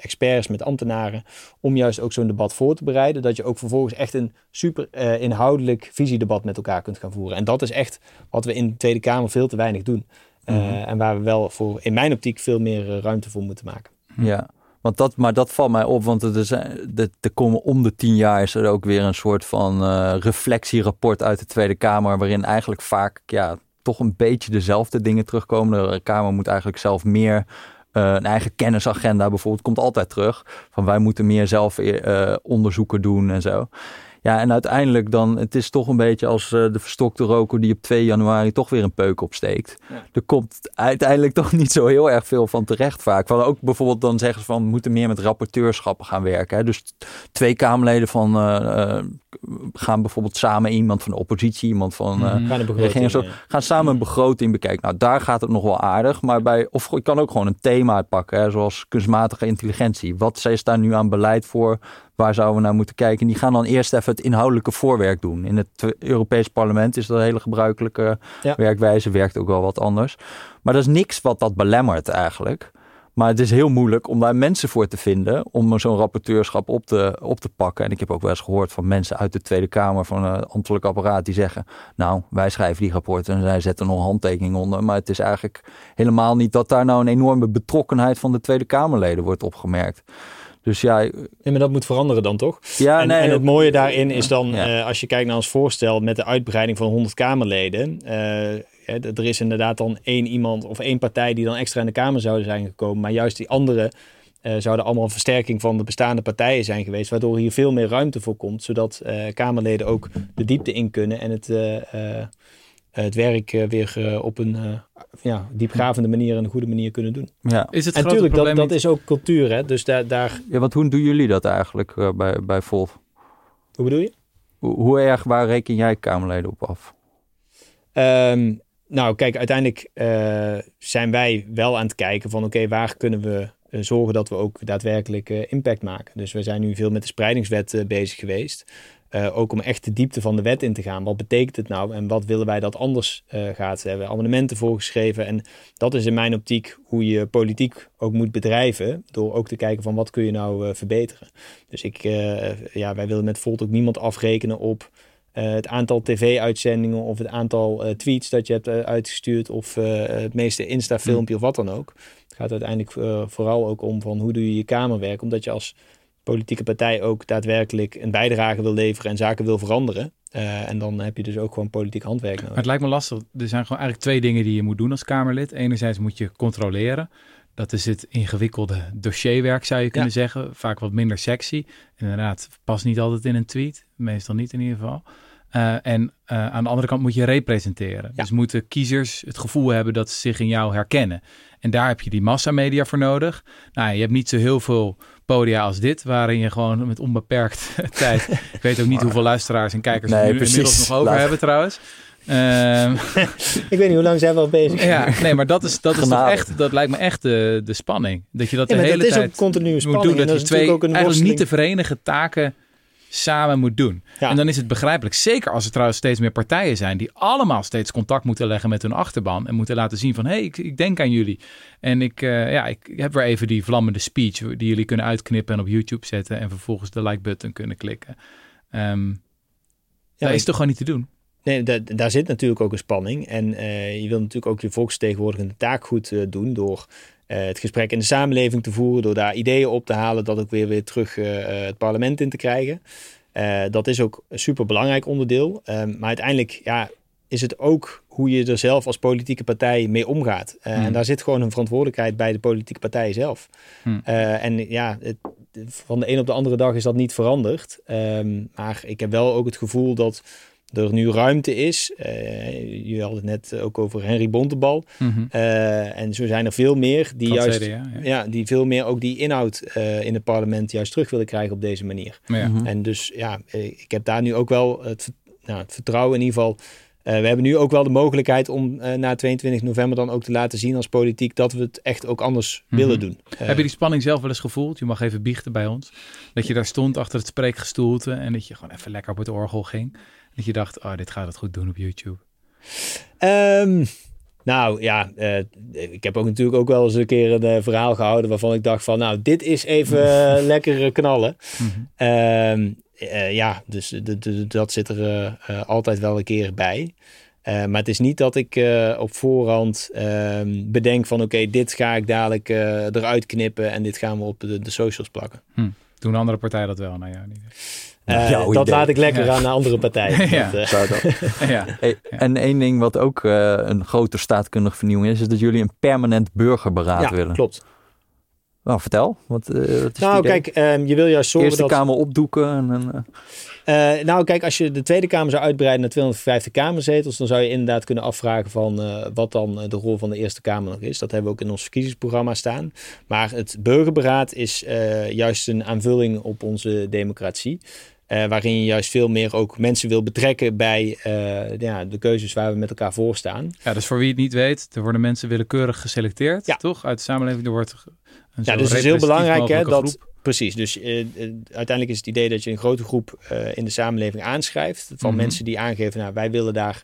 experts, met ambtenaren. Om juist ook zo'n debat voor te bereiden. Dat je ook vervolgens echt een super inhoudelijk visiedebat met elkaar kunt gaan voeren. En dat is echt wat we in de Tweede Kamer veel te weinig doen. Mm -hmm. en waar we wel voor, in mijn optiek, veel meer ruimte voor moeten maken. Ja. Want dat, maar dat valt mij op, want er, zijn, komen om de tien jaar is er ook weer een soort van uh, reflectierapport uit de Tweede Kamer, waarin eigenlijk vaak ja, toch een beetje dezelfde dingen terugkomen. De Kamer moet eigenlijk zelf meer uh, een eigen kennisagenda bijvoorbeeld, komt altijd terug. Van wij moeten meer zelf uh, onderzoeken doen en zo. Ja, en uiteindelijk dan, het is toch een beetje als uh, de verstokte roker die op 2 januari toch weer een peuk opsteekt. Ja. Er komt uiteindelijk [LAUGHS] toch niet zo heel erg veel van terecht vaak. We ook bijvoorbeeld dan zeggen ze van, we moeten meer met rapporteurschappen gaan werken. Hè. Dus twee Kamerleden van uh, uh, gaan bijvoorbeeld samen iemand van de oppositie, iemand van uh, Mhm. Gaan de begroting, zo, gaan samen een begroting bekijken. Nou, daar gaat het nog wel aardig. Maar bij, of je kan ook gewoon een thema uitpakken, hè, zoals kunstmatige intelligentie. Wat is daar nu aan beleid voor? Waar zouden we naar moeten kijken? En die gaan dan eerst even het inhoudelijke voorwerk doen. In het Europees Parlement is dat een hele gebruikelijke Ja. werkwijze. Werkt ook wel wat anders. Maar dat is niks wat dat belemmert eigenlijk. Maar het is heel moeilijk om daar mensen voor te vinden om zo'n rapporteurschap op te, op te pakken. En ik heb ook wel eens gehoord van mensen uit de Tweede Kamer van het ambtelijk apparaat die zeggen, nou wij schrijven die rapporten en zij zetten nog een handtekening onder. Maar het is eigenlijk helemaal niet dat daar nou een enorme betrokkenheid van de Tweede Kamerleden wordt opgemerkt. Dus ja, Nee, maar dat moet veranderen dan toch? ja en, nee, en het mooie daarin is dan, Ja. eh, als je kijkt naar ons voorstel met de uitbreiding van 100 Kamerleden. eh, er is inderdaad dan één iemand of één partij die dan extra in de Kamer zouden zijn gekomen. Maar juist die andere eh, zouden allemaal een versterking van de bestaande partijen zijn geweest. Waardoor hier veel meer ruimte voor komt. Zodat Kamerleden ook de diepte in kunnen en het, het werk eh, weer eh, op een eh, ja, diepgravende manier en een goede manier kunnen doen. ja. Is het en natuurlijk, dat, dat is ook cultuur. Hè? Dus daar, daar, ja, want hoe doen jullie dat eigenlijk eh, bij, bij Volt? hoe bedoel je? Hoe, hoe erg, waar reken jij Kamerleden op af? Ehm, nou, kijk, uiteindelijk eh, zijn wij wel aan het kijken van oké, waar kunnen we eh, zorgen dat we ook daadwerkelijk eh, impact maken. Dus we zijn nu veel met de spreidingswet eh, bezig geweest. Eh, ook om echt de diepte van de wet in te gaan. Wat betekent het nou en wat willen wij dat anders eh, gaat? We hebben amendementen voorgeschreven. En dat is in mijn optiek hoe je politiek ook moet bedrijven. Door ook te kijken van wat kun je nou eh, verbeteren. Dus ik, ja, wij willen met Volt ook niemand afrekenen op het aantal tv-uitzendingen of het aantal tweets dat je hebt uitgestuurd of het meeste Insta-filmpje of wat dan ook. Het gaat uiteindelijk vooral ook om van hoe doe je je kamerwerk, omdat je als politieke partij ook daadwerkelijk een bijdrage wil leveren en zaken wil veranderen. Eh, en dan heb je dus ook gewoon politiek handwerk Maar nodig. het lijkt me lastig. Er zijn gewoon eigenlijk twee dingen die je moet doen als Kamerlid. Enerzijds moet je controleren. Dat is het ingewikkelde dossierwerk, zou je kunnen zeggen. Vaak wat minder sexy. Inderdaad, past niet altijd in een tweet. Meestal niet in ieder geval. Eh, en eh, aan de andere kant moet je representeren. Ja. Dus moeten kiezers het gevoel hebben dat ze zich in jou herkennen. En daar heb je die massamedia voor nodig. Nou, je hebt niet zo heel veel podia als dit, waarin je gewoon met onbeperkt [LAUGHS] tijd. Ik weet ook niet hoeveel luisteraars en kijkers Nee, we nu precies. inmiddels nog over Laat- hebben trouwens. Ehm, [LAUGHS] Ik weet niet hoe lang zijn we al bezig. ja, nee, maar dat is, dat is toch echt, dat lijkt me echt de, de spanning. Dat je dat Ja, de hele dat is tijd ook continue moet spanning. doen. en Dat je is twee eigenlijk niet te verenigen taken samen moet doen. Ja. En dan is het begrijpelijk. Zeker als er trouwens steeds meer partijen zijn die allemaal steeds contact moeten leggen met hun achterban. En moeten laten zien van, hé, hey, ik, ik denk aan jullie. En ik, eh, ja, ik heb weer even die vlammende speech die jullie kunnen uitknippen en op YouTube zetten. En vervolgens de like button kunnen klikken. Ehm Ja, dat is toch gewoon niet te doen? Nee, da- daar zit natuurlijk ook een spanning. En eh, je wil natuurlijk ook je volksvertegenwoordigende taak goed eh, doen door het gesprek in de samenleving te voeren, door daar ideeën op te halen, dat ook weer weer terug eh, eh, het parlement in te krijgen. Eh, dat is ook een super belangrijk onderdeel. Ehm, maar uiteindelijk ja, is het ook hoe je er zelf als politieke partij mee omgaat. Eh, Hmm. En daar zit gewoon een verantwoordelijkheid bij de politieke partijen zelf. Hmm. Eh, en ja, het, van de een op de andere dag is dat niet veranderd. Ehm, maar ik heb wel ook het gevoel dat er nu ruimte is. Eh je had het net ook over Henry Bontebal. Mhm. Eh, en zo zijn er veel meer die juist... CDA, ja. Ja, die veel meer ook die inhoud eh, in het parlement juist terug willen krijgen op deze manier. Ja. Mhm. En dus ja, ik heb daar nu ook wel het, nou, het vertrouwen in ieder geval. Eh, we hebben nu ook wel de mogelijkheid om eh, na 22 november dan ook te laten zien als politiek dat we het echt ook anders Mhm. willen doen. Heb je die spanning zelf wel eens gevoeld? Je mag even biechten bij ons. Dat je daar stond achter het spreekgestoelte en dat je gewoon even lekker op het orgel ging. Dat je dacht, oh, dit gaat het goed doen op YouTube. Ehm, nou ja, eh, ik heb ook natuurlijk ook wel eens een keer een eh, verhaal gehouden waarvan ik dacht van, nou, dit is even eh, [LAUGHS] lekker eh, knallen. Mhm. Ehm, eh, ja, dus dat zit er altijd wel een keer bij. Maar het is niet dat ik op voorhand ehm, bedenk van oké, dit ga ik dadelijk eruit knippen en dit gaan we op de, de socials plakken. Doen andere partijen dat wel? Nou ja, niet. Eh, dat idee. laat ik lekker Ja. aan de andere partijen. [LAUGHS] Ja. Dat, eh, [LAUGHS] [LAUGHS] ja. Hey, En één ding wat ook eh, een grote staatkundige vernieuwing is, is dat jullie een permanent burgerberaad ja, willen. klopt. Nou, vertel. Wat, eh, wat is Nou, kijk, ehm, je wil juist zorgen Eerste dat... Kamer opdoeken. En, en, nou, kijk, als je de Tweede Kamer zou uitbreiden naar 250 Kamerzetels, dan zou je inderdaad kunnen afvragen van eh, wat dan de rol van de Eerste Kamer nog is. Dat hebben we ook in ons verkiezingsprogramma staan. Maar het burgerberaad is eh, juist een aanvulling op onze democratie. Waarin je juist veel meer ook mensen wil betrekken bij ja, de keuzes waar we met elkaar voor staan. Ja, dus voor wie het niet weet, er worden mensen willekeurig geselecteerd, ja. toch? Uit de samenleving. Er wordt een ja, dus het is heel belangrijk hè, dat. Precies, dus uiteindelijk is het idee dat je een grote groep in de samenleving aanschrijft. Van mhm. mensen die aangeven, nou, wij willen daar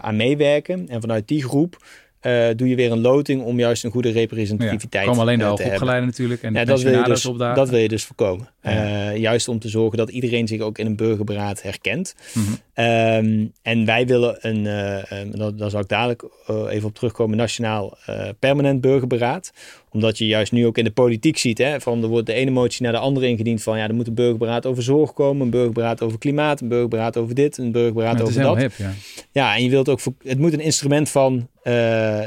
aan meewerken. En vanuit die groep uh, doe je weer een loting om juist een goede representativiteit ja, alleen de uh, natuurlijk en ja, dat wil je dus, Dat wil je dus voorkomen. Uh, juist om te zorgen dat iedereen zich ook in een burgerberaad herkent. Mm -hmm. um, en wij willen een, um, daar zal ik dadelijk even op terugkomen, nationaal permanent burgerberaad omdat je juist nu ook in de politiek ziet, hè, van er wordt de ene motie naar de andere ingediend van ja, er moet een burgerberaad over zorg komen, een burgerberaad over klimaat, een burgerberaad over dit, een burgerberaad over dat. Hip, ja. ja, en je wilt ook, het moet een instrument van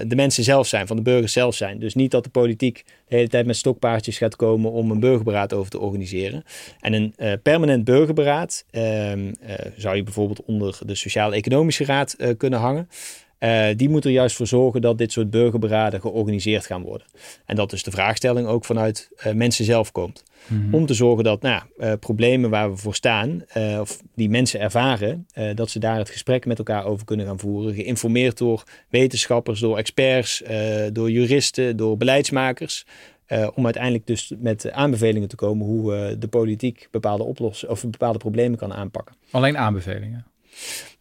de mensen zelf zijn, van de burgers zelf zijn. Dus niet dat de politiek de hele tijd met stokpaardjes gaat komen om een burgerberaad over te organiseren. En een uh, permanent burgerberaad uh, zou je bijvoorbeeld onder de Sociaal-Economische Raad kunnen hangen. Die moet er juist voor zorgen dat dit soort burgerberaden georganiseerd gaan worden. En dat dus de vraagstelling ook vanuit mensen zelf komt. Mhm. Om te zorgen dat nou, uh, problemen waar we voor staan, of die mensen ervaren, dat ze daar het gesprek met elkaar over kunnen gaan voeren. Geïnformeerd door wetenschappers, door experts, door juristen, door beleidsmakers. om uiteindelijk dus met aanbevelingen te komen hoe de politiek bepaalde oplossingen of bepaalde problemen kan aanpakken. Alleen aanbevelingen?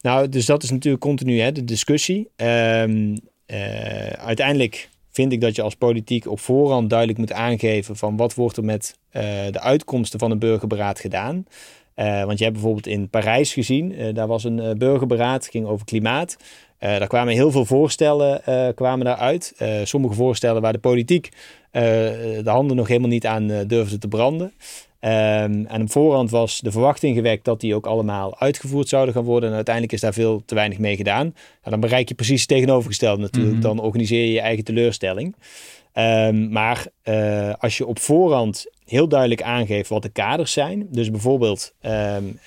Nou, dus dat is natuurlijk continu hè, de discussie. Uh, uiteindelijk vind ik dat je als politiek op voorhand duidelijk moet aangeven van wat wordt er met uh, de uitkomsten van een burgerberaad gedaan. Uh, want je hebt bijvoorbeeld in Parijs gezien, daar was een burgerberaad, ging over klimaat. daar kwamen heel veel voorstellen kwamen daaruit. sommige voorstellen waar de politiek de handen nog helemaal niet aan durfde te branden. Um, en op voorhand was de verwachting gewekt dat die ook allemaal uitgevoerd zouden gaan worden. En uiteindelijk is daar veel te weinig mee gedaan. Nou, dan bereik je precies het tegenovergestelde natuurlijk. Mhm. Dan organiseer je je eigen teleurstelling. Um, maar uh, als je op voorhand heel duidelijk aangeeft wat de kaders zijn. Dus bijvoorbeeld, um,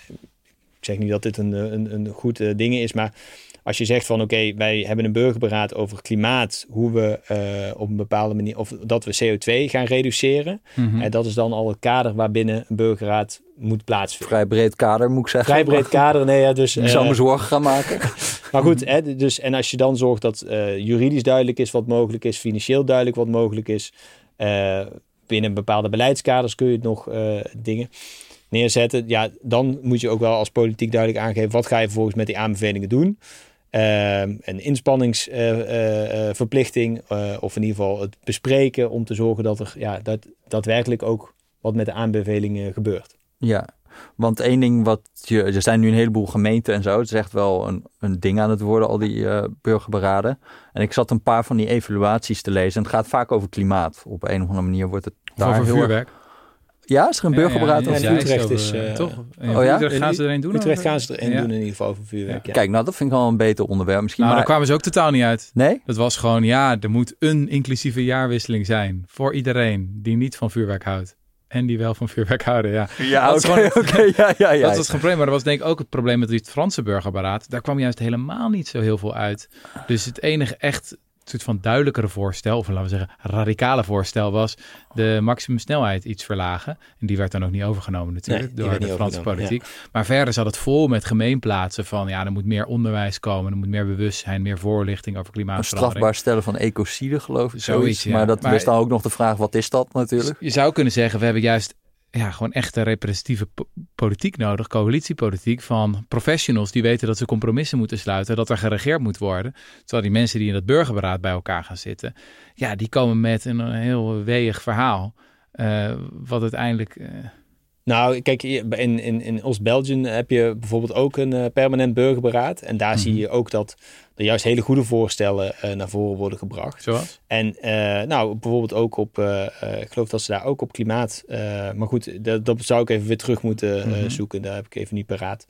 ik zeg niet dat dit een, een, een goed uh, ding is, maar als je zegt van oké, wij hebben een burgerberaad over klimaat, hoe we uh, op een bepaalde manier, of dat we CO2 gaan reduceren. En mhm. dat is dan al het kader waarbinnen een burgerraad moet plaatsvinden. Vrij breed kader moet ik zeggen. Vrij breed kader, nee ja, dus... Ik zou me eh, zorgen gaan maken. [LAUGHS] maar goed, hè, dus, en als je dan zorgt dat uh, juridisch duidelijk is wat mogelijk is, financieel duidelijk wat mogelijk is, binnen bepaalde beleidskaders kun je het nog dingen neerzetten. Ja, dan moet je ook wel als politiek duidelijk aangeven wat ga je vervolgens met die aanbevelingen doen. Uh, een inspanningsverplichting, uh, uh, of in ieder geval het bespreken om te zorgen dat er ja, dat, daadwerkelijk ook wat met de aanbevelingen gebeurt. Ja, want één ding wat je, er zijn nu een heleboel gemeenten en zo, het is echt wel een, een ding aan het worden, al die burgerberaden. En ik zat een paar van die evaluaties te lezen en het gaat vaak over klimaat. Op een of andere manier wordt het daar over vuurwerk. Ja, is er een burgerberaad ja, ja, Utrecht is... Uh, toch? oh ja? Utrecht gaan ze er een doen? Utrecht gaan ze er een doen in ieder geval over vuurwerk. Kijk, nou dat vind ik wel een beter onderwerp. Misschien maar, maar daar kwamen ze ook totaal niet uit. Nee? Dat was gewoon, ja, er moet een inclusieve jaarwisseling zijn. Voor iedereen die niet van vuurwerk houdt. En die wel van vuurwerk houden, ja. Ja, oké, oké, ja, ja, ja. Dat was het probleem. Maar dat was denk ik ook het probleem met het Franse burgerberaad. Daar kwam juist helemaal niet zo heel veel uit. Dus het enige echt soort van duidelijkere voorstel, of laten we zeggen radicale voorstel, was de maximumsnelheid iets verlagen. En die werd dan ook niet overgenomen natuurlijk door de Franse politiek. Maar verder zat het vol met gemeenplaatsen van ja, er moet meer onderwijs komen, er moet meer bewustzijn, meer voorlichting over klimaatverandering. strafbaar stellen van ecocide geloof ik. Zoiets, Maar dat is dan ook nog de vraag, wat is dat natuurlijk? Je zou kunnen zeggen, we hebben juist ja, gewoon echte representatieve politiek nodig, coalitiepolitiek van professionals die weten dat ze compromissen moeten sluiten, dat er geregeerd moet worden. Terwijl die mensen die in dat burgerberaad bij elkaar gaan zitten, ja, die komen met een heel weeg verhaal, uh, wat uiteindelijk... Uh, nou, kijk, in, in, in Oost-België heb je bijvoorbeeld ook een uh, permanent burgerberaad. En daar zie mhm. je ook dat er juist hele goede voorstellen uh, naar voren worden gebracht. Zoals? En uh, nou, bijvoorbeeld ook op, ik geloof dat ze daar ook op klimaat, maar goed, dat, dat zou ik even weer terug moeten mm -hmm. zoeken. Daar heb ik even niet paraat.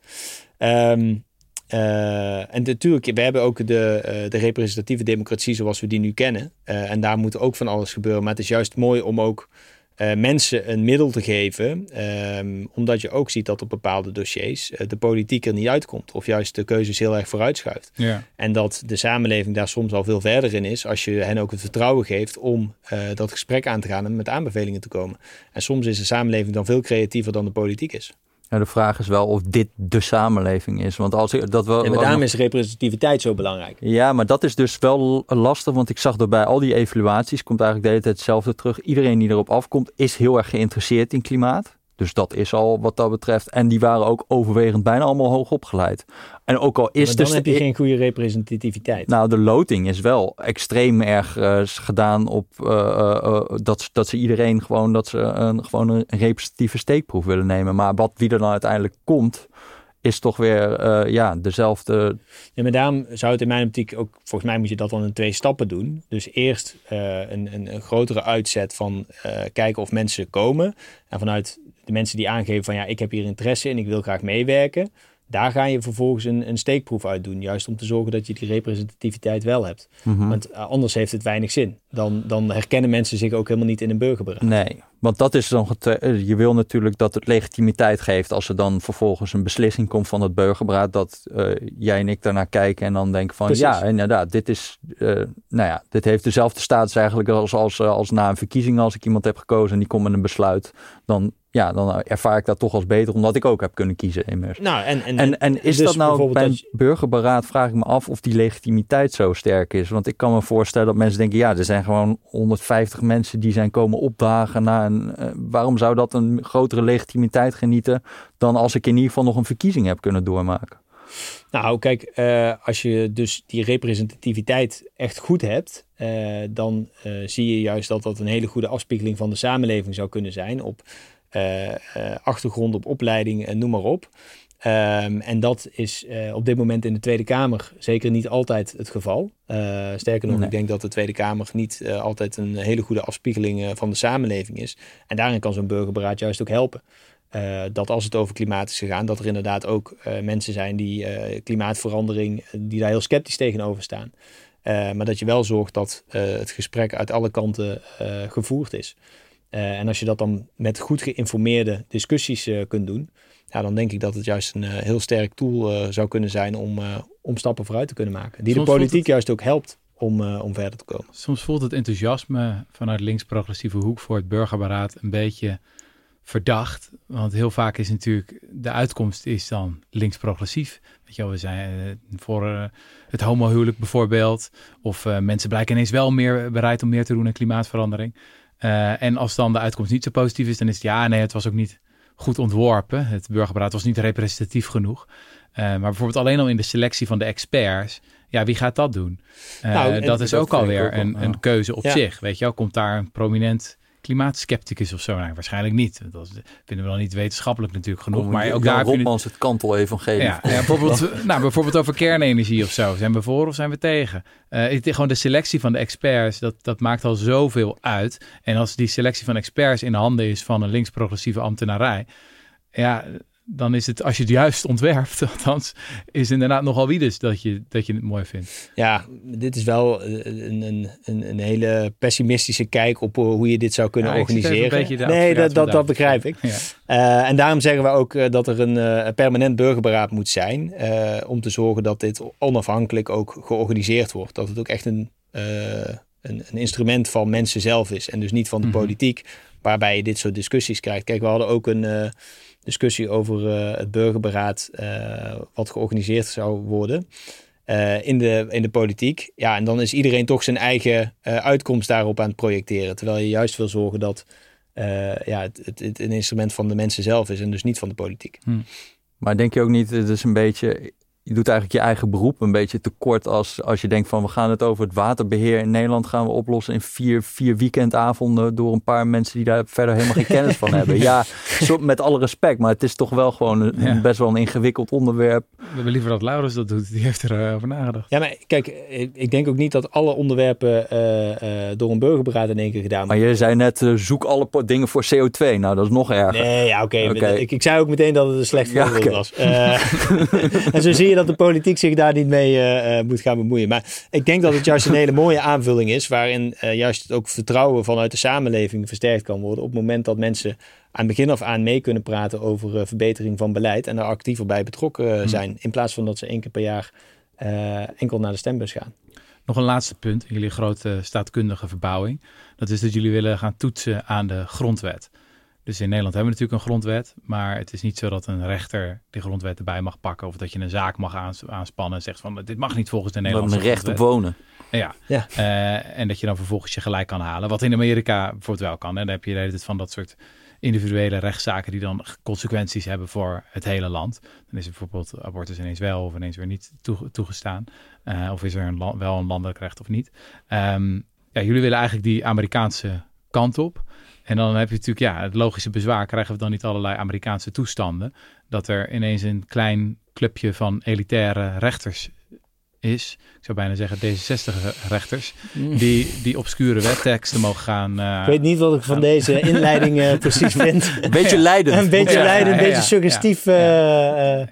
Um, en natuurlijk, we hebben ook de, de representatieve democratie zoals we die nu kennen. en daar moet ook van alles gebeuren. Maar het is juist mooi om ook uh, mensen een middel te geven, um, omdat je ook ziet dat op bepaalde dossiers uh, de politiek er niet uitkomt of juist de keuzes heel erg vooruitschuift. Ja. En dat de samenleving daar soms al veel verder in is als je hen ook het vertrouwen geeft om uh, dat gesprek aan te gaan en met aanbevelingen te komen. En soms is de samenleving dan veel creatiever dan de politiek is. Ja, de vraag is wel of dit de samenleving is. Want als dat wel. En met daarom is representativiteit zo belangrijk. Ja, maar dat is dus wel lastig. Want ik zag dat bij al die evaluaties komt eigenlijk de hele tijd hetzelfde terug. Iedereen die erop afkomt, is heel erg geïnteresseerd in klimaat. Dus dat is al wat dat betreft. En die waren ook overwegend bijna allemaal hoog opgeleid. En ook al is maar dan dus heb je geen goede representativiteit. Nou, de loting is wel extreem erg uh, gedaan op uh, uh, dat, dat ze iedereen gewoon dat ze een, gewoon een representatieve steekproef willen nemen. Maar wat wie er dan uiteindelijk komt, is toch weer ja, dezelfde. Ja, maar daarom zou het in mijn optiek ook, volgens mij moet je dat dan in twee stappen doen. Dus eerst een, een, een, grotere uitzet van kijken of mensen komen. En vanuit de mensen die aangeven van ja, ik heb hier interesse in, ik wil graag meewerken. Daar ga je vervolgens een, een steekproef uit doen. Juist om te zorgen dat je die representativiteit wel hebt. Mhm. Want uh, anders heeft het weinig zin. Dan, dan herkennen mensen zich ook helemaal niet in een burgerberaad. Nee, want dat is dan. Je wil natuurlijk dat het legitimiteit geeft. Als er dan vervolgens een beslissing komt van het burgerberaad. Dat uh, jij en ik daarnaar kijken en dan denken van Precies. ja, inderdaad, dit is. Uh, nou ja, dit heeft dezelfde status eigenlijk als, als, als na een verkiezing. Als ik iemand heb gekozen en die komt met een besluit. Dan ja, dan ervaar ik dat toch als beter, omdat ik ook heb kunnen kiezen immers. Nou, en, en, en, en is dus dat nou bij een burgerberaad, vraag ik me af of die legitimiteit zo sterk is. Want ik kan me voorstellen dat mensen denken, ja, er zijn gewoon 150 mensen die zijn komen opdagen. Naar een, uh, waarom zou dat een grotere legitimiteit genieten dan als ik in ieder geval nog een verkiezing heb kunnen doormaken? Nou, kijk, uh, als je dus die representativiteit echt goed hebt, uh, dan zie je juist dat dat een hele goede afspiegeling van de samenleving zou kunnen zijn op achtergrond op opleiding en noem maar op. Um, en dat is uh, op dit moment in de Tweede Kamer zeker niet altijd het geval. sterker nog, nee. ik denk dat de Tweede Kamer niet altijd een hele goede afspiegeling van de samenleving is. En daarin kan zo'n burgerberaad juist ook helpen. dat als het over klimaat is gegaan, dat er inderdaad ook mensen zijn die klimaatverandering, die daar heel sceptisch tegenover staan. maar dat je wel zorgt dat het gesprek uit alle kanten gevoerd is. Uh, en als je dat dan met goed geïnformeerde discussies uh, kunt doen, ja, dan denk ik dat het juist een uh, heel sterk tool zou kunnen zijn om, om stappen vooruit te kunnen maken. Die Soms de politiek het... juist ook helpt om, om verder te komen. Soms voelt het enthousiasme vanuit links-progressieve hoek voor het burgerberaad een beetje verdacht. Want heel vaak is natuurlijk de uitkomst is dan links-progressief. Weet je wel, we zijn voor het homohuwelijk bijvoorbeeld. Of mensen blijken ineens wel meer bereid om meer te doen aan klimaatverandering. Uh, en als dan de uitkomst niet zo positief is, dan is het ja, nee, het was ook niet goed ontworpen. Het burgerberaad was niet representatief genoeg. Uh, maar bijvoorbeeld alleen al in de selectie van de experts. Ja, wie gaat dat doen? Uh, nou, dat is ook alweer ook een, een, keuze op ja. zich. Weet je wel, komt daar een prominent klimaatskepticus of zo? Nou, waarschijnlijk niet. Dat vinden we dan niet wetenschappelijk natuurlijk genoeg. Kom, maar ook daar Rotmans het kantel-evangelie. Ja, ja, bijvoorbeeld, [LAUGHS] nou, bijvoorbeeld over kernenergie of zo. Zijn we voor of zijn we tegen? Uh, het, gewoon de selectie van de experts, dat, dat maakt al zoveel uit. En als die selectie van experts in de handen is van een links-progressieve ambtenarij... ja, dan is het, als je het juist ontwerpt, [LAUGHS] althans, is het inderdaad nogal wie dus dat je, dat je het mooi vindt. Ja, dit is wel een, een, een, een hele pessimistische kijk op hoe je dit zou kunnen ja, organiseren. nee, dat, dat, dat begrijp ik. Ja. Uh, en daarom zeggen we ook dat er een uh, permanent burgerberaad moet zijn, om te zorgen dat dit onafhankelijk ook georganiseerd wordt. Dat het ook echt een, een, een, instrument van mensen zelf is en dus niet van de mm-hmm. politiek, waarbij je dit soort discussies krijgt. Kijk, we hadden ook een discussie over uh, het burgerberaad uh, wat georganiseerd zou worden uh, in, de, in de politiek. Ja, en dan is iedereen toch zijn eigen uitkomst daarop aan het projecteren. Terwijl je juist wil zorgen dat ja, het, het, het, een instrument van de mensen zelf is en dus niet van de politiek. Hm. Maar denk je ook niet, het is een beetje je doet eigenlijk je eigen beroep een beetje tekort als, als je denkt van we gaan het over het waterbeheer in Nederland gaan we oplossen in vier, vier weekendavonden door een paar mensen die daar verder helemaal geen kennis van hebben. Ja, [LAUGHS] zo, met alle respect, maar het is toch wel gewoon een, ja. best wel een ingewikkeld onderwerp. We hebben liever dat Laurens dat doet, die heeft erover uh, nagedacht. Ja, maar kijk, ik denk ook niet dat alle onderwerpen uh, uh, door een burgerberaad in één keer gedaan worden. Maar je zei net, zoek alle dingen voor CO2. Nou, dat is nog erger. Nee, ja, oké. Okay. Okay. Ik, ik zei ook meteen dat het een slecht voorbeeld ja, okay. was. [LAUGHS] en zo zie je dat de politiek zich daar niet mee uh, uh, moet gaan bemoeien. Maar ik denk dat het juist een hele mooie aanvulling is, waarin uh, juist ook vertrouwen vanuit de samenleving versterkt kan worden. Op het moment dat mensen aan begin af aan mee kunnen praten over verbetering van beleid en daar actiever bij betrokken zijn. Hmm. In plaats van dat ze één keer per jaar enkel naar de stembus gaan. Nog een laatste punt in jullie grote staatkundige verbouwing. Dat is dat jullie willen gaan toetsen aan de grondwet. Dus in Nederland hebben we natuurlijk een grondwet, maar het is niet zo dat een rechter die grondwet erbij mag pakken of dat je een zaak mag aans- aanspannen en zegt van dit mag niet volgens de Nederlandse een recht op wonen. Ja, Ja. Eh, en dat je dan vervolgens je gelijk kan halen. Wat in Amerika bijvoorbeeld wel kan. Hè? Dan heb je de hele tijd van dat soort individuele rechtszaken die dan consequenties hebben voor het hele land. Dan is er bijvoorbeeld abortus ineens wel of ineens weer niet toege- toegestaan. Eh, of is er een wel een landelijk recht of niet. Ehm, ja, jullie willen eigenlijk die Amerikaanse kant op. En dan heb je natuurlijk, ja, het logische bezwaar. Krijgen we dan niet allerlei Amerikaanse toestanden? Dat er ineens een klein clubje van elitaire rechters is. Ik zou bijna zeggen D66-rechters. Die, die obscure wetteksten mogen gaan... eh, Ik weet niet wat ik van deze inleiding eh, precies vind. [LAUGHS] Een beetje leidend. een beetje Ja, leidend, een ja, beetje ja, suggestief. ja. eh, eh,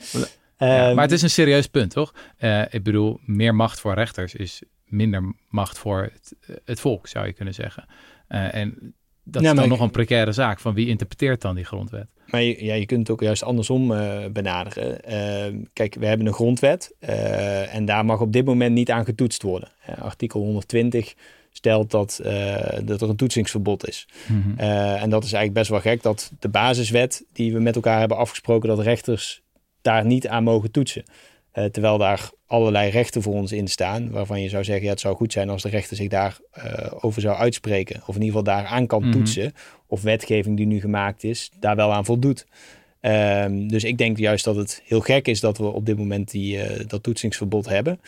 Ja, ehm, maar het is een serieus punt, toch? Eh, ik bedoel, meer macht voor rechters is minder macht voor het, het volk, zou je kunnen zeggen. Eh, en dat Ja, is dan ik- nog een precaire zaak. Van wie interpreteert dan die grondwet? Maar je, ja, je kunt het ook juist andersom eh, benaderen. Ehm, kijk, we hebben een grondwet eh, en daar mag op dit moment niet aan getoetst worden. Artikel 120 stelt dat, eh, dat er een toetsingsverbod is. Eh, en dat is eigenlijk best wel gek dat de basiswet die we met elkaar hebben afgesproken, dat rechters daar niet aan mogen toetsen. Eh, terwijl daar allerlei rechten voor ons in staan, waarvan je zou zeggen, ja, het zou goed zijn als de rechter zich daarover over zou uitspreken. Of in ieder geval daar aan kan Mhm. toetsen. Of wetgeving die nu gemaakt is, daar wel aan voldoet. Ehm, dus ik denk juist dat het heel gek is dat we op dit moment die, eh, dat toetsingsverbod hebben.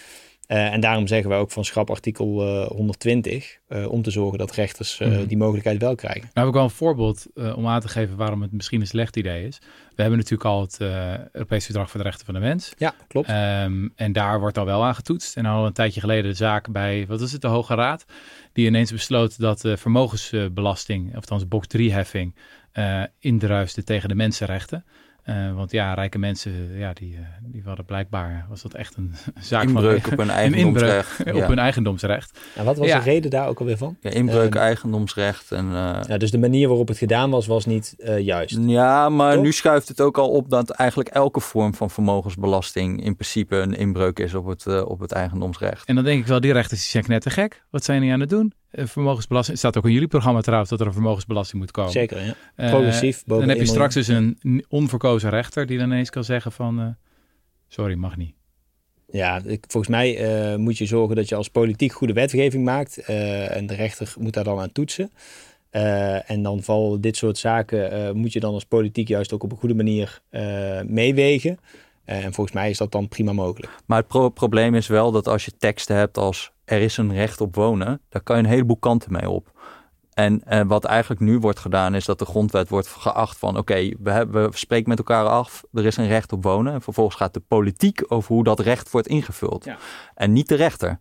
Eh, en daarom zeggen wij ook van schrap artikel eh, 120, eh, om te zorgen dat rechters eh, Mhm. die mogelijkheid wel krijgen. Nou heb ik wel een voorbeeld eh, om aan te geven waarom het misschien een slecht idee is. We hebben natuurlijk al het eh Europees Verdrag voor de Rechten van de Mens. Ja, klopt. Ehm, en daar wordt al wel aan getoetst. En al een tijdje geleden de zaak bij, wat is het, de Hoge Raad. Die ineens besloot dat de vermogensbelasting, of althans box 3-heffing, eh indruiste tegen de mensenrechten. Eh, want ja, rijke mensen, ja, die, eh, die hadden blijkbaar, was dat echt een [LAUGHS] zaak Inbreuk van... op hun [LAUGHS] Een inbreuk eigendomsrecht. op hun eigendomsrecht. En wat was Ja. de reden daar ook alweer van? Ja, inbreuk, eigendomsrecht en... eh, Ja, dus de manier waarop het gedaan was, was niet eh, juist. Ja, maar Toch? nu schuift het ook al op dat eigenlijk elke vorm van vermogensbelasting in principe een inbreuk is op het, op het eigendomsrecht. En dan denk ik wel, die rechters die zijn net te gek. Wat zijn die aan het doen? Eh, vermogensbelasting, het staat ook in jullie programma trouwens dat er een vermogensbelasting moet komen. Zeker, ja. Eh, Progressief, boven Dan heb je 1 straks dus een onverkozen rechter die dan ineens kan zeggen van... eh, sorry, mag niet. Ja, ik, volgens mij moet je zorgen dat je als politiek goede wetgeving maakt. en de rechter moet daar dan aan toetsen. En dan vallen dit soort zaken moet je dan als politiek juist ook op een goede manier meewegen. Eh, en volgens mij is dat dan prima mogelijk. Maar het pro- probleem is wel dat als je teksten hebt als er is een recht op wonen, daar kan je een heleboel kanten mee op. En eh, wat eigenlijk nu wordt gedaan is dat de grondwet wordt geacht van oké, we, hebben- we spreken met elkaar af, er is een recht op wonen. En vervolgens gaat de politiek over hoe dat recht wordt ingevuld. Ja. En niet de rechter.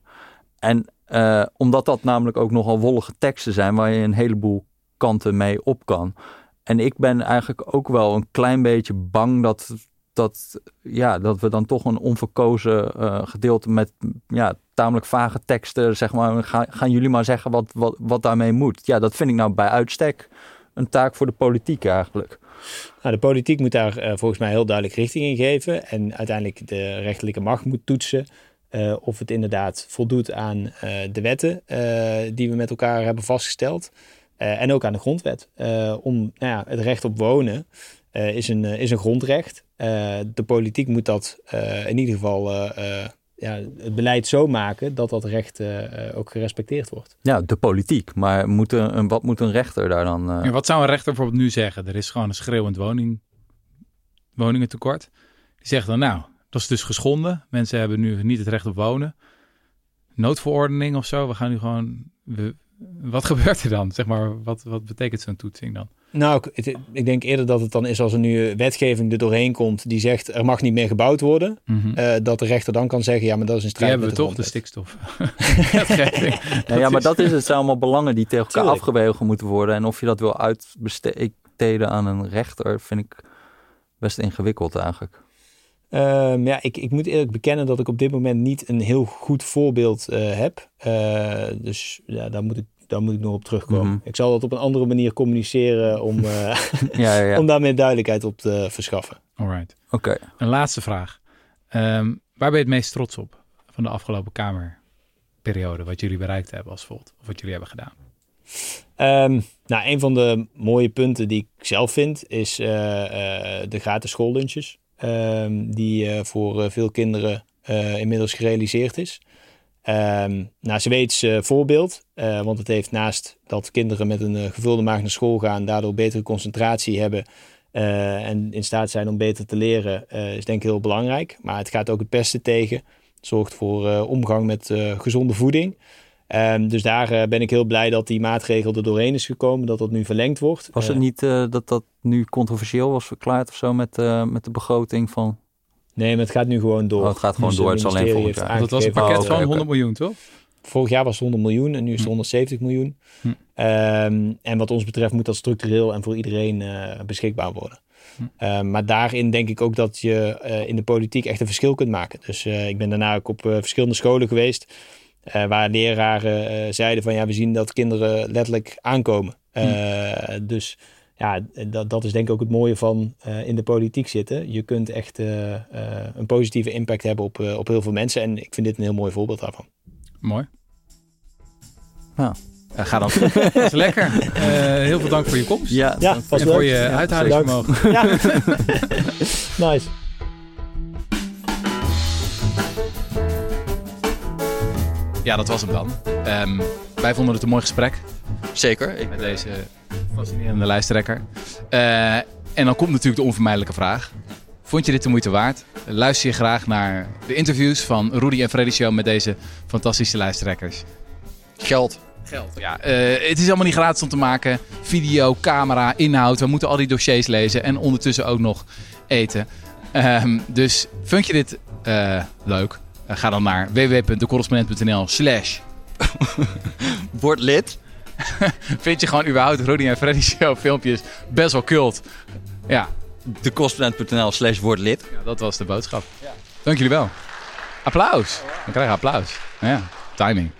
En eh, omdat dat namelijk ook nogal wollige teksten zijn waar je een heleboel kanten mee op kan. En ik ben eigenlijk ook wel een klein beetje bang dat, dat, ja, dat we dan toch een onverkozen eh, gedeelte met ja, tamelijk vage teksten, zeg maar, gaan, gaan jullie maar zeggen wat, wat, wat daarmee moet. Ja, dat vind ik nou bij uitstek een taak voor de politiek eigenlijk. Nou, de politiek moet daar eh, volgens mij heel duidelijk richting in geven. En uiteindelijk de rechterlijke macht moet toetsen. eh, of het inderdaad voldoet aan de wetten die we met elkaar hebben vastgesteld. En ook aan de grondwet. Om, nou ja, het recht op wonen is, een, is een grondrecht. Eh, de politiek moet dat eh, in ieder geval eh, eh, ja, het beleid zo maken dat dat recht ook gerespecteerd wordt. Ja, de politiek. Maar moet een, een- wat moet een rechter daar dan... eh, Ja, wat zou een rechter bijvoorbeeld nu zeggen? Er is gewoon een schreeuwend woning, woningentekort. Die zegt dan, nou, dat is dus geschonden. Mensen hebben nu niet het recht op wonen. Noodverordening of zo. We gaan nu gewoon... we- wat [LAUGHS] gebeurt er dan? Zeg maar, wat, wat betekent zo'n toetsing dan? Nou, ik, denk eerder dat het dan is als er nu wetgeving er doorheen komt die zegt er mag niet meer gebouwd worden. Mhm. eh, dat de rechter dan kan zeggen ja, maar dat is een Die strijd hebben we met de toch, de stikstof. [LAUGHS] [LAUGHS] Ja, ja, maar dat is het. Het zijn allemaal belangen die tegen elkaar Tuurlijk. afgewogen moeten worden. En of je dat wil uitbesteden aan een rechter, vind ik best ingewikkeld eigenlijk. Ehm, ja, ik, ik moet eerlijk bekennen dat ik op dit moment niet een heel goed voorbeeld eh, heb. Eh, dus ja, daar moet, ik, daar moet ik nog op terugkomen. Mhm. Ik zal dat op een andere manier communiceren om, [LAUGHS] eh, Ja, ja, ja. om daar meer duidelijkheid op te verschaffen. Alright. Oké. Een laatste vraag. Ehm, waar ben je het meest trots op van de afgelopen Kamerperiode? Wat jullie bereikt hebben als Volt? Of wat jullie hebben gedaan? Ehm, nou, een van de mooie punten die ik zelf vind is uh, uh, de gratis schoollunches. Um, die uh, voor veel kinderen inmiddels gerealiseerd is. Um, nou, Zweeds voorbeeld, want het heeft naast dat kinderen met een gevulde maag naar school gaan, daardoor betere concentratie hebben en in staat zijn om beter te leren, is denk ik heel belangrijk. Maar het gaat ook het pesten tegen. Het zorgt voor omgang met gezonde voeding. Um, dus daar ben ik heel blij dat die maatregel er doorheen is gekomen, dat dat nu verlengd wordt. Was het niet dat dat nu controversieel was verklaard of zo met, met de begroting van... Nee, maar het gaat nu gewoon door. Oh, het gaat gewoon dus door, het is alleen volgend jaar. Dat was een pakket oh, van okay. 100 miljoen, toch? Vorig jaar was het 100 miljoen en nu is het 170 hm. miljoen. Hm. Um, en wat ons betreft moet dat structureel en voor iedereen beschikbaar worden. Hm. Uh, maar daarin denk ik ook dat je uh, in de politiek echt een verschil kunt maken. Dus uh, ik ben daarna ook op verschillende scholen geweest. Uh, waar leraren uh, zeiden van ja, we zien dat kinderen letterlijk aankomen. Uh, Dus ja, dat, dat is denk ik ook het mooie van in de politiek zitten. Je kunt echt een positieve impact hebben op, op heel veel mensen. En ik vind dit een heel mooi voorbeeld daarvan. Mooi. Nou, ga dan. [LAUGHS] dat is lekker. heel veel dank voor je komst. Ja, ja en voor je ja, uithalingsvermogen. Ja. [LAUGHS] nice. Ja, dat was hem dan. Um, wij vonden het een mooi gesprek. Zeker. Ik met deze fascinerende lijsttrekker. Uh, en dan komt natuurlijk de onvermijdelijke vraag. Vond je dit de moeite waard? Luister je graag naar de interviews van Rudy en Freddy Show met deze fantastische lijsttrekkers? Geld. Geld. Ja, uh, het is allemaal niet gratis om te maken. Video, camera, inhoud. We moeten al die dossiers lezen en ondertussen ook nog eten. Um, dus vond je dit uh, leuk? ga dan naar www.decorrespondent.nl slash [LAUGHS] Word lid. [LAUGHS] Vind je gewoon überhaupt Rudy en Freddy [LAUGHS] Show filmpjes best wel cult. Ja. Decorrespondent.nl slash word lid. Ja, dat was de boodschap. Ja. Dank jullie wel. Applaus. We krijgen applaus. Ja, timing.